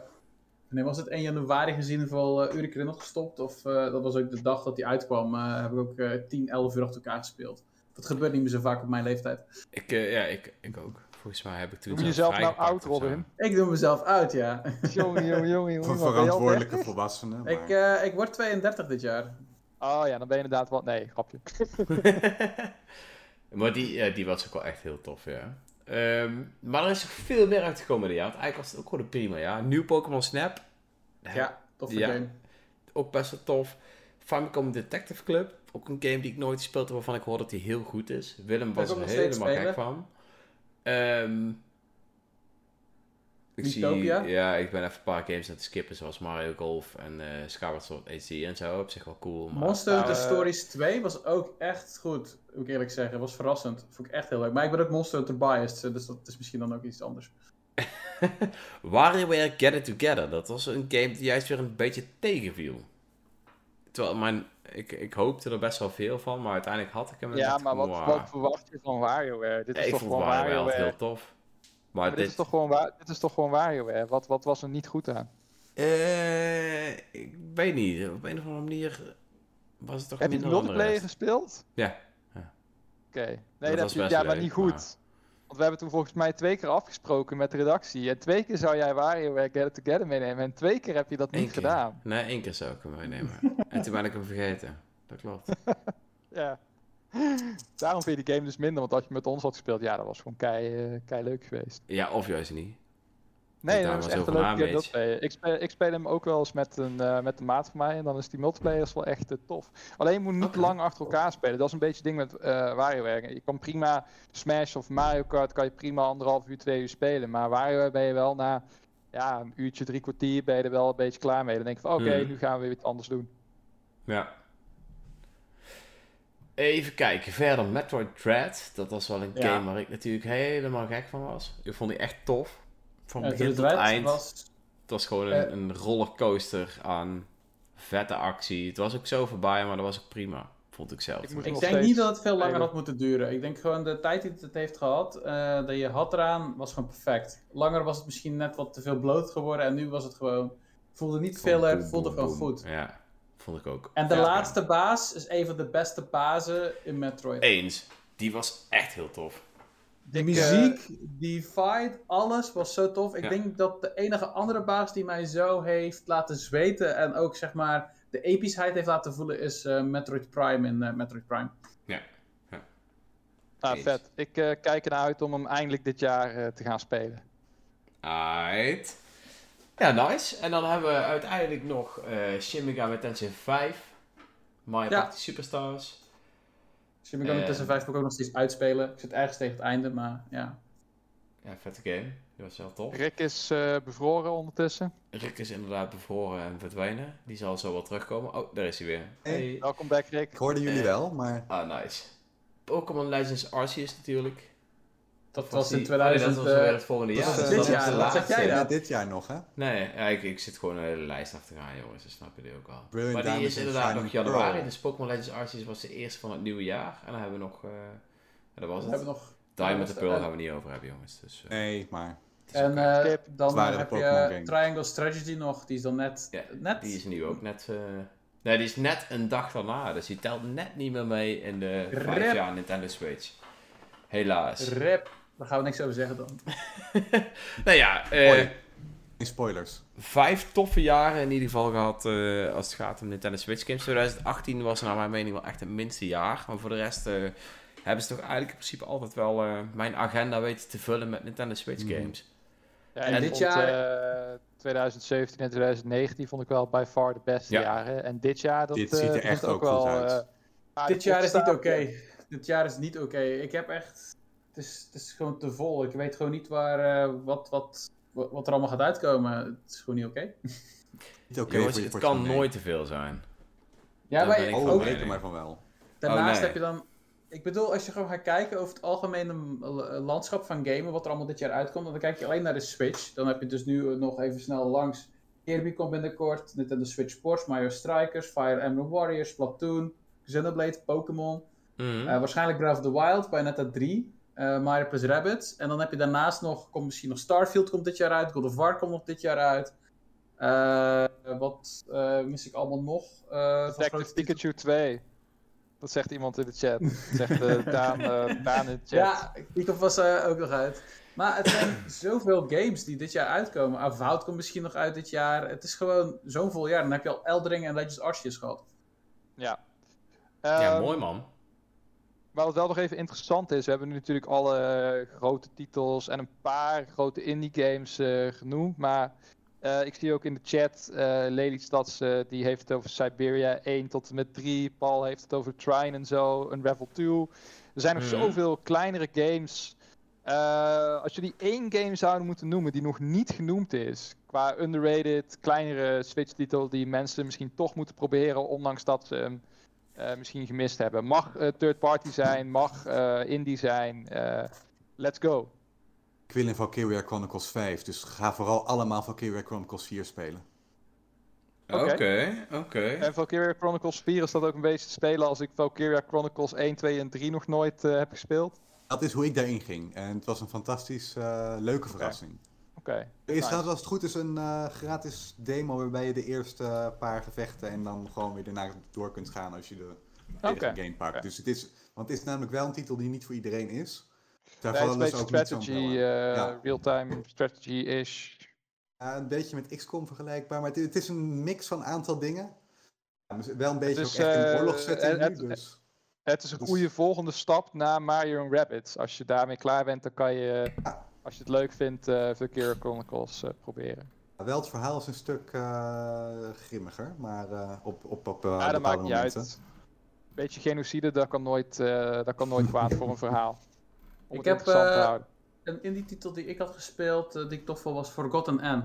nee, was het 1 januari gezien, hoeveel uh, uren ik erin had gestopt. Of eh, dat was ook de dag dat die uitkwam, heb ik ook eh 10, 11 uur achter elkaar gespeeld. Dat gebeurt niet meer zo vaak op mijn leeftijd. Ik, eh, ja, ik, ik ook. Volgens mij heb ik toen zelf jezelf nou oud. Robin? Ik doe mezelf uit, ja. <laughs> jongen, jongen, jongen. Voor verantwoordelijke 30? volwassenen. Maar... ik, eh, ik word 32 dit jaar. Oh ja, dan ben je inderdaad wat... Nee, grapje. <laughs> maar die, ja, die was ook wel echt heel tof, ja. Ehm, maar er is nog veel meer uitgekomen dit jaar. Want eigenlijk was het ook gewoon een prima jaar. Nieuw Pokémon Snap. Ja, toffe Ja. game. Ook best wel tof. Famicom Detective Club. Ook een game die ik nooit gespeeld heb, waarvan ik hoor dat die heel goed is. Willem was er helemaal gek van. Ehm ik zie, Miitopia? ja, ik ben even een paar games aan het skippen, zoals Mario Golf en eh Skyward Sword HD en zo. Op zich wel cool. Maar... Monster Hunter Eh, Stories 2 was ook echt goed, moet ik eerlijk zeggen. Was verrassend. Vond ik echt heel leuk. Maar ik ben ook Monster Hunter biased, dus dat is misschien dan ook iets anders. <laughs> WarioWare Get It Together. Dat was een game die juist weer een beetje tegenviel. Terwijl mijn, ik, ik hoopte er best wel veel van, maar uiteindelijk had ik hem. Ja, maar wat, wat verwacht je van WarioWare? Dit Ja, is ik toch vond WarioWare altijd WarioWare? heel tof. Maar, Maar dit, dit, is toch gewoon wa- dit is toch gewoon WarioWare? Wat, wat was er niet goed aan? Eh, ik weet niet. Op een of andere manier was het toch Heb je multiplayer gespeeld? Ja. Ja. Oké. Nee, Dat dat was heb je, best ja, maar niet goed. maar- Want we hebben toen volgens mij twee keer afgesproken met de redactie. En twee keer zou jij WarioWare Get It Together meenemen. En twee keer heb je dat Eén niet keer. gedaan. Nee, één keer zou ik hem meenemen. <laughs> en toen ben ik hem vergeten. Dat klopt. <laughs> Ja. Daarom vind je die game dus minder. Want als je met ons had gespeeld, ja, dat was gewoon kei, eh, kei leuk geweest. Ja, of juist niet. Nee, dat is was echt een leuke game. Ik speel, ik speel hem ook wel eens met een, eh, met een maat van mij. En dan is die multiplayer wel echt eh, tof. Alleen je moet niet lang achter elkaar spelen. Dat is een beetje het ding met eh WarioWare. Je kan prima Smash of Mario Kart kan je prima anderhalf uur, twee uur spelen. Maar WarioWare ben je wel na ja, een uurtje, drie kwartier ben je er wel een beetje klaar mee. Dan denk je van oké, Mhm. nu gaan we weer iets anders doen. Ja. Even kijken, verder Metroid Dread. Dat was wel een Ja. game waar ik natuurlijk helemaal gek van was. Ik vond die echt tof. Van begin tot Dread eind. was... Het was gewoon een, Eh. een rollercoaster aan vette actie. Het was ook zo voorbij, maar dat was ook prima. Vond ik zelf. Ik denk steeds niet dat het veel langer had moeten duren. Ik denk gewoon de tijd die het heeft gehad, eh, dat je had eraan, was gewoon perfect. Langer was het misschien net wat te veel bloot geworden en nu was het gewoon... Voelde niet boem, voelde gewoon goed. Ja, vond ik ook. En de Ja. laatste baas is een van de beste bazen in Metroid. Eens. Die was echt heel tof. De Ik, muziek, die fight, alles was zo tof. Ik Ja. denk dat de enige andere baas die mij zo heeft laten zweten en ook zeg maar de epischheid heeft laten voelen is eh, Metroid Prime in eh, Metroid Prime. Nou, Eens. vet. Ik eh, kijk ernaar uit om hem eindelijk dit jaar te gaan spelen. Aight. Ja, nice. En dan hebben we uiteindelijk nog eh Shin Megami Tensei 5. Mario Ja. Party Superstars. Shin Megami Eh. Tensei 5 moet ik ook nog steeds uitspelen. Ik zit ergens tegen het einde, maar ja. Ja, vette game. Die was wel tof. Rick is eh, bevroren ondertussen. Rick is inderdaad bevroren en verdwenen. Die zal zo wel terugkomen. Oh, daar is hij weer. Hey. Welkom back, Rick. Ik hoorde jullie Eh. wel, maar Ah, nice. Pokémon Legends Arceus natuurlijk. Dat was in die- 2000. Oh, nee, dat was weer eh, het volgende dat jaar. Dus dit dat jaar, is de wat zeg jij ja, dan? dit jaar nog, hè? Nee, ja, ik, ik zit gewoon een hele lijst achter te gaan, jongens. Dat snap je die ook al. Brilliant maar die Diamond is inderdaad nog januari. Pearl. Dus Pokémon Legends Arceus was de eerste van het nieuwe jaar. En dan hebben we nog... eh ja, dat was we het. hebben nog. Diamond de- Pearl gaan we niet over hebben, jongens. Dus, eh, Nee, maar En eh, dan heb je. Triangle Strategy nog, die is dan net... Ja, net Die is nu ook net... eh, Nee, die is net een dag daarna. Dus die telt net niet meer mee in de vijf Rip. jaar Nintendo Switch. Helaas. Rip. Daar gaan we niks over zeggen dan. <laughs> nou ja, eh, spoilers. vijf toffe jaren in ieder geval gehad eh, als het gaat om Nintendo Switch games. 2018 was naar mijn mening wel echt het minste jaar. Maar voor de rest eh, hebben ze toch eigenlijk in principe altijd wel eh, mijn agenda weten te vullen met Nintendo Switch Mhm. games. Ja, En en dit jaar- jaar... 2017 en 2019 vond ik wel by far de beste Ja. jaren. En dit jaar, dat Dit ziet er echt ook goed uit. eh, aardig Dit jaar is niet oké. Dit jaar is niet oké. Ik heb echt... Het is, het is gewoon te vol. Ik weet gewoon niet waar, eh, wat, wat, wat, wat er allemaal gaat uitkomen. Het is gewoon niet oké. <laughs> Niet oké je het kan nooit te veel zijn. Ja, maar ik Oh, reken maar van wel. daarnaast Oh, nee. heb je dan... Ik bedoel, als je gewoon gaat kijken over het algemene landschap van gamen, wat er allemaal dit jaar uitkomt, dan kijk je alleen naar de Switch. Dan heb je dus nu nog even snel langs. Kirby komt binnenkort, Nintendo Switch Sports, Mario Strikers, Fire Emblem Warriors, Splatoon, Xenoblade, Pokémon. Mhm. Eh, waarschijnlijk Breath of the Wild, Bayonetta 3, eh Mario plus Rabbids. En dan heb je daarnaast nog, komt misschien nog Starfield komt dit jaar uit, God of War komt nog dit jaar uit. Eh, wat eh, mis ik allemaal nog? Eh, Detective? Pikachu 2. Dat zegt iemand in de chat. Dat zegt eh, <laughs> Daan, eh, Daan in de chat. Ja, die was eh, ook nog uit. Maar het zijn <clears throat> zoveel games die dit jaar uitkomen. Avowed komt misschien nog uit dit jaar. Het is gewoon zo'n vol jaar. Dan heb je al Eldering en Legends Arceus gehad. Ja. ja, Ehm, mooi man. Maar wat wel nog even interessant is, we hebben nu natuurlijk alle eh, grote titels en een paar grote indie games eh, genoemd. Maar eh, ik zie ook in de chat, Lelystads eh, die heeft het over Siberia 1 tot en met 3. Paul heeft het over Trine en zo, Unravel 2. Er zijn nog Mhm. zoveel kleinere games. Als jullie één game zouden moeten noemen die nog niet genoemd is, qua underrated, kleinere Switch-titel die mensen misschien toch moeten proberen, ondanks dat ze hem misschien gemist hebben. Mag eh, third party zijn, mag eh, indie zijn. eh, let's go. Ik wil in Valkyria Chronicles 5, dus ga vooral allemaal Valkyria Chronicles 4 spelen. Oké. Oké, oké. En Valkyria Chronicles 4 is dat ook een beetje te spelen als ik Valkyria Chronicles 1, 2 en 3 nog nooit eh, heb gespeeld. Dat is hoe ik daarin ging. En het was een fantastisch eh, leuke verrassing. Er is Nice. als het goed is, een eh, gratis demo waarbij je de eerste eh, paar gevechten en dan gewoon weer daarna door kunt gaan als je de game pakt. Dus het is, want het is namelijk wel een titel die niet voor iedereen is. Daar Nee, het is dus ook strategy, eh, Ja. real-time strategy-ish. Een beetje met XCOM vergelijkbaar, maar het, het is een mix van een aantal dingen. Ja, maar wel een beetje is, ook echt eh, een oorlogssetting nu, het- dus... Het is een Dus- goede volgende stap na Mario en Rabbids. Als je daarmee klaar bent, dan kan je, Ja. Als je het leuk vindt, eh Valkyria Chronicles eh, proberen. Wel, het verhaal is een stuk eh, grimmiger, maar eh, op, op, op eh, Ja, dat maakt niet uit. momenten. Beetje genocide, dat kan nooit, eh, dat kan nooit kwaad voor een verhaal. Om Ik heb, eh. Een indie titel die ik had gespeeld, die ik tof vond, was Forgotten N.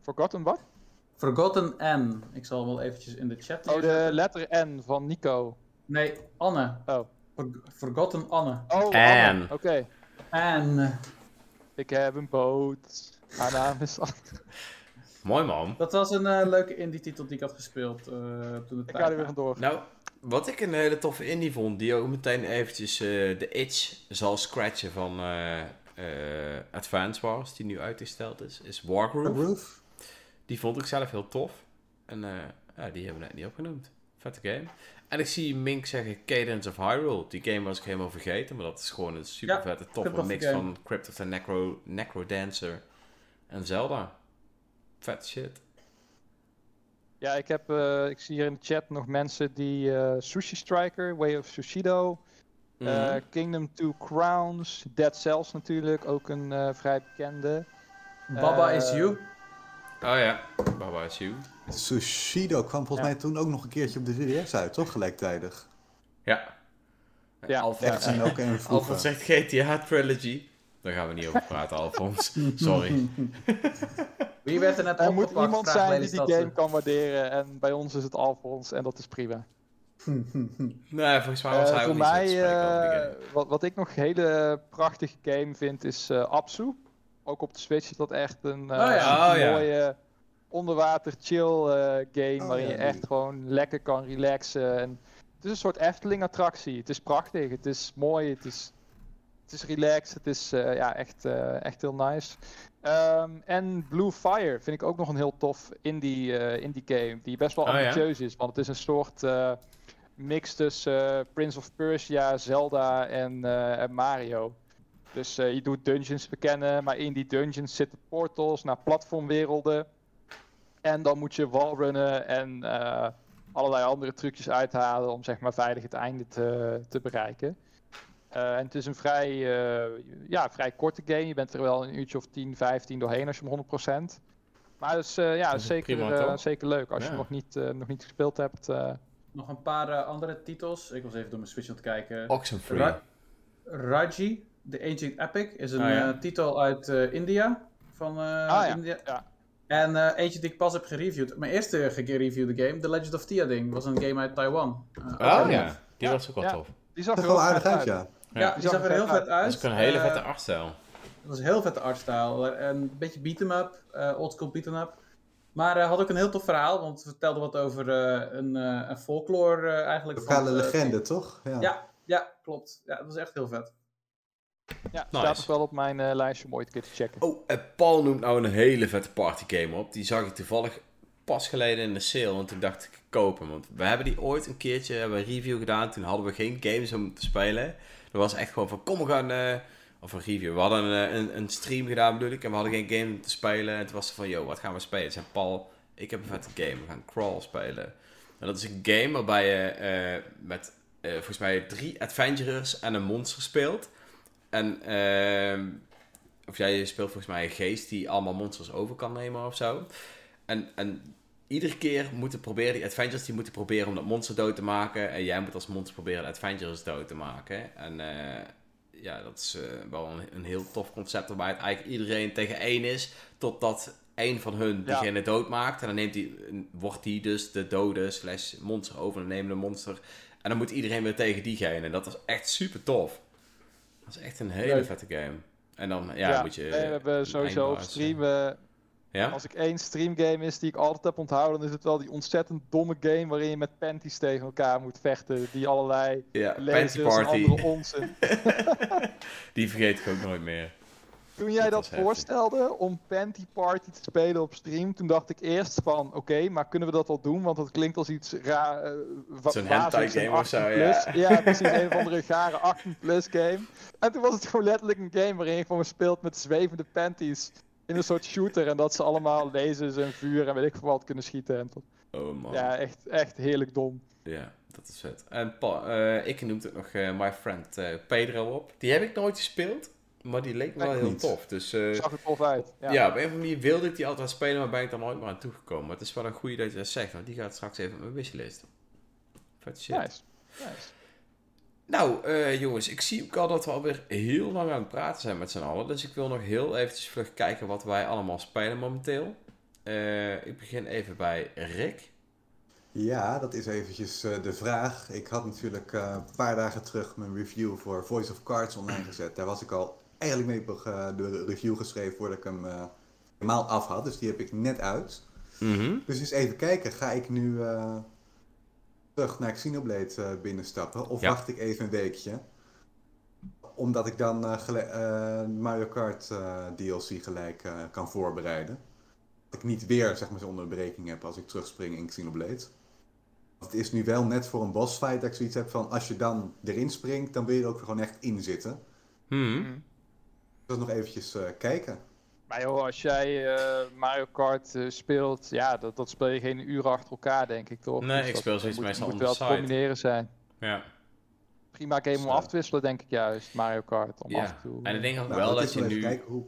Forgotten wat? Forgotten N. Ik zal wel eventjes in de chat Oh, de letter N van Nico. Nee, Anne. Oh. For- Forgotten Anne. Oh, Anne. Anne. Oké. En Ik heb een boot. Haar naam is. <laughs> Mooi man. dat was een eh, leuke indie titel die ik had gespeeld eh, toen het Ik ga er weer vandoor. Nou, wat ik een hele toffe indie vond, die ook meteen eventjes eh, de itch zal scratchen van eh eh, Advance Wars, die nu uitgesteld is, is Wargroove. Die vond ik zelf heel tof. En eh, ja, die hebben we net niet opgenoemd. Vette game. En ik zie Mink zeggen Cadence of Hyrule. Die game was ik helemaal vergeten, maar dat is gewoon een super vette, toffe mix game. van Crypt of the Necro, Necro Dancer en Zelda. Vet shit. Ja, ik, heb, eh, ik zie hier in de chat nog mensen die eh, Sushi Striker, Way of Sushido, eh, Mhm. Kingdom Two Crowns, Dead Cells natuurlijk, ook een eh, vrij bekende. Baba is You. Oh ja, Baba is You. Sushido kwam volgens Ja. mij toen ook nog een keertje op de 3DS uit, toch? Gelijktijdig. Ja. Ja, Alfons, Echt zien ook zegt GTA Trilogy. Daar gaan we niet over praten, Alfons. <laughs> Sorry. Wie werd er net Er moet iemand zijn die die game kan waarderen en bij ons is het Alfons en dat is prima. <laughs> Nee, volgens mij was Eh, hij voor ook niet zo te mij, die game. eh, wat, wat ik nog een hele prachtige game vind, is eh Apsu. Ook op de Switch is dat echt een eh, Oh ja. Oh ja. mooie onderwater chill eh, game, Oh waarin ja, je echt gewoon lekker kan relaxen. En het is een soort Efteling attractie. Het is prachtig, het is mooi, het is het is relaxed. Het is eh, ja, echt, eh, echt heel nice. Ehm, en Blue Fire vind ik ook nog een heel tof indie, eh, indie game. Die best wel Oh, ja? ambitieus is. Want het is een soort eh, mix tussen Prince of Persia, Zelda en, eh, en Mario. Dus eh, je doet dungeons bekennen, maar in die dungeons zitten portals naar platformwerelden. En dan moet je wallrunnen en eh, allerlei andere trucjes uithalen om zeg maar veilig het einde te, te bereiken. Eh, en het is een vrij, eh, ja, vrij korte game. Je bent er wel een uurtje of 10, 15 doorheen als je hem 100%. Maar het is eh, ja, Dat is zeker, prima, eh, zeker leuk als je Ja. nog niet, eh, nog niet gespeeld hebt. eh. Nog een paar andere titels. Ik was even door mijn Switch aan het kijken. Oxenfree. Ra- Raji, The Ancient Epic, is een ja. eh, titel uit eh, India. Van eh, Ah, ja. India. Ja. En eh, eentje die ik pas heb gereviewd. Mijn eerste gereviewde game, The Legend of Theoding, was een game uit Taiwan. Eh, Oh ja, die Ja, was ook wel ja. tof. Die zag Dat er wel heel aardig vet uit, ja. Ja, die zag zag er heel vet uit. Dat is ook een hele Eh, vette artstijl. Het was een heel vette artstyle. Een beetje beat-em-up, eh oldschool beat-em-up. Maar eh, had ook een heel tof verhaal, want het vertelde wat over eh, een, eh, een folklore eigenlijk. Lokale legende, toch? Ja. Ja, ja, klopt. Ja, dat was echt heel vet. Ja, Nice. staat ook wel op mijn eh, lijstje om ooit een keer te checken. Oh, en Paul noemt nou een hele vette partygame op. Die zag ik toevallig pas geleden in de sale. Want toen dacht ik kopen. Want we hebben die ooit een keertje hebben we een review gedaan. Toen hadden we geen games om te spelen. Dat was echt gewoon van kom we gaan... eh, of een review. We hadden een, eh, een, een stream gedaan bedoel ik. En we hadden geen game om te spelen. En toen was het van yo, wat gaan we spelen? Toen zei Paul, ik heb een vette game. We gaan Crawl spelen. En dat is een game waarbij je eh, met eh, volgens mij drie adventurers en een monster speelt. En ehm, of jij speelt volgens mij een geest die allemaal monsters over kan nemen of zo. En, en iedere keer moeten proberen, die adventures die moeten proberen om dat monster dood te maken. En jij moet als monster proberen de adventures dood te maken. En eh, ja, dat is eh, wel een, een heel tof concept waarbij het eigenlijk iedereen tegen één is. Totdat één van hun Ja. diegene doodmaakt. En dan neemt die, wordt die dus de dode slash monster overnemende monster. En dan moet iedereen weer tegen diegene. En dat is echt super tof. Dat is echt een hele Leuk. vette game. En dan ja, moet je... nee, we hebben sowieso op eindbaas, stream. eh, Ja? Als ik één streamgame is die ik altijd heb onthouden, dan is het wel die ontzettend domme game waarin je met panties tegen elkaar moet vechten. Die allerlei Ja, lasers en andere onzin. <laughs> <laughs> Die vergeet ik ook nooit meer. Toen jij Dat dat, was heftig. voorstelde om Panty Party te spelen op stream, toen dacht ik eerst van, oké, maar kunnen we dat wel doen? Want dat klinkt als iets raar. eh, wa- Zo'n hentai en game of zo, 18 ja. plus. <laughs> Ja, precies, een of andere gare 18 plus game. En toen was het gewoon letterlijk een game waarin je gewoon speelt met zwevende panties. In een soort shooter en dat ze allemaal lasers en vuur en weet ik veel wat kunnen schieten. En tot- Oh man. ja, echt, echt heerlijk dom. Ja, dat is vet. En eh, ik noemde ook nog eh, My Friend eh, Pedro op. Die heb ik nooit gespeeld, maar die leek me wel heel niet. tof. Dus eh, Zag er tof uit. Ja. ja. op een of andere manier wilde ik die altijd spelen, maar ben ik er nooit meer aan toegekomen. Maar het is wel een goede dat je dat zegt, want die gaat straks even op mijn wishlist. Vet shit. Nice. nice. Nou, eh, jongens, ik zie ook al dat we alweer heel lang aan het praten zijn met z'n allen. Dus ik wil nog heel eventjes vlug kijken wat wij allemaal spelen momenteel. Eh, ik begin even bij Rick. Ja, dat is eventjes eh, de vraag. Ik had natuurlijk eh, een paar dagen terug mijn review voor Voice of Cards online gezet. Daar was ik al eigenlijk mee op eh, de review geschreven voordat ik hem eh, helemaal af had. Dus die heb ik net uit. Dus eens even kijken, ga ik nu eh, terug naar Xenoblade eh, binnenstappen? Of Ja. wacht ik even een weekje? Omdat ik dan Mario Kart eh, DLC gelijk eh, kan voorbereiden. Dat ik niet weer zeg maar, zo'n onderbreking heb als ik terugspring in Xenoblade. Want het is nu wel net voor een boss fight dat ik zoiets heb van als je dan erin springt, dan wil je er ook gewoon echt in zitten. Hmm. Dus nog eventjes eh, kijken. Maar joh, als jij eh, Mario Kart eh, speelt, ja, dat, dat speel je geen uren achter elkaar, denk ik toch? Nee, Dus ik speel zoiets moet, meestal moet on wel te combineren zijn. Ja. Prima game om Zo. af te wisselen, denk ik juist, Mario Kart. Om ja. af en toe. En ik denk ook Nou, wel dat je nu... kijken hoe,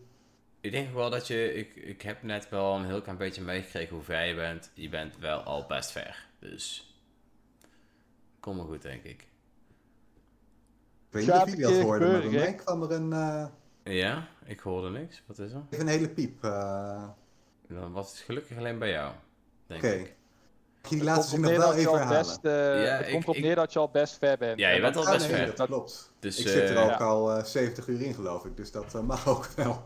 Ik denk ook wel dat je... Ik, ik heb net wel een heel klein beetje meegekregen hoe ver je bent. Je bent wel al best ver. Dus... Kom maar goed, denk ik. Ik weet niet of jullie een dat keer hoorden, maar bij gebeuren, mij kwam er een, eh, Ja? Ik hoorde niks. Wat is er? even een hele piep. eh, Dan was het gelukkig alleen bij jou. Denk Oké. ik. Die Het laatste zin nog neer wel dat je even al herhalen? best, eh, Ja, het ik- komt erop ik- neer dat je al best ver bent. Ja, je En bent al Ah, best nee, ver. dat klopt. Dus, ik zit er eh, ook al eh 70 uur in, geloof ik, dus dat eh, <laughs> mag ook wel.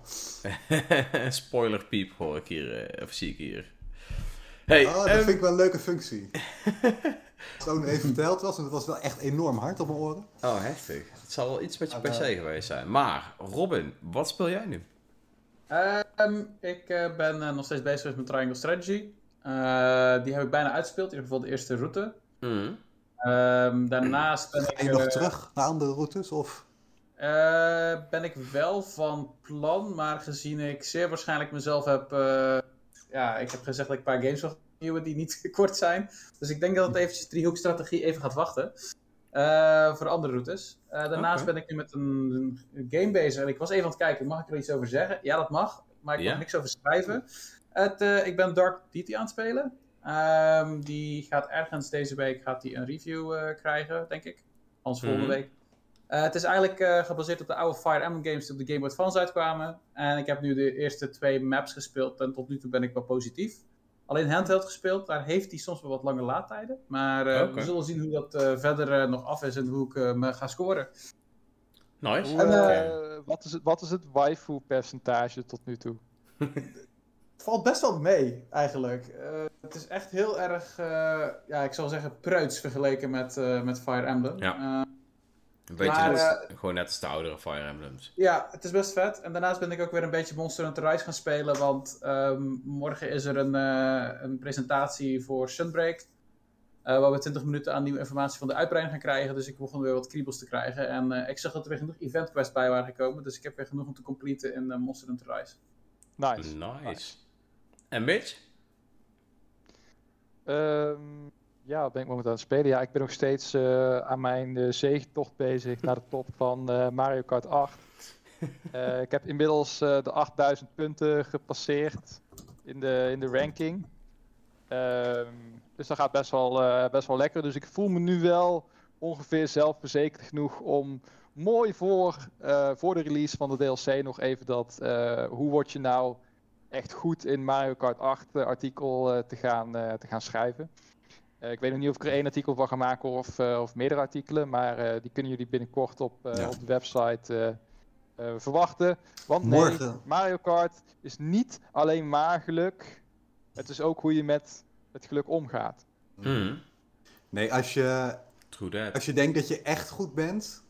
<laughs> Spoiler piep hoor ik hier, eh, of zie ik hier. Hey, Oh, dat ehm, vind ik wel een leuke functie. <laughs> het ook nog even verteld was, en het was wel echt enorm hard op mijn oren. Oh, heftig. Het zal wel iets met je Maar, PC eh, geweest zijn. Maar, Robin, wat speel jij nu? Ehm, ik eh, ben eh, nog steeds bezig met Triangle Strategy. Eh, die heb ik bijna uitgespeeld, in ieder geval de eerste route. Mhm. Ehm, daarnaast ben ik, nog terug naar andere routes? Of? eh, ben ik wel van plan, maar gezien ik zeer waarschijnlijk mezelf heb... eh, ja, ik heb gezegd dat ik een paar games wil nieuwen die niet <laughs> kort zijn. Dus ik denk dat het eventjes driehoekstrategie even gaat wachten. Eh, voor andere routes. Eh, daarnaast ben ik nu met een, een game bezig. En ik was even aan het kijken, mag ik er iets over zeggen? Ja, dat mag. Maar ik Ja. mag niks over schrijven. Het, eh, ik ben Dark Deity aan het spelen. Ehm, die gaat ergens deze week gaat die een review krijgen, denk ik. Anders volgende Mhm. week. Het is eigenlijk gebaseerd op de oude Fire Emblem games die op de Game Boy Advance uitkwamen. En ik heb nu de eerste twee maps gespeeld en tot nu toe ben ik wel positief. Alleen handheld gespeeld, daar heeft hij soms wel wat lange laadtijden. Maar eh, we zullen zien hoe dat eh, verder eh, nog af is en hoe ik me ga scoren. Nice. En, eh, wat, is het, wat is het waifu-percentage tot nu toe? <laughs> Het valt best wel mee, eigenlijk. Eh, het is echt heel erg, eh, ja, ik zal zeggen, preuts vergeleken met, eh, met Fire Emblem. Ja. Eh, Een beetje maar, net- gewoon net als de oudere Fire Emblems. Ja, het is best vet. En daarnaast ben ik ook weer een beetje Monster Hunter Rise gaan spelen. Want ehm, morgen is er een, eh, een presentatie voor Sunbreak. eh, waar we 20 minuten aan nieuwe informatie van de uitbreiding gaan krijgen. Dus ik begon weer wat kriebels te krijgen. En eh, ik zag dat er weer genoeg event quests bij waren gekomen. Dus ik heb weer genoeg om te completen in eh, Monster Hunter Rise. Nice. Nice. En Mitch? Ehm, ja, wat ben ik momenteel aan het spelen? Ja, ik ben nog steeds eh, aan mijn uh, zeegtocht bezig naar de top van eh, Mario Kart 8. <laughs> Eh, ik heb inmiddels de 8000 punten gepasseerd in de, in de ranking. Ehm, dus dat gaat best wel, best wel lekker. Dus ik voel me nu wel ongeveer zelfverzekerd genoeg om mooi voor, voor de release van de DLC nog even dat hoe word je nou echt goed in Mario Kart 8 eh, artikel te, gaan, te gaan schrijven. Eh, ik weet nog niet of ik er één artikel van ga maken of, eh, of meerdere artikelen, maar eh, die kunnen jullie binnenkort op, eh, Ja. op de website eh, eh, verwachten. Want nee, Morgen. Mario Kart is niet alleen maar geluk, het is ook hoe je met het geluk omgaat. Mhm. Nee, als je, True that. als je denkt dat je echt goed bent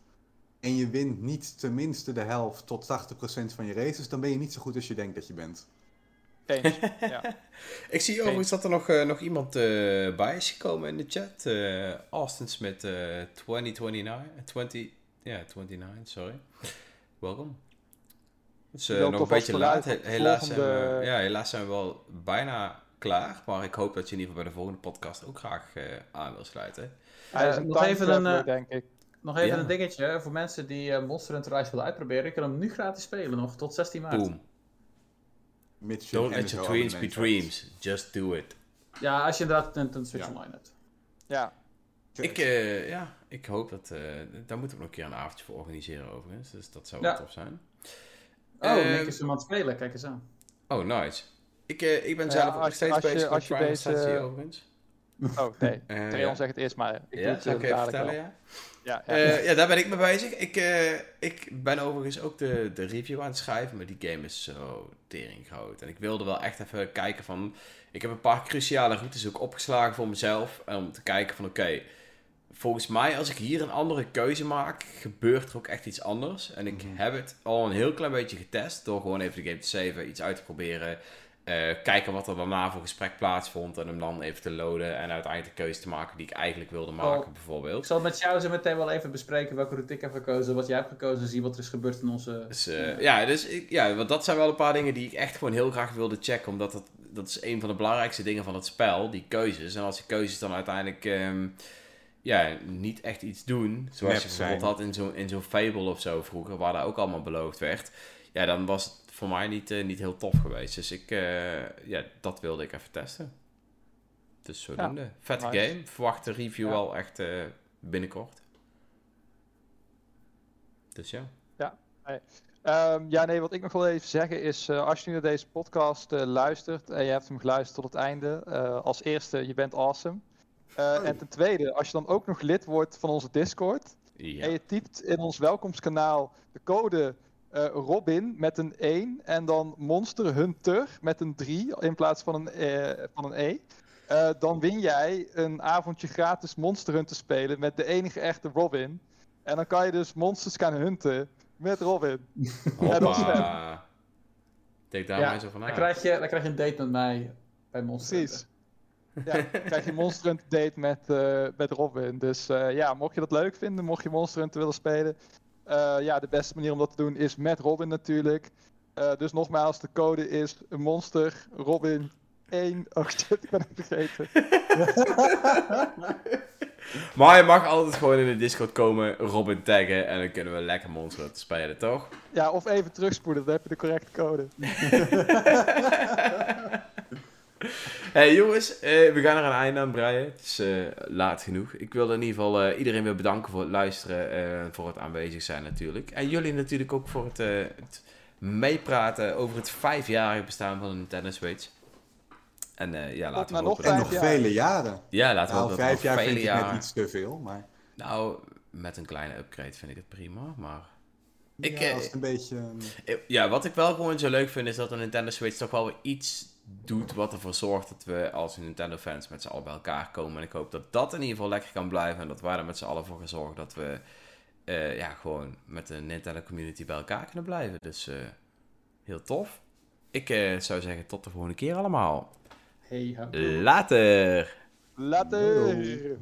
en je wint niet tenminste de helft tot 80% van je races, dan ben je niet zo goed als je denkt dat je bent. Eens. <laughs> ja. Ik zie overigens dat er nog, eh, nog iemand eh, bij is gekomen in de chat. Eh, Austin Smith eh 2029. eh, 20, ja, 29, sorry. Welkom. Het is wil nog een beetje laat. He- helaas, zijn we, ja, helaas zijn we wel bijna klaar. Maar ik hoop dat je in ieder geval bij de volgende podcast ook graag eh, aan wil sluiten. Nog even een, eh, denk ik. Nog even Ja. een dingetje voor mensen die eh, Monster Hunter Rise willen uitproberen. Ik kan hem nu gratis spelen, nog tot 16 maart. Boom. Don't let your MSO dreams be dreams. Just do it. Ja, als je inderdaad een, een Switch Ja. Online hebt. Ja. Ik, eh, ja, ik hoop dat... eh, daar moeten we nog een keer een avondje voor organiseren overigens. Dus dat zou wel Ja. tof zijn. Oh, Nick is hem aan het spelen, kijk eens aan. Oh, nice. Ik, eh, ik ben zelf nog steeds als je- bezig met als je Primal deze- overigens. Oh, nee. <laughs> Treon ja. zegt het eerst maar. Ik doe Ja, het ik even dadelijk vertellen, wel. ja? Ja, ja. Eh, ja, daar ben ik mee bezig. Ik, eh, ik ben overigens ook de, de review aan het schrijven, maar die game is zo tering groot. En ik wilde wel echt even kijken van... Ik heb een paar cruciale routes ook opgeslagen voor mezelf. Om te kijken van, oké... volgens mij, als ik hier een andere keuze maak, gebeurt er ook echt iets anders. En ik Mhm. heb het al een heel klein beetje getest, door gewoon even de game te saven, iets uit te proberen... eh, kijken wat er daarna voor gesprek plaatsvond en hem dan even te loaden en uiteindelijk de keuze te maken die ik eigenlijk wilde maken, Oh. bijvoorbeeld. Ik zal met jou zo meteen wel even bespreken welke route ik heb gekozen, wat jij hebt gekozen, zien wat er is gebeurd in onze... Dus, eh, ja, dus ik, ja, want dat zijn wel een paar dingen die ik echt gewoon heel graag wilde checken. Omdat dat, dat is een van de belangrijkste dingen van het spel, die keuzes. En als die keuzes dan uiteindelijk ehm, ja, niet echt iets doen, zoals je bijvoorbeeld zijn. had in zo'n in zo'n Fable of zo vroeger, waar daar ook allemaal beloofd werd. Ja, dan was het voor mij niet, eh, niet heel tof geweest. Dus ik, eh, ja, dat wilde ik even testen. Dus zodoende. Vette nice. game. Verwacht de review Ja. al echt eh, binnenkort. Dus ja. Ehm, ja, nee, wat ik nog wil even zeggen is, eh, als je nu naar deze podcast eh, luistert en je hebt hem geluisterd tot het einde, eh, als eerste, je bent awesome. Eh, Oh. En ten tweede, als je dan ook nog lid wordt van onze Discord ja. en je typt in ons welkomstkanaal de code eh, Robin met een 1 en dan Monster Hunter met een 3 in plaats van een, eh, van een E. eh, dan win jij een avondje gratis Monster Hunter spelen met de enige echte Robin. En dan kan je dus monsters gaan hunten met Robin. Ja, dat is Hoppa. Denk daar maar eens over dan na. krijg, je, dan krijg je een date met mij bij Monster Precies. Hunter. Ja, dan krijg je Monster Hunter date met, eh, met Robin. Dus eh, ja, mocht je dat leuk vinden, mocht je Monster Hunter willen spelen. Eh, ja, de beste manier om dat te doen is met Robin natuurlijk. Eh, dus nogmaals, de code is monster Robin 1. Oh <laughs> shit, ik ben het vergeten. <laughs> Maar je mag altijd gewoon in de Discord komen, Robin taggen en dan kunnen we lekker Monster spelen, toch? Ja, of even terugspoelen, dan heb je de correcte code. <laughs> Hey jongens, eh, we gaan er een einde aan breien. Het is eh, laat genoeg. Ik wil in ieder geval eh, iedereen weer bedanken voor het luisteren en voor het aanwezig zijn natuurlijk. En jullie natuurlijk ook voor het, eh, het meepraten over het vijfjarige bestaan van de Nintendo Switch. En eh, ja, laten we nog hopen En dat... nog jaar. vele jaren. Ja, laten we Nou, hopen dat vijf jaar vind ik net iets te veel, maar Nou, met een kleine upgrade vind ik het prima, maar... Ik, ja, als het een beetje... Ja, wat ik wel gewoon zo leuk vind is dat de Nintendo Switch toch wel weer iets doet wat ervoor zorgt dat we als Nintendo-fans met z'n allen bij elkaar komen. En ik hoop dat dat in ieder geval lekker kan blijven en dat wij er met z'n allen voor gaan zorgen dat we eh, ja, gewoon met de Nintendo-community bij elkaar kunnen blijven. Dus eh, heel tof. Ik eh, zou zeggen tot de volgende keer allemaal. Hey. Later! Later!